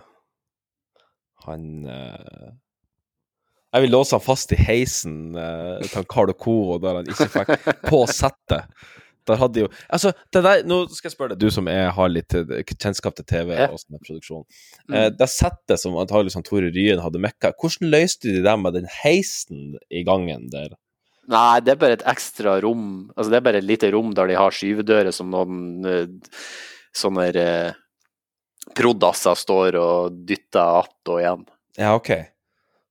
Han uh, Jeg vil låse han fast i heisen til han Carl Co, der han ikke fikk på settet. Der hadde jo Altså, det der Nå skal jeg spørre deg, du som er, har litt eh, kjennskap til TV Ja. og sånn produksjon. Mm. Eh, det settet som antagelig Tore Ryen hadde mekka, hvordan løste de det med den heisen i gangen der? Nei, det er bare et ekstra rom. Altså, det er bare et lite rom der de har skyvedører som noen eh, sånne uh, prodasser står og dytter att og igjen. Ja, OK.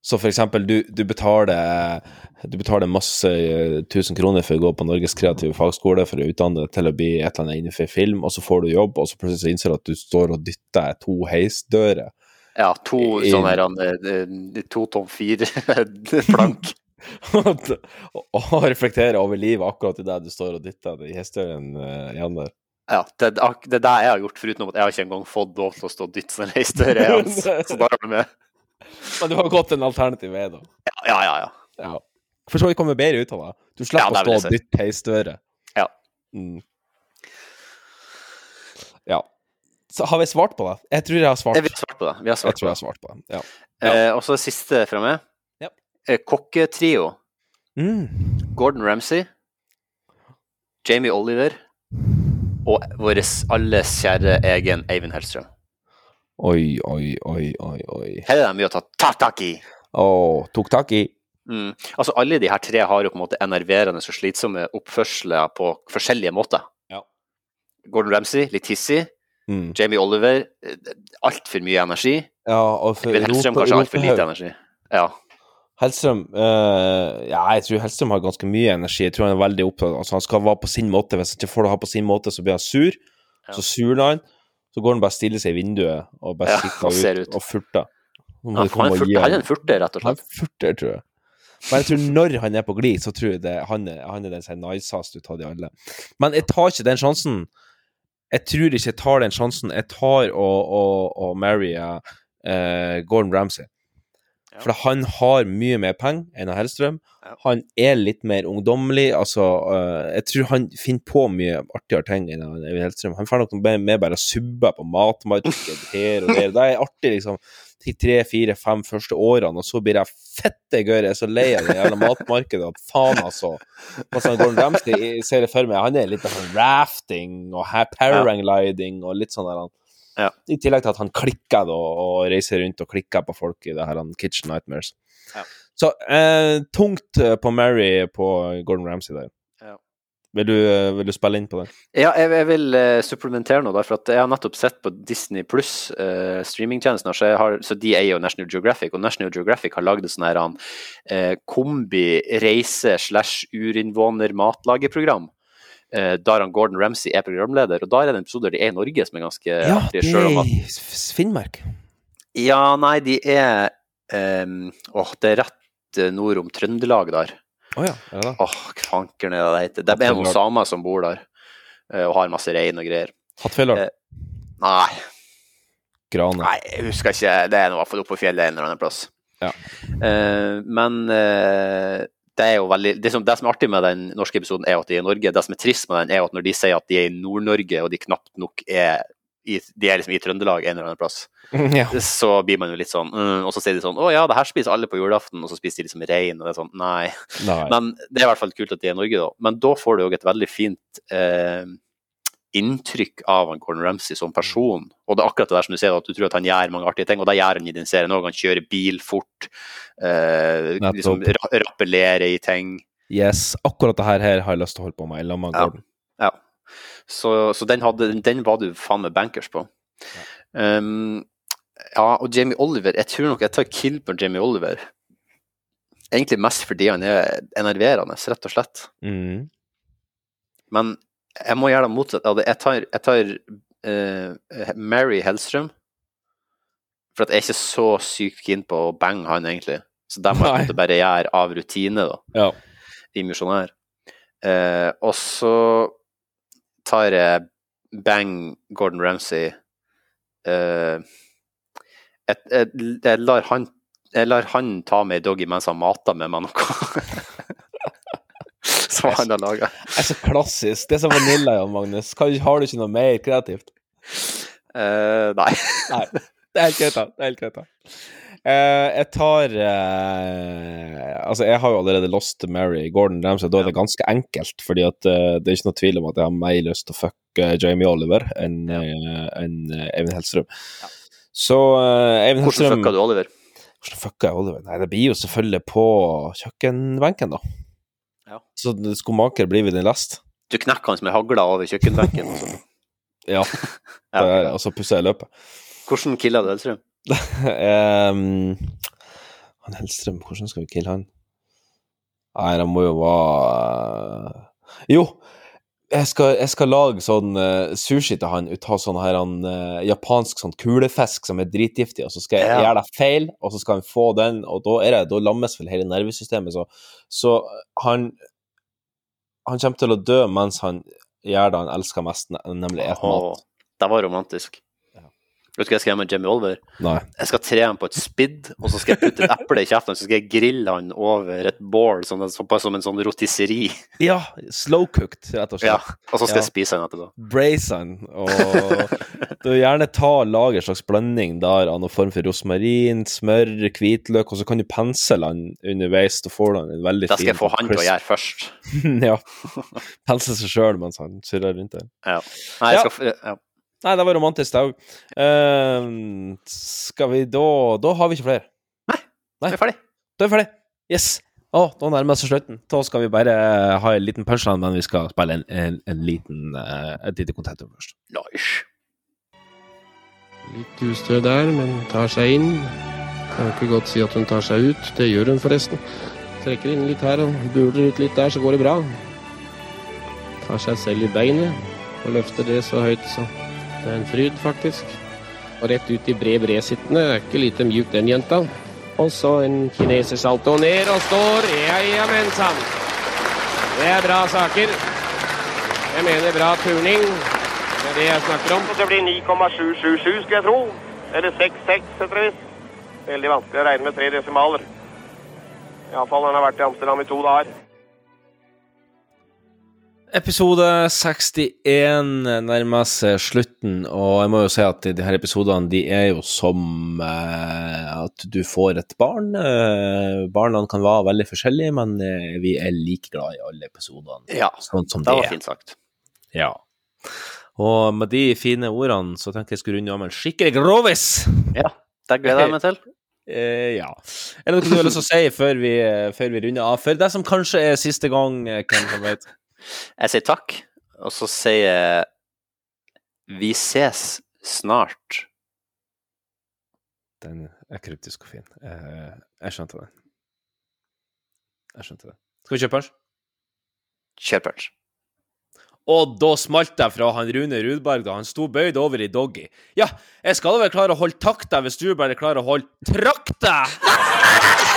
Så for eksempel, du, du betaler du betaler masse eh, tusen kroner for å gå på Norges kreative fagskole for å utdanne deg til å bli et eller annet innenfor film, og så får du jobb, og så plutselig så innser du at du står og dytter to heisdører. Ja, to I- sånne her, to tom fire (laughs) og, og over livet akkurat i det du står og dytter i uh, igjen der. Ja, det, det er det jeg har gjort, foruten at jeg har ikke engang fått lov til å stå og dytte sånn heisdør. (laughs) igjen. Så da er du med. Men du har gått en alternativ vei, da. Ja, ja, ja. Ja. For så vidt kommer bedre ut av det. Du slipper Ja, å stå og dytte heisdører. Ja. Mm. Ja. Så har vi svart på det? Jeg tror jeg har svart. Eh, Vi har svart på det. Vi har svart jeg tror jeg har det. svart på det. Ja. Eh, og så siste fra meg. Eh, kokketrio. Mm. Gordon Ramsay, Jamie Oliver og vår alles kjære egen Eivind Hellstrøm. Oi, oi, oi, oi, oi. Her er det mye å ta ta tak i. Å, tok tak i. Mm. Altså, alle de her tre har jo på en måte enerverende og slitsomme oppførsler på forskjellige måter. Ja. Gordon Ramsay, litt hissig. Mm. Jamie Oliver, altfor mye energi. Ja, og for Hellstrøm kanskje altfor lite energi. Ja. Hellstrøm eh, Ja, jeg tror Hellstrøm har ganske mye energi. Jeg tror han er veldig opptatt Altså, han skal være på sin måte. Hvis han ikke får det ha på sin måte, så blir han sur. Så surner han. Så går han bare og stiller seg i vinduet og bare Ja, ut, ut. og furter. Ja, han er furter- han er en furter, rett og slett. Han er furter, tror jeg. Men jeg tror når han er på glid, så tror jeg det, han, er, han er den som er nicest ut av de alle. Men jeg tar ikke den sjansen. Jeg tror ikke jeg tar den sjansen. Jeg tar og, og, og marry uh, Gordon Ramsay. For han har mye mer penger enn Hellstrøm. Han er litt mer ungdommelig. Altså, eh, jeg tror han finner på mye artigere ting enn Hellstrøm. Han får nok noe med bare subbe på matmarked (laughs) her og der. Det er artig, liksom, de tre, fire, fem første årene, og så blir jeg fette gørr. Jeg er så lei av det jævla matmarkedet at faen, altså. Mens han Gordon Ramsay ser det for meg, han er litt sånn rafting og paragliding og litt sånn der. han I tillegg til at han klikker da, og reiser rundt og klikker på folk i det her han Kitchen Nightmares. Ja. Så eh, tungt eh, på Mary på Gordon Ramsay der. Ja. Vil, du, eh, vil du spille inn på det? Ja, jeg, jeg vil uh, supplementere noe der, for jeg har nettopp sett på Disney pluss uh, streamingtjenesten, så, har, så de eier jo National Geographic, og National Geographic har lagd et sånn her han, eh, han Gordon Ramsay er programleder, og da er det en episode der de er i Norge som er ganske Ja, artig. det selv om er at- i Finnmark. Ja, nei, de er um, Åh, det er rett eh, nord om Trøndelag der. Å ja, er det det? Åh, fankeren er det det heter? Det er noen samer som bor der, eh, og har masse rein og greier. Hattfjelldal? Eh, Nei, Grane. nei, jeg husker ikke. Det er i hvert fall oppe på fjellet en eller annen plass. Ja. Uh, men eh, det er jo veldig det som, det som er artig med den norske episoden, er at de er i Norge. Det som er trist med den, er at når de sier at de er i Nord-Norge, og de knapt nok er i, de er liksom i Trøndelag en eller annen plass, (laughs) Ja. så blir man jo litt sånn mm, Og så sier de sånn Å ja, det her spiser alle på julaften, og så spiser de liksom rein, og det er sånn Nei. Nei. Men det er i hvert fall kult at de er i Norge, da. Men da får du jo et veldig fint eh, inntrykk av han Gordon Ramsay som person. Og det er akkurat det der som du sier, at du tror at han gjør mange artige ting, og det gjør han i den serien òg. Han kjører bil fort, eh, liksom ra rappellerer i ting. Yes, akkurat det her, her har jeg lyst til å holde på med i lag med Ja. Gordon. Ja. Så, så den, hadde, den var du faen meg bankers på. Um, ja, og Jamie Oliver Jeg tror nok jeg tar kill på Jamie Oliver. Egentlig mest fordi han er enerverende, rett og slett. Mm. Men jeg må gjøre det motsatt. Jeg tar, jeg tar uh, Mary Hellstrøm. For at jeg er ikke så sykt keen på å bange han, egentlig. Så det må jeg bare gjøre av rutine, da. Ja. I misjonær. Uh, og så tar jeg bang Gordon Ramsay. uh, jeg, jeg, jeg, lar han, jeg lar han ta meg i doggy mens han mater med meg noe. (laughs) Som han har laga. Det er så klassisk. Det er så vanilla, Jan Magnus. Har du ikke noe mer kreativt? Uh, nei. Nei. Det er helt greit, da. Det er helt greit, da. Uh, jeg tar uh, Altså, jeg har jo allerede lost Mary Gordon Ramsay. Da er det ganske enkelt, fordi at uh, det er ikke noe tvil om at jeg har mer lyst til å fucke Jamie Oliver enn eh, en, Eivind Hellstrøm. Så eh, Eivind Hvordan Hellstrøm fucka du Oliver? Hvordan fucka jeg Oliver? Nei, det blir jo selvfølgelig på kjøkkenbenken, da. Ja. Så skomaker blir vi den lest. Du knekker han som ei hagle over kjøkkenbenken. ja. (laughs) Ja. Og så pusser jeg løpet. Hvordan killer du Hellstrøm? um, (laughs) han Hellstrøm, hvordan skal vi kille han? Nei, han må jo være Jo! Jeg skal, jeg skal lage sånn uh, sushi til han ut av sånn her han, uh, japansk sånn kulefisk som er dritgiftig, og så skal jeg Ja. gjøre det feil, og så skal han få den, og da, er det, da lammes vel hele nervesystemet, så, så han Han kommer til å dø mens han gjør det han elsker mest, nemlig et mat. Det var romantisk. Vet du hva jeg skal gjøre med Jimmy Oliver? Nei. Jeg skal tre ham på et spidd, og så skal jeg putte et eple i kjeften, så skal jeg grille han over et bål, som, som en sånn rotisseri. Ja, slow-cooked, rett og slett. Ja, og så skal Ja. jeg spise han etterpå. brace han, og du gjerne ta og lage en slags blanding der av noen form for rosmarin, smør, hvitløk, og så kan du pensle han underveis, da får du han en veldig Det skal jeg få han til å gjøre først. (laughs) ja. Pensle seg sjøl mens han surrer rundt der. Ja. Nei, jeg skal, ja. Nei, det var romantisk, det òg. skal vi da Da har vi ikke flere. Nei. Vi er ferdig. Da er vi ferdig. Yes. Å, da nærmer det seg slutten. Da skal vi bare eh, ha en liten punchline, men vi skal spille en, en, en liten, uh, et lite kontentum først. Nice. Litt ustø der, men tar seg inn. Kan ikke godt si at hun tar seg ut. Det gjør hun forresten. Trekker inn litt her og buler ut litt der, så går det bra. Tar seg selv i beinet og løfter det så høyt, så det er en fryd, faktisk. Og rett ut i bred bred-sittende. Er ikke lite mjuk, den jenta. Og så en kineser salto ned og står. Ja, ja, men sann. Det er bra saker. Jeg mener bra turning. Det er det jeg snakker om. Det blir 9,777, skulle jeg tro. Eller 66, heter det. Veldig vanskelig å regne med tre desimaler. Iallfall når han har vært i Amsterdam i to dager. Episode 61 nærmer seg slutten, og jeg må jo si at de her episodene de er jo som eh, at du får et barn. Eh, barna kan være veldig forskjellige, men eh, vi er like glad i alle episodene. Ja, sånn som det var er. fint sagt. Ja. Og med de fine ordene så tenker jeg skulle runde av med en skikkelig grovis. Ja, det gleder jeg meg til. (laughs) Eh, ja. Er det noe du har lyst til å si før vi, før vi runder av? For det som kanskje er siste gang, eh, hvem vet? Jeg sier takk, og så sier jeg vi ses snart. Den er kryptisk og fin. Eh, jeg skjønte det. Jeg skjønte det. Skal vi kjøpe punch? Kjør punch. Og da smalt det fra han Rune Rudberg da han sto bøyd over i doggy. Ja, jeg skal vel klare å holde takta hvis du bare klarer å holde trakta! (laughs)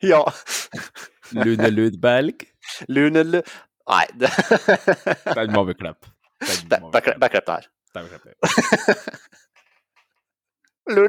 (laughs) Ja. Lune Ludberg. Lune Lu... Nei, det (laughs) Den må vi klippe. Den må vi det her. Den må vi klippe. (laughs) Lune